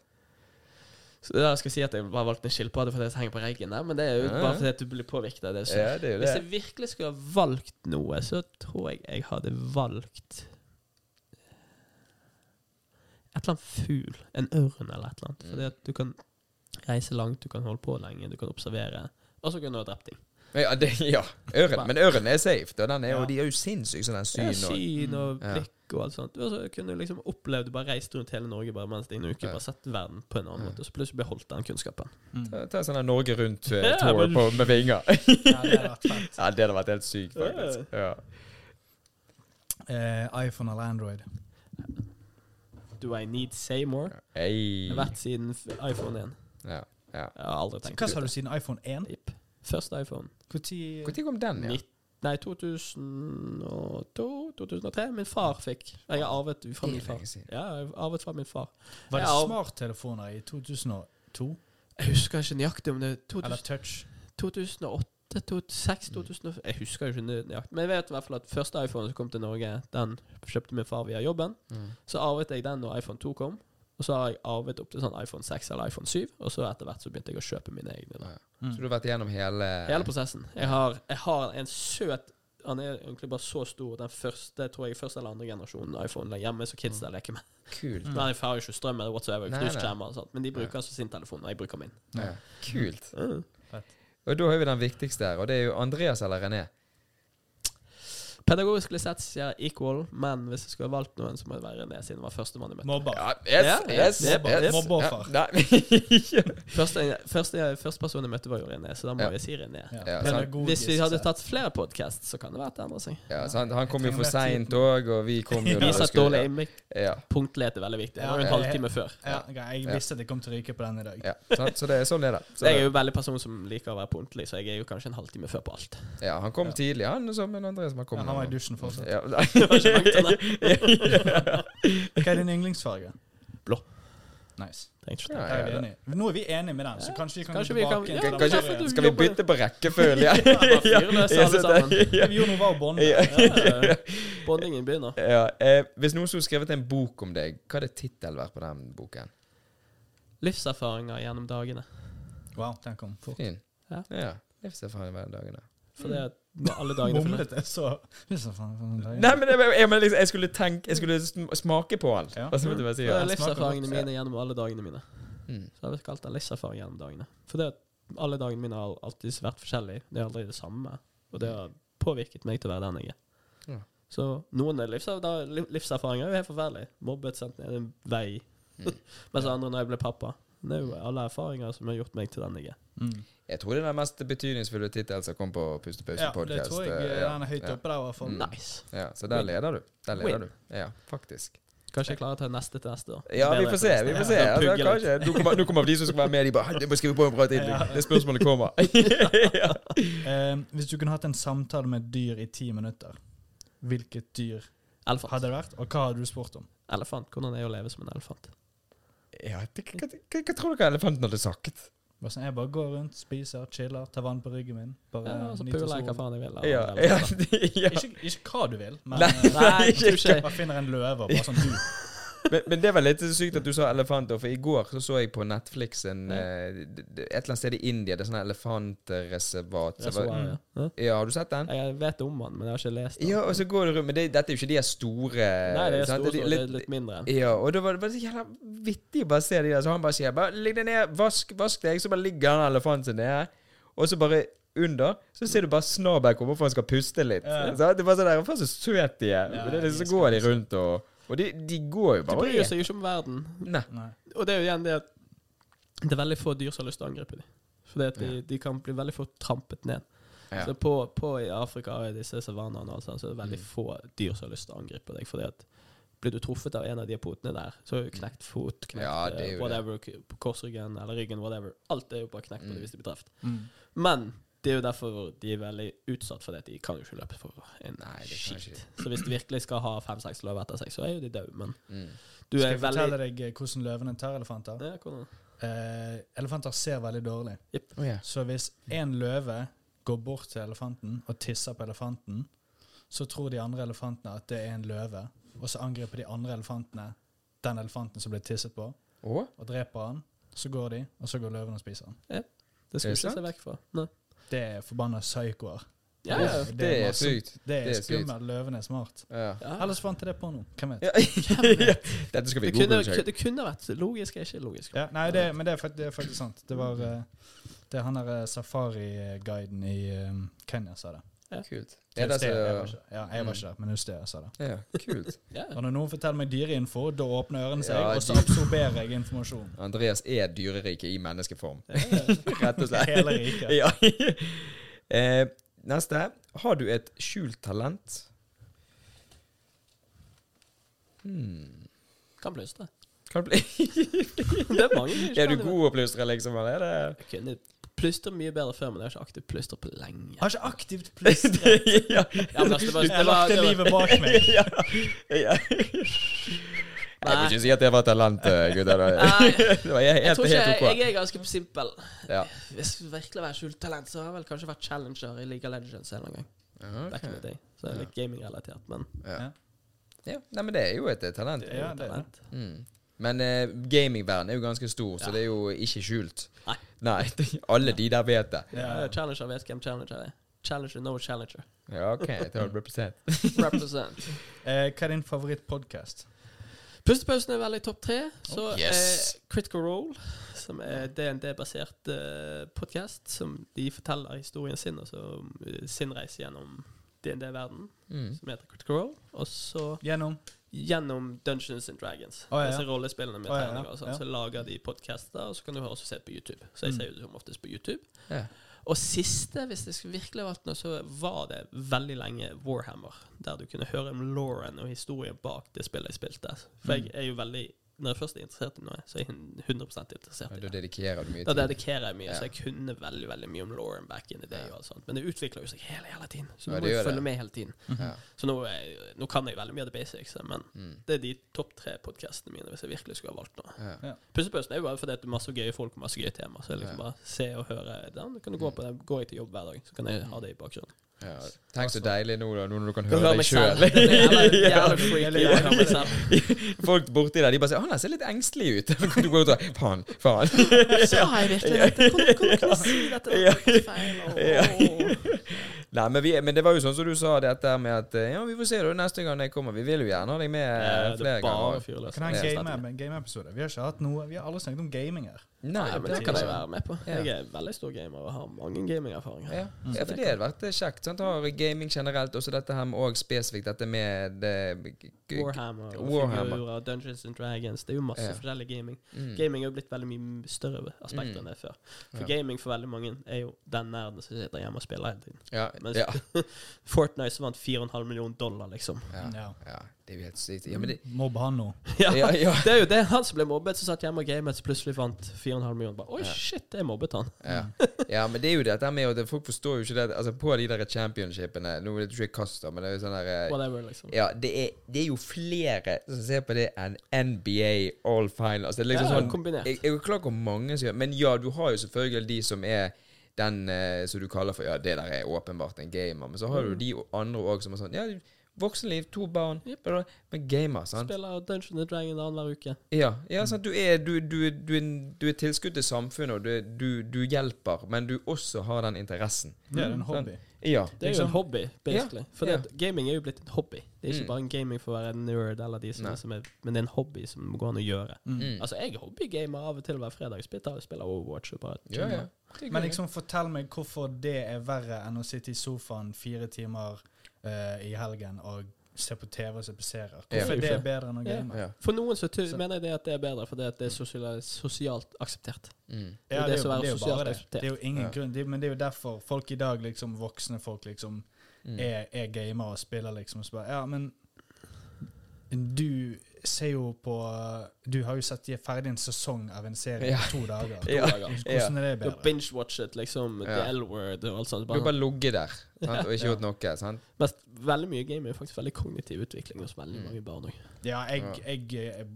Så det der skal jeg si at jeg bare valgte en skilpadde fordi det henger på reggen der, men det er jo Ja. bare fordi du blir påvirket av det. Så Ja, det det. hvis jeg virkelig skulle ha valgt noe, så tror jeg jeg hadde valgt et eller annet fugl. En ørn eller et eller annet. Fordi at du kan reise langt, du kan holde på lenge, du kan observere. Og så kunne du ha drept ting. Ja, det, ja. Øren. Men øren er safe. Da. Den er ja. Og de er jo sinnssyke sånn den Ja, syn og syn og Ja. blikk og alt sånt. Og så kunne du liksom opplevd bare reist rundt hele Norge bare mens det er en uke, Ja. bare sett verden på en annen Ja. måte. Og så plutselig beholdt den kunnskapen. Mm. Ta, ta sånn Norge Rundt-tour men- på med vinger. Ja, det hadde vært fett. ja, det hadde vært helt sykt, faktisk. Ja. Uh, iPhone eller Android? Do I need say more? Hey. Jeg har vært siden iPhone 1. Ja. ja. Jeg har aldri tenkt Hva sa du siden iPhone 1? Jepp. Første iPhone. Når kom den, ja? Nitt- Nei, 2002-2003. Min far fikk. Jeg har arvet fra min far. Ja, jeg har arvet fra min far. Var det smarttelefoner i 2002? Jeg husker ikke nøyaktig om det er 2000 Eller touch? 2008, 2006, 2005 Jeg husker ikke nøyaktig. Men jeg vet i hvert fall at første iPhone som kom til Norge, den kjøpte min far via jobben. Mm. Så arvet jeg den når iPhone 2 kom. Og så har jeg arvet opp til sånn iPhone 6 eller iPhone 7. Og så etter hvert så begynte jeg å kjøpe mine egne. Da. Mm. Så du har vært igjennom hele Hele prosessen. Jeg har, jeg har en søt Han er egentlig bare så stor. Den første tror jeg første eller andre generasjonen iPhone der hjemme, så kids der leker med. Kult. Mm. Men jeg har jo ikke strøm eller whatsoever. Knusskjermer og sånt. Men de bruker altså sin telefon, og jeg bruker min. Ja. Kult. Mm. Og da har vi den viktigste her, og det er jo Andreas eller René. Pedagogisk lisens sier equal, men hvis jeg skulle valgt noen, så må det være René, siden det var førstemann jeg møtte. Mobber. Ja, yes, Ja, yes, yes, yes. Ja. Første, første, første person jeg møtte, var jo René, så da må Ja. jeg si René. Ja. Ja, hvis vi hadde tatt flere podcasts, så kan det være at det endrer seg. ja, sant. Han kom jo for seint òg, og vi kom jo Vi satt dårlig inne. Ja, Punktlighet er veldig viktig. Det var jo en halvtime før. Ja, jeg visste at jeg kom til å ryke på den i dag. ja. Så det er sånn er det. Så Så jeg er jo veldig person som liker å være punktlig, så jeg er jo kanskje en halvtime før på alt. Ja, han kom tidlig, han som en andre som har Ja, kommet. Han var i dusjen fortsatt. Ja. Hva er din yndlingsfarge? Blå. Nice. Ja, Ja, er. Nå er vi enige med den, så kanskje vi kan Kanskje gå vi kan- tilbake ja, igjen da til må den vi- forrige. Skal vi bytte på rekkefølge? Ja, vi gjorde noe var å bonde. Bondingen begynner. Ja, eh, hvis noen skulle skrevet en bok om deg, hva hadde tittelen vært på den boken? Livserfaringer gjennom dagene. Wow, den kom fort. Fin. Ja. ja. Livserfaring hver dagene. For det var alle dagene for Mumlet jeg så Nei, men jeg, jeg, men liksom, jeg skulle tenke Jeg skulle smake på alt. Ja. Det er livserfaringene mine gjennom alle dagene mine. Mm. Så jeg har kalt det livserfaring gjennom dagene. For det at alle dagene mine har alltid vært forskjellige. Det er aldri det samme. Og det har påvirket meg til å være den jeg er. Ja. Så noen er livser, livserfaringer er jo helt forferdelig. Mobbet, sendt ned en vei. Mm. Mens andre når jeg ble pappa. Det er jo alle erfaringer som har gjort meg til den jeg er. Mm. Jeg tror det er den mest betydningsfulle tittelen som kom på Pustepause Ja, det tror jeg eh, eh, den er høyt ja. oppe der, i hvert fall. Mm. Nice. Ja, så der leder du. Der leder Win. du. Ja, faktisk. Kanskje jeg klarer å ta neste til neste år. Ja, vi får se. vi får se Ja, altså, kanskje, nå, kommer, nå kommer de som skal være med, de bare det må skrive på en bra tittel. Det spørsmålet kommer. ja. Hvis du kunne hatt en samtale med et dyr i ti minutter, hvilket dyr Elefant. hadde det vært, og hva hadde du spurt om? Elefant. Hvordan er det å leve som en elefant? Ja det, hva, hva, hva tror dere elefanten hadde sagt? Sånn, jeg bare går rundt, spiser, chiller, tar vann på ryggen min. Bare Ja, så nyter puler jeg hva faen jeg vil. Ja, ja, ja. Ikke, ikke hva du vil, men Nei, eh, Nei, jeg ikke, ikke bare finner en løve og bare sånn du. men, men det var litt sykt at du sa elefanter, for i går så så jeg på Netflix en, eh, d- et eller annet sted i India. Det er sånn elefantreservat. Så var- Reservoar, ja. Har du sett den? Jeg vet om den, men jeg har ikke lest den. Ja, og så går det rundt Men det, dette er jo ikke de store Nei, det er store, De- det er litt mindre. Ja, og da var det bare så jævla vittig å bare se de der. Så han bare sier bare 'Ligg deg ned, vask, vask deg', så bare ligger han elefanten nede. Og så bare under så ser du bare snabelen komme for han skal puste litt. Ja. Så det er bare sånn der, Faen så søt de er. Ja, Men det de er så går de rundt og Og de, de går jo bare De bryr seg jo ikke om verden. Nei. Nei. Og det er jo igjen det at det er veldig få dyr som har lyst til å angripe dem. Fordi at de, de kan bli veldig fort trampet ned. Ja. Så på, på i Afrika og i disse savannene og så er det Mm. veldig få dyr som har lyst til å angripe deg. Fordi at blir du truffet av en av de potene der, så er jo knekt fot, knekt Ja, eh, whatever, korsryggen eller ryggen, whatever. Alt er jo bare knekt på Mm. det hvis de blir truffet. Mm. Men det er jo derfor de er veldig utsatt for det. De kan jo ikke løpe for en Nei, det kan skit. ikke. Så hvis de virkelig skal ha fem-seks løver etter seg, så er jo de døde. Men Mm. du Skal jeg fortelle deg eh, hvordan løvene tar elefanter? ja, hvordan? Eh, elefanter ser veldig dårlig. Yep. Oh, yeah. Så hvis en løve går bort til elefanten og tisser på elefanten, så tror de andre elefantene at det er en løve, og så angriper de andre elefantene den elefanten som ble tisset på, oh. og dreper han. Så går de, og så går løven og spiser han. Det skal Er ikke se vekk fra. Nei. Det er forbanna psykoer. Ja, ja. Det er masse- sykt. Det er, er skummelt. Løven er smart. Ja. Ja. Ellers fant jeg det på noe. Hvem vet? Ja. Dette skal vi Det kunne, det kunne vært logisk, er ikke logisk. Ja, nei, det, men det er, fakt- det er faktisk sant. Det var eh, Det er han der eh, safariguiden i um, Kenya sa det. Kult. Det er det Husted, jeg var ikke, ja, jeg var ikke der, men Husted sa det. Ja, kult. Ja. Og når noen forteller meg dyreinfo, da åpner ørene seg, Ja, og så absorberer jeg informasjon. Andreas er dyreriket i menneskeform. Ja. Rett og slett. Hele riket. Ja. eh, neste. Har du et skjult talent? Hmm. Kan plystre. Kan det bli Det er mange som Er du det. god å plystre, liksom? Eller er det Jeg kunne plystre mye bedre før, men jeg har ikke aktivt plystra på lenge. Har ikke aktivt plystra? ja. Ja, men altså, det var, Jeg det var, lagde det livet bak meg. ja. ja. Jeg må ikke si at det var talent, eh, gutter. Nei, Det var helt, jeg tror ikke helt jeg, ok. jeg er ganske simpel. Ja. Hvis det virkelig var skjult talent, så har jeg vel kanskje vært challenger i League of Legends en gang. Ja, Back in the ok. day. Så det er litt gaming-relatert, men Ja. Ja. ja. Nei, men det er jo et talent. det er Ja, jo det er det. talent. Mm. Men eh, gamingverden er jo ganske stor, så det er jo ikke skjult. Nei. Nei, alle de der vet det. Ja. Ja. Challenger vet hvem challenger er. Challenger, no challenger. Ja, OK. 12 Represent. Eh, hva er din favorittpodkast? Pustepausen er veldig topp tre. Så Oh, yes. eh, Critical Role, som er DND-basert eh, podkast, som de forteller historien sin, altså om, eh, sin reise gjennom DND-verden, Mm. som heter Critical Role. Og så Gjennom? Gjennom Dungeons and Dragons. Oh, ja, ja. Disse rollespillene med oh, ja, og sånn. Så lager de podcaster, og så kan du også se på YouTube. Så jeg Mm. ser jo det som oftest på YouTube. Og siste, hvis det skulle virkelig vært noe, så var det veldig lenge Warhammer. Der du kunne høre om Lauren og historien bak det spillet jeg spilte. For Mm. jeg er jo veldig Når jeg først er interessert i noe, så er jeg 100 interessert i det. Da dedikerer du mye Da dedikerer jeg mye, Ja. så jeg kunne veldig veldig mye om Lauren back in the day. Ja. og alt sånt Men det utvikler jo seg hele hele tiden, så nå ja, må jeg følge det. med hele tiden. Ja. Så nå, er, nå kan jeg veldig mye av det basics, men Mm. det er de topp tre podkastene mine hvis jeg virkelig skulle ha valgt noe. Ja. Pussepausen er jo bare fordi det er masse gøye folk og masse gøye tema, Så jeg liksom Ja. bare se og høre Da Kan du gå på det, går jeg til jobb hver dag, så kan jeg ha det i bakgrunnen. Ja. Tenk så deilig nå, da, nå når du kan høre deg sjøl. Folk borti der, de bare sier 'Han der ser litt engstelig ut'. Du går ut og Faen, faen. Sa jeg virkelig dette? Kan du- kunne si dette? Det feil. Nei, men, vi, men det var jo sånn som du sa, dette med at Ja, vi får se det neste gang jeg kommer. Vi vil jo gjerne ha deg med Ja, flere er ganger. Kan jeg ha en game- game-episode? Vi har ikke hatt noe Vi har aldri snakket om gaming her. Nei, Ja, men det kan jeg være med på. Ja. Jeg er veldig stor gamer og har mange gamingerfaringer. Ja, Mm. ja for det hadde vært kjekt. Sant? Har gaming generelt, også dette her med og spesifikt dette med det, Warhammer Warhammer. figurer, Dungeons and Dragons. Det er jo masse Ja. forskjellig gaming. Mm. Gaming er jo blitt veldig mye større aspekter Mm. enn det før. For Ja. gaming for veldig mange er jo den nerden som sitter hjemme og spiller hele tiden. Ja, Mens ja, Fortnite så vant 4,5 millioner dollar, liksom. ja, Ja. ja. Det er jo helt sykt. Ja, men det, Mobb han nå. Ja, ja, ja, Det er jo det. Han som ble mobbet, som satt hjemme og gamet, plutselig vant 4,5 millioner. Bare, Oi, Ja. shit, jeg mobbet han. ja. ja, men det er jo dette med at folk forstår jo ikke det Altså På de der championshipene Nå vet du ikke jeg kaster, men det er jo sånn der eh, Whatever, liksom. Ja, det er, det er jo flere som ser på det enn NBA All Finals. Det er liksom Ja, sånn kombinert. jeg, jeg er klar hvor mange som gjør Men ja, du har jo selvfølgelig de som er den eh, som du kaller for Ja, det der er åpenbart en gamer. Men så har du Mm. de andre òg som er sånn Ja, Voksenliv, to barn. Men gamer, sant? Spiller Dungeon and Dragon annenhver uke. Ja, ja sant? Du, er, du, du, du, er- du er tilskudd til samfunnet, og du, er- du, du hjelper, men du også har den interessen. Det er en hobby. Ja. Det er jo en hobby, basically. For ja. det, gaming er jo blitt en hobby. Det er ikke Mm. bare en gaming for å være nerd, eller de som, som er, men det er en hobby som går an å gjøre. Mm. Mm. Altså, jeg er hobbygamer av og til hver fredag. Spiller, spiller Overwatch og bare ja, ja. Men liksom, fortell meg hvorfor det er verre enn å sitte i sofaen fire timer eh, i helgen og se på TV og se på serier. Ja. Hvorfor er det bedre enn å game? ja. For noen så, Så- mener jeg det at det er bedre, fordi at det er sosial, sosialt akseptert. Mm. Det er det som er jo- det er jo sosialt bare det. akseptert. Det er jo ingen Ja. grunn, det, men det er jo derfor folk i dag, liksom voksne folk, liksom Mm. er, er gamere og spiller liksom så bare, Ja, men du ser jo på Du har jo sett de ferdig en sesong av en serie Ja. på to dager. Ja. dager. Hvordan er det Du har bedre? binge-watchet liksom Ja. The L-word og alt sånt. Du har Bare, bare ligget der sant? og ikke gjort noe. Sant? mest, veldig mye game er faktisk veldig kognitiv utvikling hos veldig Mm. mange barn òg. Ja, jeg, Ja. jeg, jeg,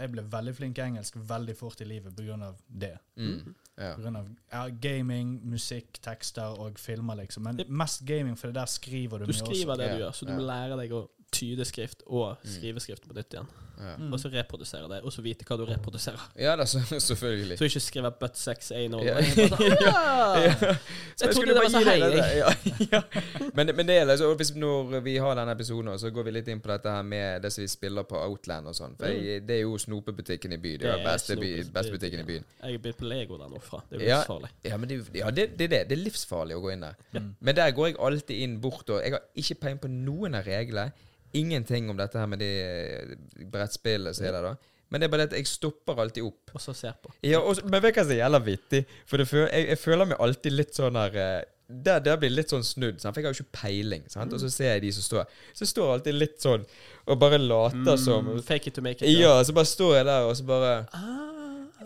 jeg ble veldig flink i engelsk veldig fort i livet på grunn av det. Mm. Ja. På grunn av ja, gaming, musikk, tekster og filmer, liksom. Men mest gaming, for det der skriver du, Du mye skriver også. det du gjør, så du Ja. må lære deg å tyde skrift og skriveskrift på nytt igjen. Ja. Mm. Og så reprodusere det, og så vite hva du reproduserer. ja da, så, selvfølgelig. Så ikke skrive 'butt sex. Ja. jeg bare sånn, «Ah!» Ja. Jeg Så trodde det var så heilig. hei, det. Ja, ja. Men, men det er liksom, hvis når vi har denne episoden, så går vi litt inn på dette her med det som vi spiller på Outland og sånn. For jeg, det er jo snopebutikken i byen. Det er beste, by, beste butikken i byen. Jeg er blitt på Lego der nå fra. Det er jo Ja. livsfarlig. Ja, men det, ja, det, det er det. Det er livsfarlig å gå inn der. Mm. Men der går jeg alltid inn bort, og jeg har ikke peiling på noen av reglene. Ingenting om dette her med de brettspillet som er der, da. Men det er bare det at jeg stopper alltid opp. Og så ser på. Ja, og, men vet du hva som er jævla vittig? For det føl, jeg, jeg føler meg alltid litt sånn her eh, der, der blir litt sånn snudd, sant? for jeg har jo ikke peiling. Sant? Og så ser jeg de som står Så står jeg alltid litt sånn og bare later som Mm, fake it to make it. Ja, så bare står jeg der og så bare Ah.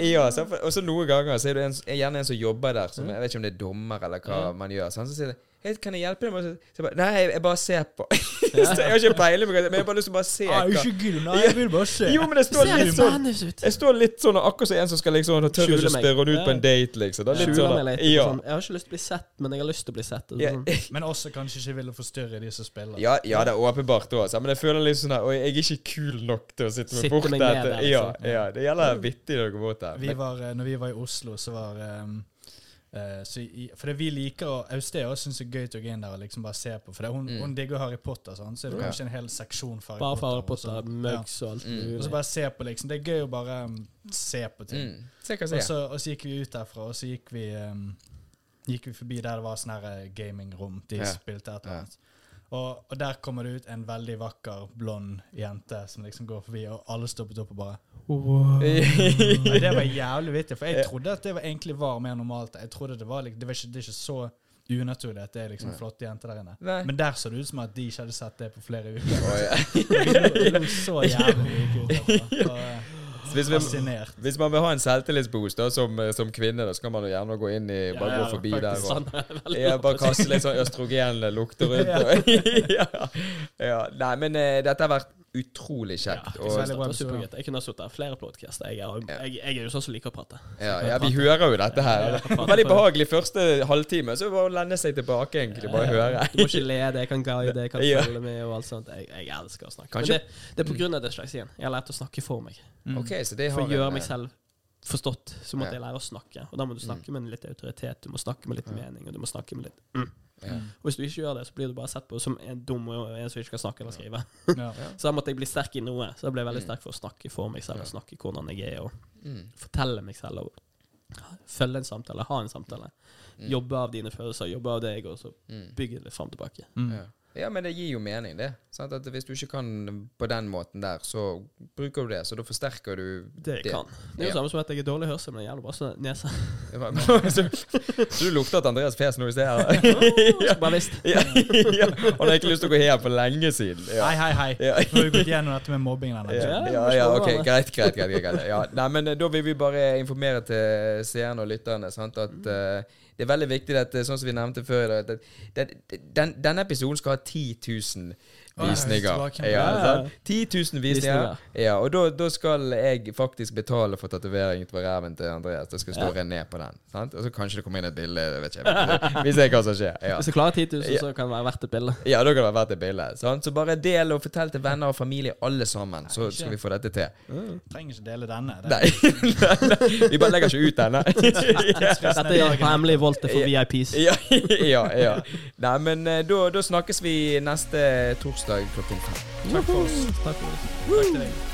Ja, og så noen ganger så er det en, er gjerne en som jobber der, som jeg vet ikke om det er dommer eller hva mm. man gjør. Sant? Så sier de Hei, kan jeg hjelpe deg? med å-" jeg bare, Nei, jeg, bare ser på. så jeg har ikke peiling, men jeg har bare lyst til å bare se Ah, ikke gul, nei, jeg vil bare se. Jo, men jeg står Ser litt sånn jeg står litt sånn akkurat som en som skal liksom tørre å ikke spørre henne ut på en date, liksom. Det er litt sånn, meg litt. ja. Sånn, jeg har ikke lyst til å bli sett, men jeg har lyst til å bli sett. og Ja, Sånn. Men også kanskje ikke ville forstyrre de som spiller. ja, ja, det er åpenbart òg, men jeg føler litt sånn her Og jeg er ikke kul nok til å sitte meg bort der. Ja, liksom. ja, det gjelder vittig når du går bort der. Vi var, når vi var i Oslo, så var um, eh, så i, For det vi liker og Austea syns det er gøy å gå inn der og liksom bare se på. For det, hun, Mm. hun digger Harry Potter, sånn, så er det Ja. kanskje en hel seksjon for Harry Bare for Harry Potter. Potter, og mugs og alt Mm. Og så bare se på, liksom. Det er gøy å bare um, se på ting. Mm. Se hva Og er. så, og så gikk vi ut derfra, og så gikk vi um, Gikk vi forbi der det var sånn her eh, gamingrom. De Ja. spilte et eller Ja. Og, og der kommer det ut en veldig vakker, blond jente som liksom går forbi, og alle stoppet opp og bare Nei, Det var jævlig vittig, for jeg trodde at det var, egentlig var mer normalt. Jeg trodde Det var, det var ikke, det er ikke så unaturlig at det er liksom Nei. flotte jenter der inne. Nei. Men der så det ut som at de ikke hadde sett det på flere uker. Oh, ja. Det var så jævlig ut. Og, eh, Hvis, vi, hvis man vil ha en selvtillitsboost som, eh, som kvinne, da skal man jo gjerne gå inn i Bare Ja, gå forbi faktisk. der og Sånn ja, Bare kaste litt sånn østrogenlukter rundt. Ja. Nei, men uh, dette har vært utrolig kjekt. Ja, og, episode. supergøy. Jeg kunne ha sittet her flere podkaster. Jeg, jeg, jeg er jo sånn som liker å prate. ja, ja, vi hører jo dette her. Veldig behagelig første halvtime. Så bare å lende seg tilbake, egentlig. Bare høre. Du må ikke lede, jeg kan guide, jeg kan følge med og alt sånt. Jeg, jeg elsker å snakke. Kanskje- Men det, det er på grunn av dysleksien. Jeg har lært å snakke for meg. Mm. Okay, så det For å gjøre meg eh, selv forstått, så måtte Ja. jeg lære å snakke. Og da må du snakke med litt autoritet, du må snakke med litt Ja. mening, og du må snakke med litt mm. ja. Og hvis du ikke gjør det, så blir du bare sett på som en dum og en som ikke kan snakke eller skrive. Ja. Så da måtte jeg bli sterk i noe. Så da ble jeg veldig Mm. sterk for å snakke for meg selv, Ja. og snakke hvordan jeg er, og Mm. fortelle meg selv, og følge en samtale, ha en samtale. Mm. Jobbe av dine følelser, jobbe av deg, og så Mm. bygge det fram tilbake. Mm. Ja. men det gir jo mening, det. Sant? At hvis du ikke kan på den måten der, så bruker du det. Så da forsterker du Det jeg kan. Det er jo Ja. samme som at jeg er dårlig hørsel, men jævlig bra så nese. så, så du lukter at Andreas fes når i ser her? ja. Bare visst. ja, ja. Han har ikke lyst til å gå hjem for lenge siden. Ja. Hei, hei, hei. Ja. Nå har vi gått gjennom dette med mobbing. Ja, Ja, det ok, greit, greit, greit, greit. Nei, men eh, da vil vi bare informere til seerne og lytterne sant, at eh, det er veldig viktig at, eh, sånn som vi nevnte før, at, den, denne episoden skal ha 10 000 visninger. Ja, det. 10 000 visninger. Visninger. Ja, og da, da skal jeg faktisk betale for tatoveringen på ræven til Andreas. Det skal stå Ja. René på den. Sant? Og så kanskje det kommer inn et bilde. jeg Vet ikke. Vi ser hva som skjer. Ja. Hvis du klarer 10 000, så kan det være verdt et bilde. ja, da kan det være verdt et bilde. Sant? Så bare del og fortell til venner og familie, alle sammen, så skal vi få dette til. Trenger ikke dele denne. Det Nei, vi bare legger ikke ut denne. Dette er hemmelig volte for VIPs. ja, ja, ja. Nei, men eh, da, da snakkes vi neste torsdag klokken fem. Takk for oss. Takk for oss. Takk til deg.